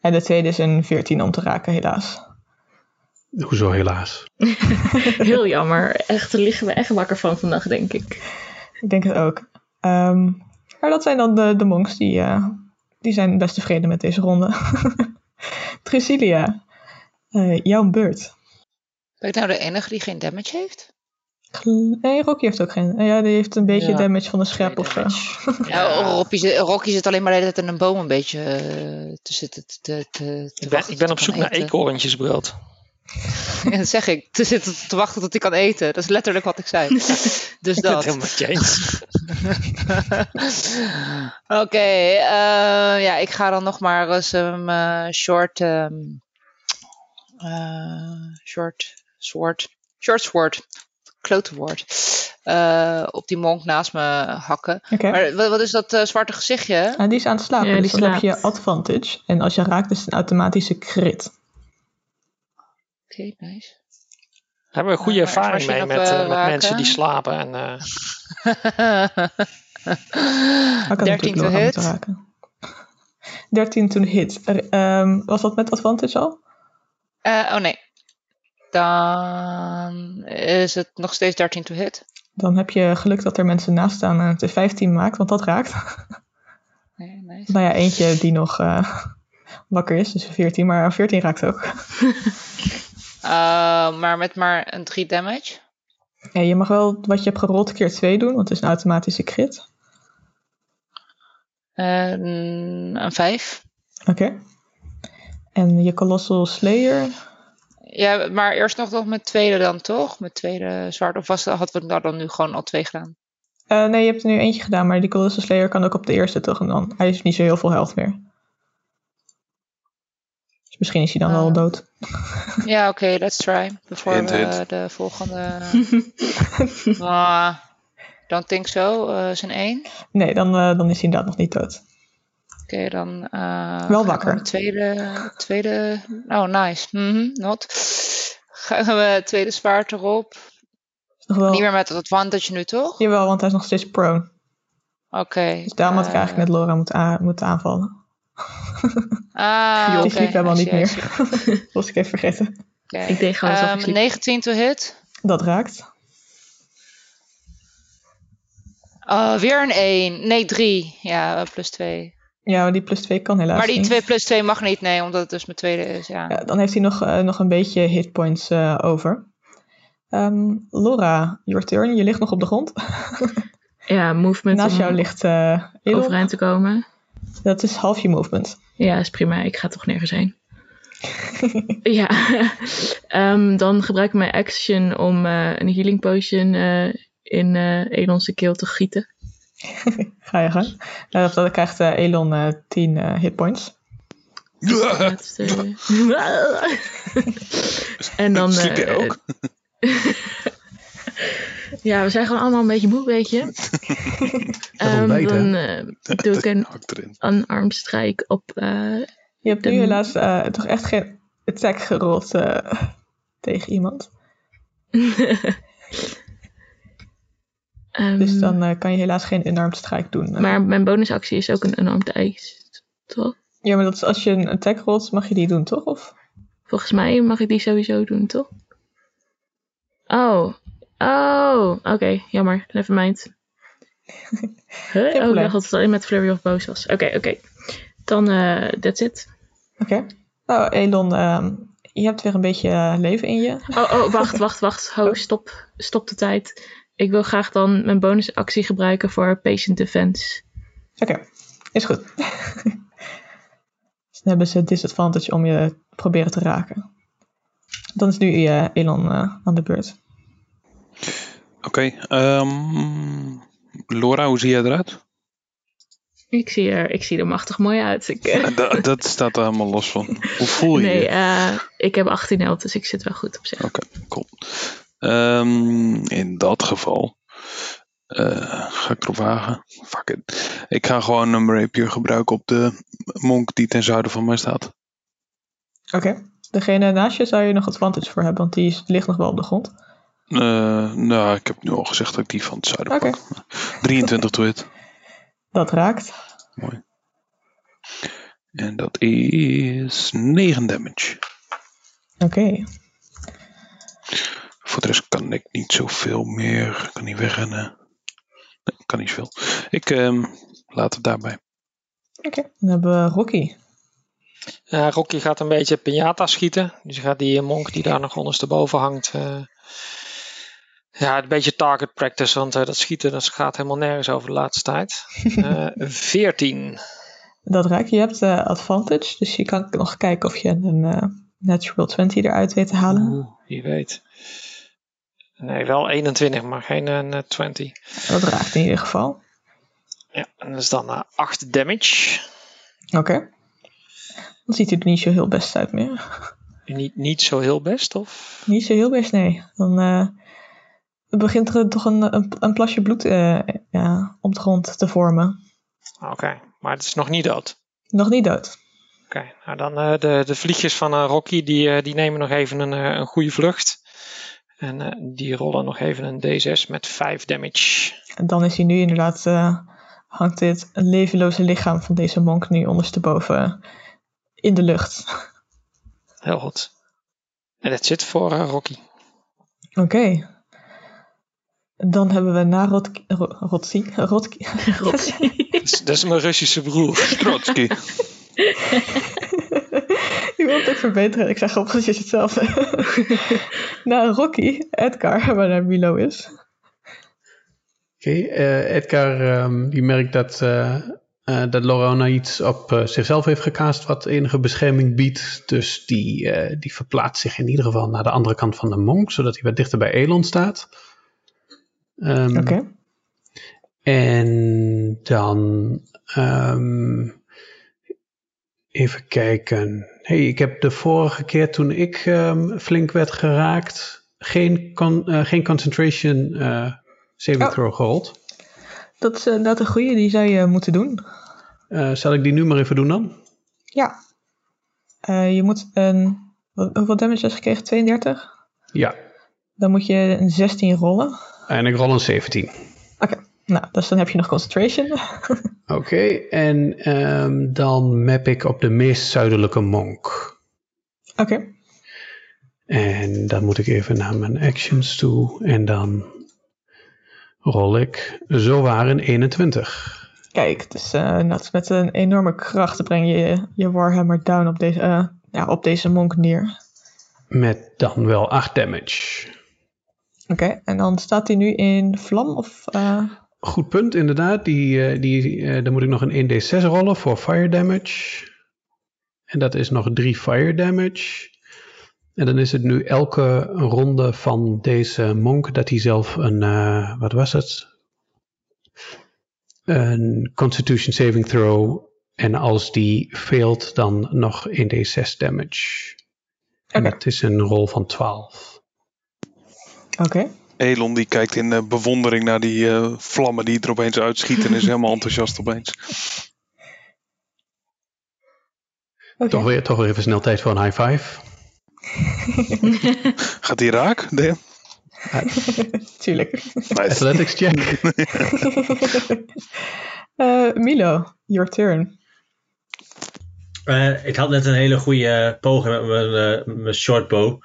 En de tweede is een 14 om te raken, helaas. Hoezo helaas? Heel jammer. Echt, daar liggen we echt wakker van vandaag, denk ik. Ik denk het ook. Ehm, maar dat zijn dan de, de monks die, eh, die zijn best tevreden met deze ronde. Drusilia, eh, jouw beurt. Ben ik nou de enige die geen damage heeft? Nee, Rocky heeft ook geen. Ja, die heeft een beetje Ja. damage van de schep of zo. Ja, Rocky, zit- Rocky zit alleen maar de hele tijd in een boom een beetje eh, te zitten te, te, Ik ben, wachten ik ben tot op zoek naar eekhoorntjes brood. Ja, dat zeg ik. Te zitten te wachten tot hij kan eten. Dat is letterlijk wat ik zei. Dus Ik ben dat. Oké, eh, ja, ik ga dan nog maar eens een eh, short, ehm, eh, short sword, short sword, klote woord, eh, op die monk naast me hakken. Maar wat, wat is dat eh, zwarte gezichtje? En die is aan het slapen, Ja, die dus dan heb je advantage. En als je raakt, is het een automatische crit. Oké, nice. Hebben we goede Ja, maar ervaring mee met, eh, met mensen die slapen. En, eh, Maar kan 13 natuurlijk to hit. moeten raken. 13 to hit. Er, ehm, was dat met advantage al? Eh, oh nee. Dan is het nog steeds 13 to hit. Dan heb je geluk dat er mensen naast staan en het de 15 maakt, want dat raakt. Nee, nice. nou ja, eentje die nog eh, wakker is, dus 14, maar 14 raakt ook. Eh, maar met maar een 3 damage. Ja, je mag wel wat je hebt gerold keer 2 doen, want het is een automatische crit. En een 5. Oké. En je Colossal Slayer, Ja, maar eerst nog nog met tweede dan toch? Met tweede zwart. Of was, hadden we nou dan nu gewoon al twee gedaan? Eh, nee, je hebt er nu eentje gedaan, maar die Colossal Slayer kan ook op de eerste toch? En dan, hij heeft niet zo heel veel health meer. Dus misschien is hij dan wel Ah. dood. Ja, oké, let's try. Voor Hint, we hint. de volgende... Ah, don't think so. eh is een 1. Oké, Nee, dan, eh, dan is hij inderdaad nog niet dood. Dan... eh, Wel wakker. Tweede, tweede... Oh, nice. Mhm, not. Gaan we tweede zwaard erop. Wel... Niet meer met het advantage nu, toch? Jawel, want hij is nog steeds prone. Oké. Dus daarom had ik eh, eigenlijk met Laura moeten, moeten aanvallen. Ah, die oké. sliep helemaal niet meer. Dat was ik even vergeten. Oké. Ik deed gewoon ik Ehm, sliep. 19 to hit. Dat raakt. Uh, weer een 1. Nee, 3. Ja, uh, plus 2. Ja, maar die plus 2 kan helaas Maar die niet. 2 plus 2 mag niet, nee, omdat het dus mijn tweede is. Ja. Ja, dan heeft hij nog, eh, nog een beetje hitpoints eh, over. Ehm, Laura, your turn. Je ligt nog op de grond. Ja, movement Naast jou ligt eh Elon. overeind te komen. Dat is half je movement. Ja, is prima. Ik ga toch nergens heen. ja, Ehm, dan gebruik ik mijn action om eh, een healing potion eh, in eh Elon's keel te gieten. Ga je gang. Uh, of dan krijgt eh, Elon eh 10 eh, hitpoints. En dan. Eh, ook? ja, we zijn gewoon allemaal een beetje moe, weet je. Ehm, hè? dan eh, doe ik een unarmed strike op. eh, Je hebt nu helaas eh, toch echt geen attack gerold eh, tegen iemand. Ehm, Dus dan eh, kan je helaas geen unarmed strike doen. eh. Maar mijn bonusactie is ook een unarmed ace. Toch? Ja, maar dat is, als je een attack rolt, mag je die doen, toch? Of? Volgens mij mag ik die sowieso doen, toch? Oh. Oh. Oké, jammer. Never mind. Huh? Oh, ik dacht dat het alleen met Flurry of Boos was. Oké, oké. Dan, eh that's it. Oké. Nou, Elon, ehm, je hebt weer een beetje leven in je. Oh, oh, wacht, wacht, wacht. Ho, stop. Stop de tijd. Ik wil graag dan mijn bonusactie gebruiken voor patient defense. Oké, is goed. dus dan hebben ze disadvantage om je proberen te raken. Dan is nu eh, Elon eh, aan de beurt. Oké. ehm, Laura, hoe zie jij eruit? Ik zie er, ik zie er machtig mooi uit. Ik, eh, Da- dat staat er helemaal los van. Hoe voel je nee, je? eh, ik heb 18 health, dus ik zit wel goed op zich. Oké, cool. Ehm, in dat geval Eh, ga ik erop wagen? Fuck it. Ik ga gewoon een rapier gebruiken op de monk die ten zuiden van mij staat. Oké. Degene naast je zou je nog advantage voor hebben, want die ligt nog wel op de grond. Eh, nou, ik heb nu al gezegd dat ik die van het zuiden Oké. pak. 23 to hit. Dat raakt. Mooi. En dat is 9 damage. Oké. Voor de rest kan ik niet zoveel meer. Ik kan niet wegrennen. Nee, kan niet zoveel. Ik ehm, laat het daarbij. Oké. Dan hebben we Rocky. Ja, Rocky gaat een beetje piñata schieten. Dus hij gaat die monk die daar nog ondersteboven hangt. eh, ja, een beetje target practice. Want eh, dat schieten dat gaat helemaal nergens over de laatste tijd. Eh 14. Dat raakt. Je hebt eh, advantage, dus je kan nog kijken of je een eh, natural 20 eruit weet te halen. Oeh, wie weet. Nee, wel 21, maar geen eh, net 20. Dat raakt in ieder geval. Ja, en dat is dan eh 8 damage. Oké. Dan ziet hij er niet zo heel best uit meer. Niet, niet zo heel best, of? Niet zo heel best, nee. Dan eh, begint er toch een, een, een plasje bloed eh, ja, om de grond te vormen. Oké, maar het is nog niet dood. Nog niet dood. Oké, nou dan eh, de, de vliegjes van eh, Rocky, die, eh, die nemen nog even een, eh, een goede vlucht. En eh, die rollen nog even een D6 met 5 damage. En dan is hij nu inderdaad, eh, hangt dit levenloze lichaam van deze monk nu ondersteboven in de lucht. Heel goed. En dat zit voor eh, Rocky. Oké. Dan hebben we na Rotki, Ro- Rotsi, Rotki, Dat is, dat is mijn Russische broer. Trotsky. Je wilt het ook verbeteren. Ik zeg op precies hetzelfde. na Rocky, Edgar, waar naar Milo is. Oké, eh, Edgar ehm, die merkt dat, eh eh, dat Lorona iets op eh, zichzelf heeft gecast wat enige bescherming biedt. Dus die, eh, die verplaatst zich in ieder geval naar de andere kant van de monk, zodat hij wat dichter bij Elon staat. Ehm, Oké. En dan ehm, even kijken. Hey, ik heb de vorige keer toen ik ehm, flink werd geraakt, geen, con- eh, geen concentration eh, saving Oh. throw. Dat is inderdaad een goede, die zou je moeten doen. Eh, zal ik die nu maar even doen dan? Ja. Eh, je moet een. wat- Hoeveel damage heb je gekregen? 32? Ja. Dan moet je een 16 rollen. En ik rol een 17. Nou, dus dan heb je nog concentration. Oké, en ehm, dan map ik op de meest zuidelijke monk. Oké. En dan moet ik even naar mijn actions toe. En dan rol ik zowaar een 21. Kijk, dus dat met een enorme kracht breng je je Warhammer down op deze, eh, ja, op deze monk neer. Met dan wel 8 damage. Oké, en dan staat hij nu in vlam of... eh, Goed punt, inderdaad. Die, eh, die, eh, dan moet ik nog een 1d6 rollen voor fire damage. En dat is nog 3 fire damage. En dan is het nu elke ronde van deze monk dat hij zelf een, eh, wat was het? Een constitution saving throw. En als die failed, dan nog 1d6 damage. En dat is een rol van 12. Oké. Elon die kijkt in eh, bewondering naar die eh, vlammen die er opeens uitschieten en is helemaal enthousiast opeens. Toch, weer, toch weer even snel tijd voor een high five. Gaat die raak? Nee. Tuurlijk. Nice. Athletics check. Eh, Milo, your turn. Eh, ik had net een hele goede poging met mijn, mijn shortbow.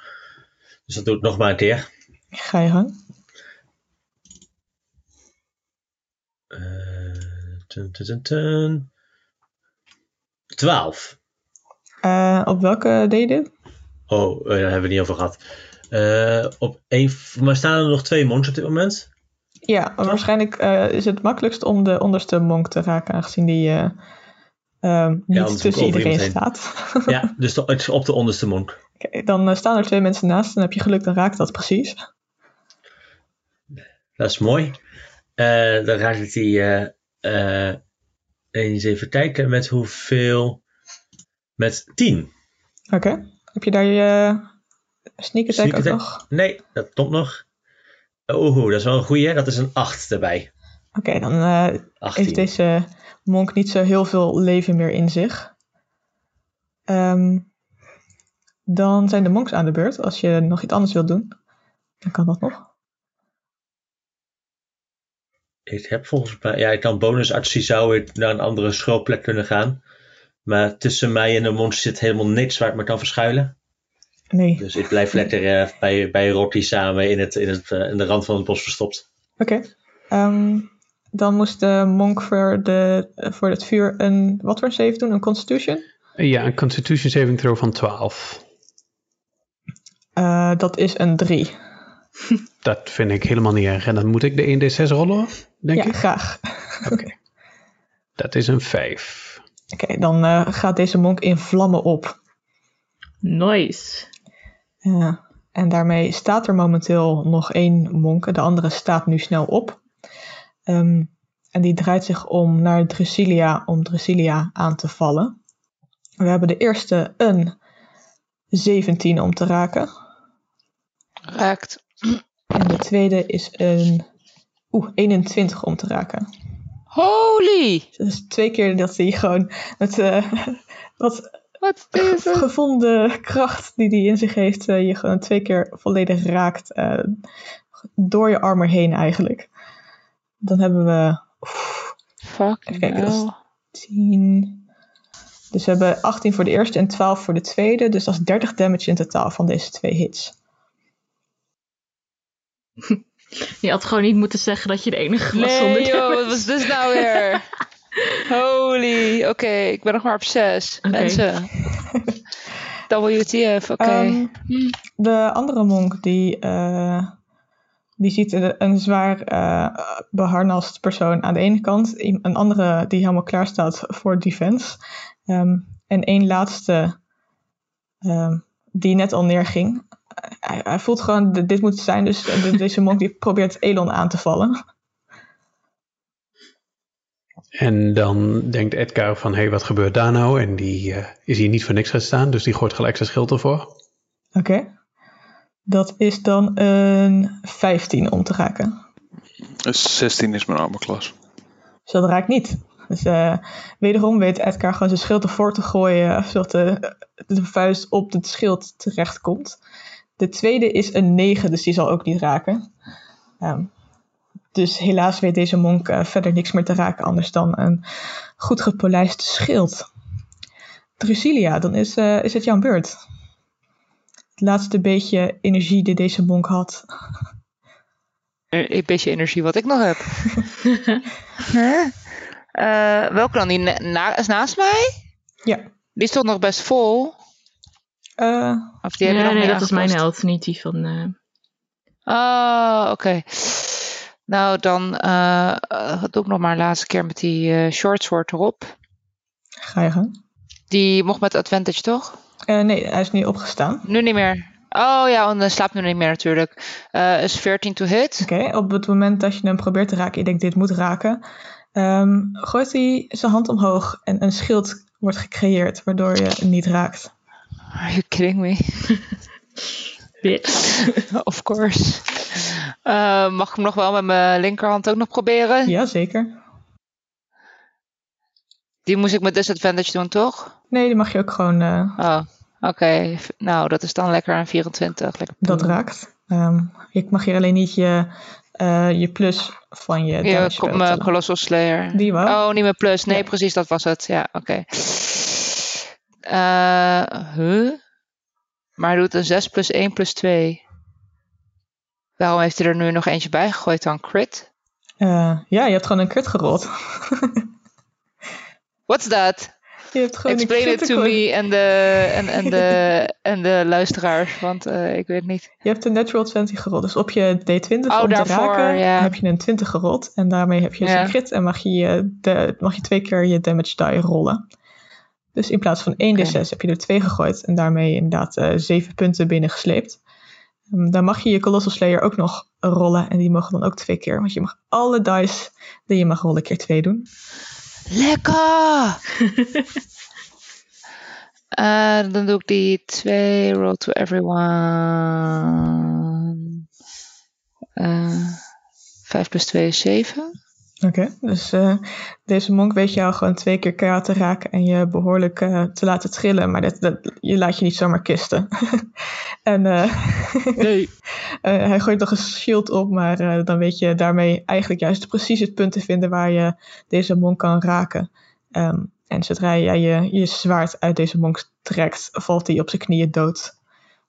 Dus dat doe ik nog maar een keer. Ga je gang. Tun, tun, tun. 12. Eh, op welke deed je dit? Oh, eh, daar hebben we het niet over gehad. Eh, op één, maar staan er nog twee monks op dit moment? Ja, waarschijnlijk eh, is het makkelijkst om de onderste monk te raken, aangezien die eh, ehm, niet tussen iedereen staat. ja, dus de- het op de onderste monk. Oké, dan staan er twee mensen naast, dan heb je geluk, dan raakt dat precies. Dat is mooi. Dan raak ik die eh, eh, eens even kijken met hoeveel. Met 10. Oké, heb je daar je sneak attack Sneak ook attack? nog? Nee, dat komt nog. Oeh, dat is wel een goeie. Dat is een 8 erbij. Oké, dan eh, 18. heeft deze monk niet zo heel veel leven meer in zich. Ehm, dan zijn de monks aan de beurt. Als je nog iets anders wilt doen, dan kan dat nog. Ik heb volgens mij, ja, ik kan bonusactie zou ik naar een andere schuilplek kunnen gaan. Maar tussen mij en de monster zit helemaal niks waar ik me kan verschuilen. Nee. Dus ik blijf lekker eh, bij, bij Rocky samen in, het, in, het, eh, in de rand van het bos verstopt. Oké. Ehm, dan moest de monk voor, de, voor het vuur een, wat voor een save doen? Een constitution? Ja, een Constitution saving throw van 12. Eh, dat is een 3. Dat vind ik helemaal niet erg. En dan moet ik de 1d6 rollen, denk Ja, ik. graag. Dat is een 5. Oké, dan eh, gaat deze monk in vlammen op. Nice. Ja, en daarmee staat er momenteel nog één monk. De andere staat nu snel op. Ehm, en die draait zich om naar Drusilia om Drusilia aan te vallen. We hebben de eerste een 17 om te raken. Raakt. En de tweede is een oeh, 21 om te raken. Holy! Dus twee keer dat hij gewoon met eh, wat Wat is het? gevonden kracht die hij in zich heeft, eh, je gewoon twee keer volledig raakt. eh, door je armor heen eigenlijk. Dan hebben we oef, Fuck. Even kijken, dat is- 10. Dus we hebben 18 voor de eerste en 12 voor de tweede. Dus dat is 30 damage in totaal van deze twee hits. Je had gewoon niet moeten zeggen dat je de enige was Nee zonder joh, wat was dit nou weer? Holy, oké, ik ben nog maar op 6. Oké. Mensen. WTF, oké. Ehm, Hm. De andere monk die, eh, die ziet een, een zwaar eh, beharnast persoon aan de ene kant. Een andere die helemaal klaar staat voor defense. Ehm, en één laatste ehm, die net al neerging. Hij, hij voelt gewoon, dit dit moet zijn. Dus eh, de- deze monk die probeert Elon aan te vallen. En dan denkt Edgar van, hé, hey, wat gebeurt daar nou? En die eh, is hier niet voor niks gaan staan, dus die gooit gelijk zijn schild ervoor. Oké. Dat is dan een 15 om te raken. Dus 16 is mijn armorklas. Dus dat raakt niet. Dus eh, wederom weet Edgar gewoon zijn schild ervoor te gooien, zodat de, de vuist op het schild terechtkomt. De tweede is een 9, dus die zal ook niet raken. Ehm, dus helaas weet deze monk eh, verder niks meer te raken, anders dan een goed gepolijst schild. Drusilia, dan is, eh, is het jouw beurt. Het laatste beetje energie die deze monk had. Een beetje energie wat ik nog heb. Huh? Eh, welke dan? Die na- na- is naast mij? Ja. Die stond nog best vol. Eh, Of die Ja, nee, dat is mijn held, niet die van... eh, Oh, oké. Nou, dan eh, doe ik nog maar een laatste keer met die eh short sword erop. ga je gang. Die mocht met advantage, toch? Eh, nee, hij is nu opgestaan. Nu niet meer. Oh ja, want hij slaapt nu niet meer natuurlijk. Eh, is 14 to hit. Oké, op het moment dat je hem probeert te raken, je denkt dit moet raken, ehm, gooit hij zijn hand omhoog en een schild wordt gecreëerd, waardoor je niet raakt. Are you kidding me? bitch. of course. Eh, mag ik hem nog wel met mijn linkerhand ook nog proberen? Ja, zeker. Die moest ik met disadvantage doen, toch? Nee, die mag je ook gewoon, eh, Oh, oké. Nou, dat is dan lekker een 24. Lekker dat doen. raakt. Ehm, ik mag hier alleen niet je, eh, je plus van je Ja. Colossal Slayer. Die wel? Oh, niet mijn plus. Nee, Ja. precies, dat was het. Ja, oké. Eh, huh? Maar hij doet een 6 plus 1 plus 2. Waarom heeft hij er nu nog eentje bij gegooid dan? Crit? Eh, ja, je hebt gewoon een crit gerold. What's that? je hebt gewoon Explain it to me en de, en, en de, en de luisteraars, want eh, ik weet niet. Je hebt een natural 20 gerold. Dus op je D20 Oh, om te daarvoor, raken ja. heb je een 20 gerold. En daarmee heb je dus Ja. een crit en mag je de, mag je twee keer je damage die rollen. Dus in plaats van 1 d6 heb je er 2 gegooid. En daarmee inderdaad eh 7 punten binnengesleept. Um, dan mag je je Colossal Slayer ook nog rollen. En die mogen dan ook twee keer. Want je mag alle dice die je mag rollen keer 2 doen. Lekker! Eh, dan doe ik die 2 roll to everyone. Eh 5 plus 2 is 7. Oké, dus eh, deze monk weet jou gewoon twee keer keihard te raken en je behoorlijk eh, te laten trillen, maar dat, dat, je laat je niet zomaar kisten. en eh, Nee. eh, hij gooit nog een shield op, maar eh, dan weet je daarmee eigenlijk juist precies het punt te vinden waar je deze monk kan raken. Ehm, en zodra jij je, je zwaard uit deze monk trekt, valt hij op zijn knieën dood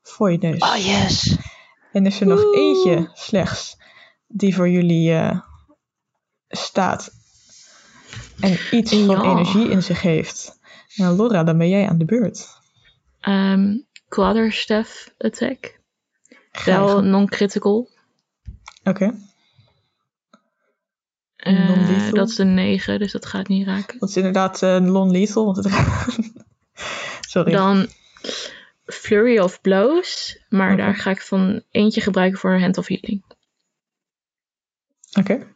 voor je neus. Oh yes. En is er nog eentje slechts die voor jullie eh, staat. En iets van energie in zich heeft. Nou, Laura, dan ben jij aan de beurt. Ehm Quarterstaff attack. Wel non-critical. Oké, Eh, Non-lethal? dat is een 9, dus dat gaat niet raken. dat is inderdaad eh, non-lethal. Want het Sorry. Dan Flurry of Blows. Maar daar ga ik van eentje gebruiken voor Hand of Healing. Oké,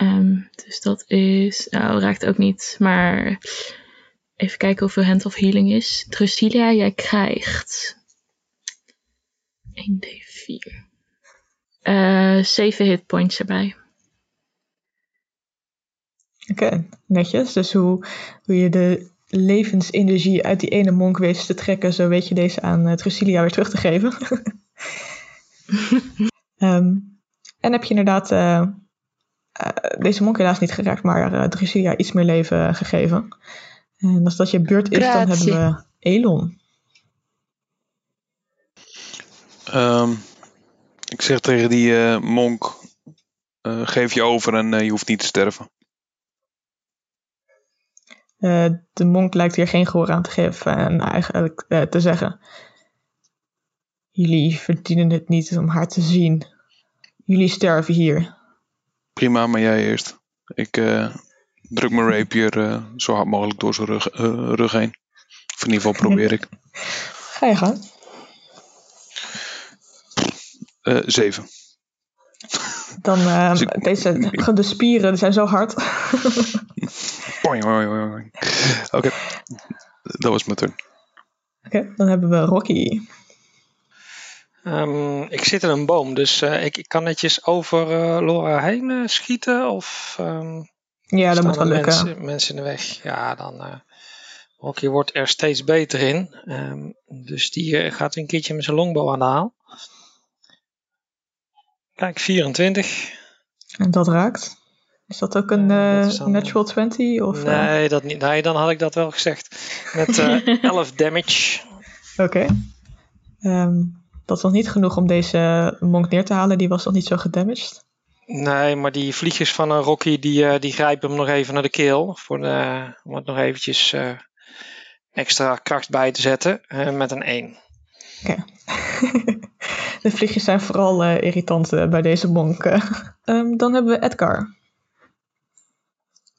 Ehm, dus dat is... Nou, raakt ook niet. Maar even kijken hoeveel Hand of Healing is. Drusilia, jij krijgt... 1d4. Eh 7 hitpoints erbij. oké, netjes. Dus hoe, hoe je de levensenergie uit die ene monk wist te trekken, zo weet je deze aan uh, Trucilia weer terug te geven. Ehm, en heb je inderdaad eh, eh, deze monk helaas niet geraakt, maar uh, Drusilia iets meer leven gegeven. En als dat je beurt is, dan hebben we Elon. Ehm, ik zeg tegen die eh, monk, eh, geef je over en eh, je hoeft niet te sterven. Eh, de monk lijkt hier geen gehoor aan te geven en eigenlijk eh, te zeggen: Jullie verdienen het niet om haar te zien. Jullie sterven hier. Prima, maar jij eerst. Ik eh, druk mijn rapier eh, zo hard mogelijk door zijn rug, eh, rug heen. Of in ieder geval probeer ik. Ga je gang. Eh, zeven. Dan Dus ik- deze de spieren zijn zo hard. Oké, dat was mijn turn. Oké, dan hebben we Rocky. Ehm, ik zit in een boom, dus eh, ik, ik kan netjes over eh, Laura heen eh, schieten. Of ehm, Ja, dat moet wel lukken. Mensen, mensen in de weg. Ja, dan. Rocky wordt er steeds beter in. Ehm, dus die gaat een keertje met zijn longbow aan de haal. Kijk, 24. En dat raakt. Is dat ook een dat dan- natural 20? Of, Nee, dat niet. nee, dan had ik dat wel gezegd. Met eh 11 damage. Oké. Ehm, dat is nog niet genoeg om deze monk neer te halen. Die was nog niet zo gedamaged. Nee, maar die vliegjes van een Rocky die, eh, die grijpen hem nog even naar de keel. Voor de, om het nog eventjes eh, extra kracht bij te zetten. eh, met een 1. de vliegjes zijn vooral eh, irritant eh, bij deze monk. eh. Ehm, dan hebben we Edgar.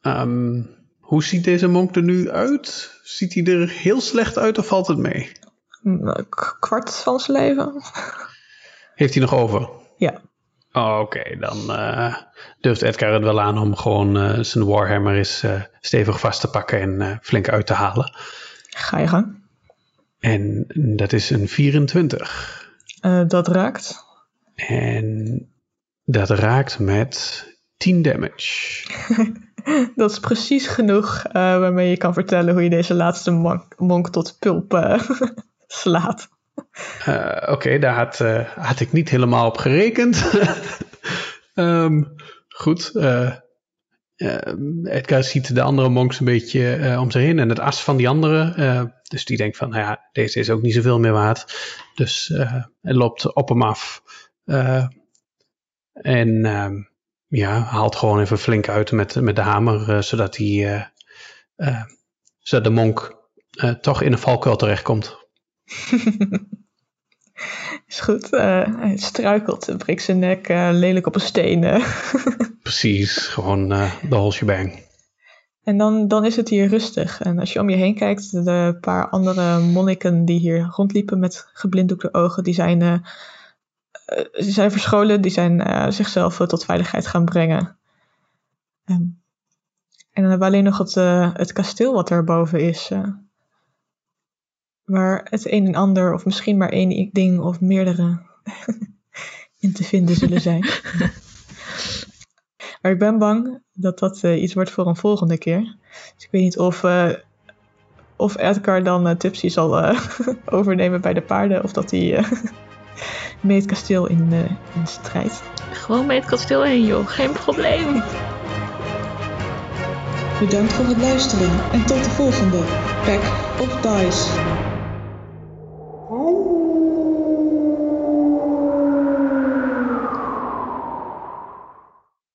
Ehm, hoe ziet deze monk er nu uit? Ziet hij er heel slecht uit of valt het mee? Een kwart van zijn leven. Heeft hij nog over? Ja. Oh, Oké, dan eh, durft Edgar het wel aan om gewoon eh, zijn Warhammer eens eh, stevig vast te pakken en flink uit te halen. Ga je gang. En dat is een 24. Eh, dat raakt. En dat raakt met 10 damage. Dat is precies genoeg waarmee je kan vertellen hoe je deze laatste monk, monk tot pulp slaat. Eh, Oké, daar had, eh, had ik niet helemaal op gerekend. Ehm, goed. eh, Edgar ziet de andere monks een beetje om zich heen en het as van die andere. dus die denkt van, nou ja, deze is ook niet zoveel meer waard. Dus hij loopt op hem af. En ehm, ja, haalt gewoon even flink uit met, met de hamer, zodat, hij, zodat de monk toch in een valkuil terechtkomt. Is goed. eh, hij struikelt en breekt zijn nek eh, lelijk op een steen. eh. Precies, gewoon de whole shebang. En dan, dan is het hier rustig. En als je om je heen kijkt, de paar andere monniken die hier rondliepen met geblinddoekte ogen, die zijn, die zijn verscholen, die zijn zichzelf tot veiligheid gaan brengen. Ehm, en dan hebben we alleen nog het, het kasteel wat erboven is. Eh, waar het een en ander, of misschien maar één ding of meerdere in te vinden zullen zijn. Maar ik ben bang dat dat eh, iets wordt voor een volgende keer. Dus ik weet niet of, eh of Edgar dan uh, Tipsy zal eh, overnemen bij de paarden. Of dat hij eh, mee het kasteel in, eh, in strijd. Gewoon mee het kasteel heen, joh. Geen probleem. Bedankt voor het luisteren en tot de volgende Pack of Dice.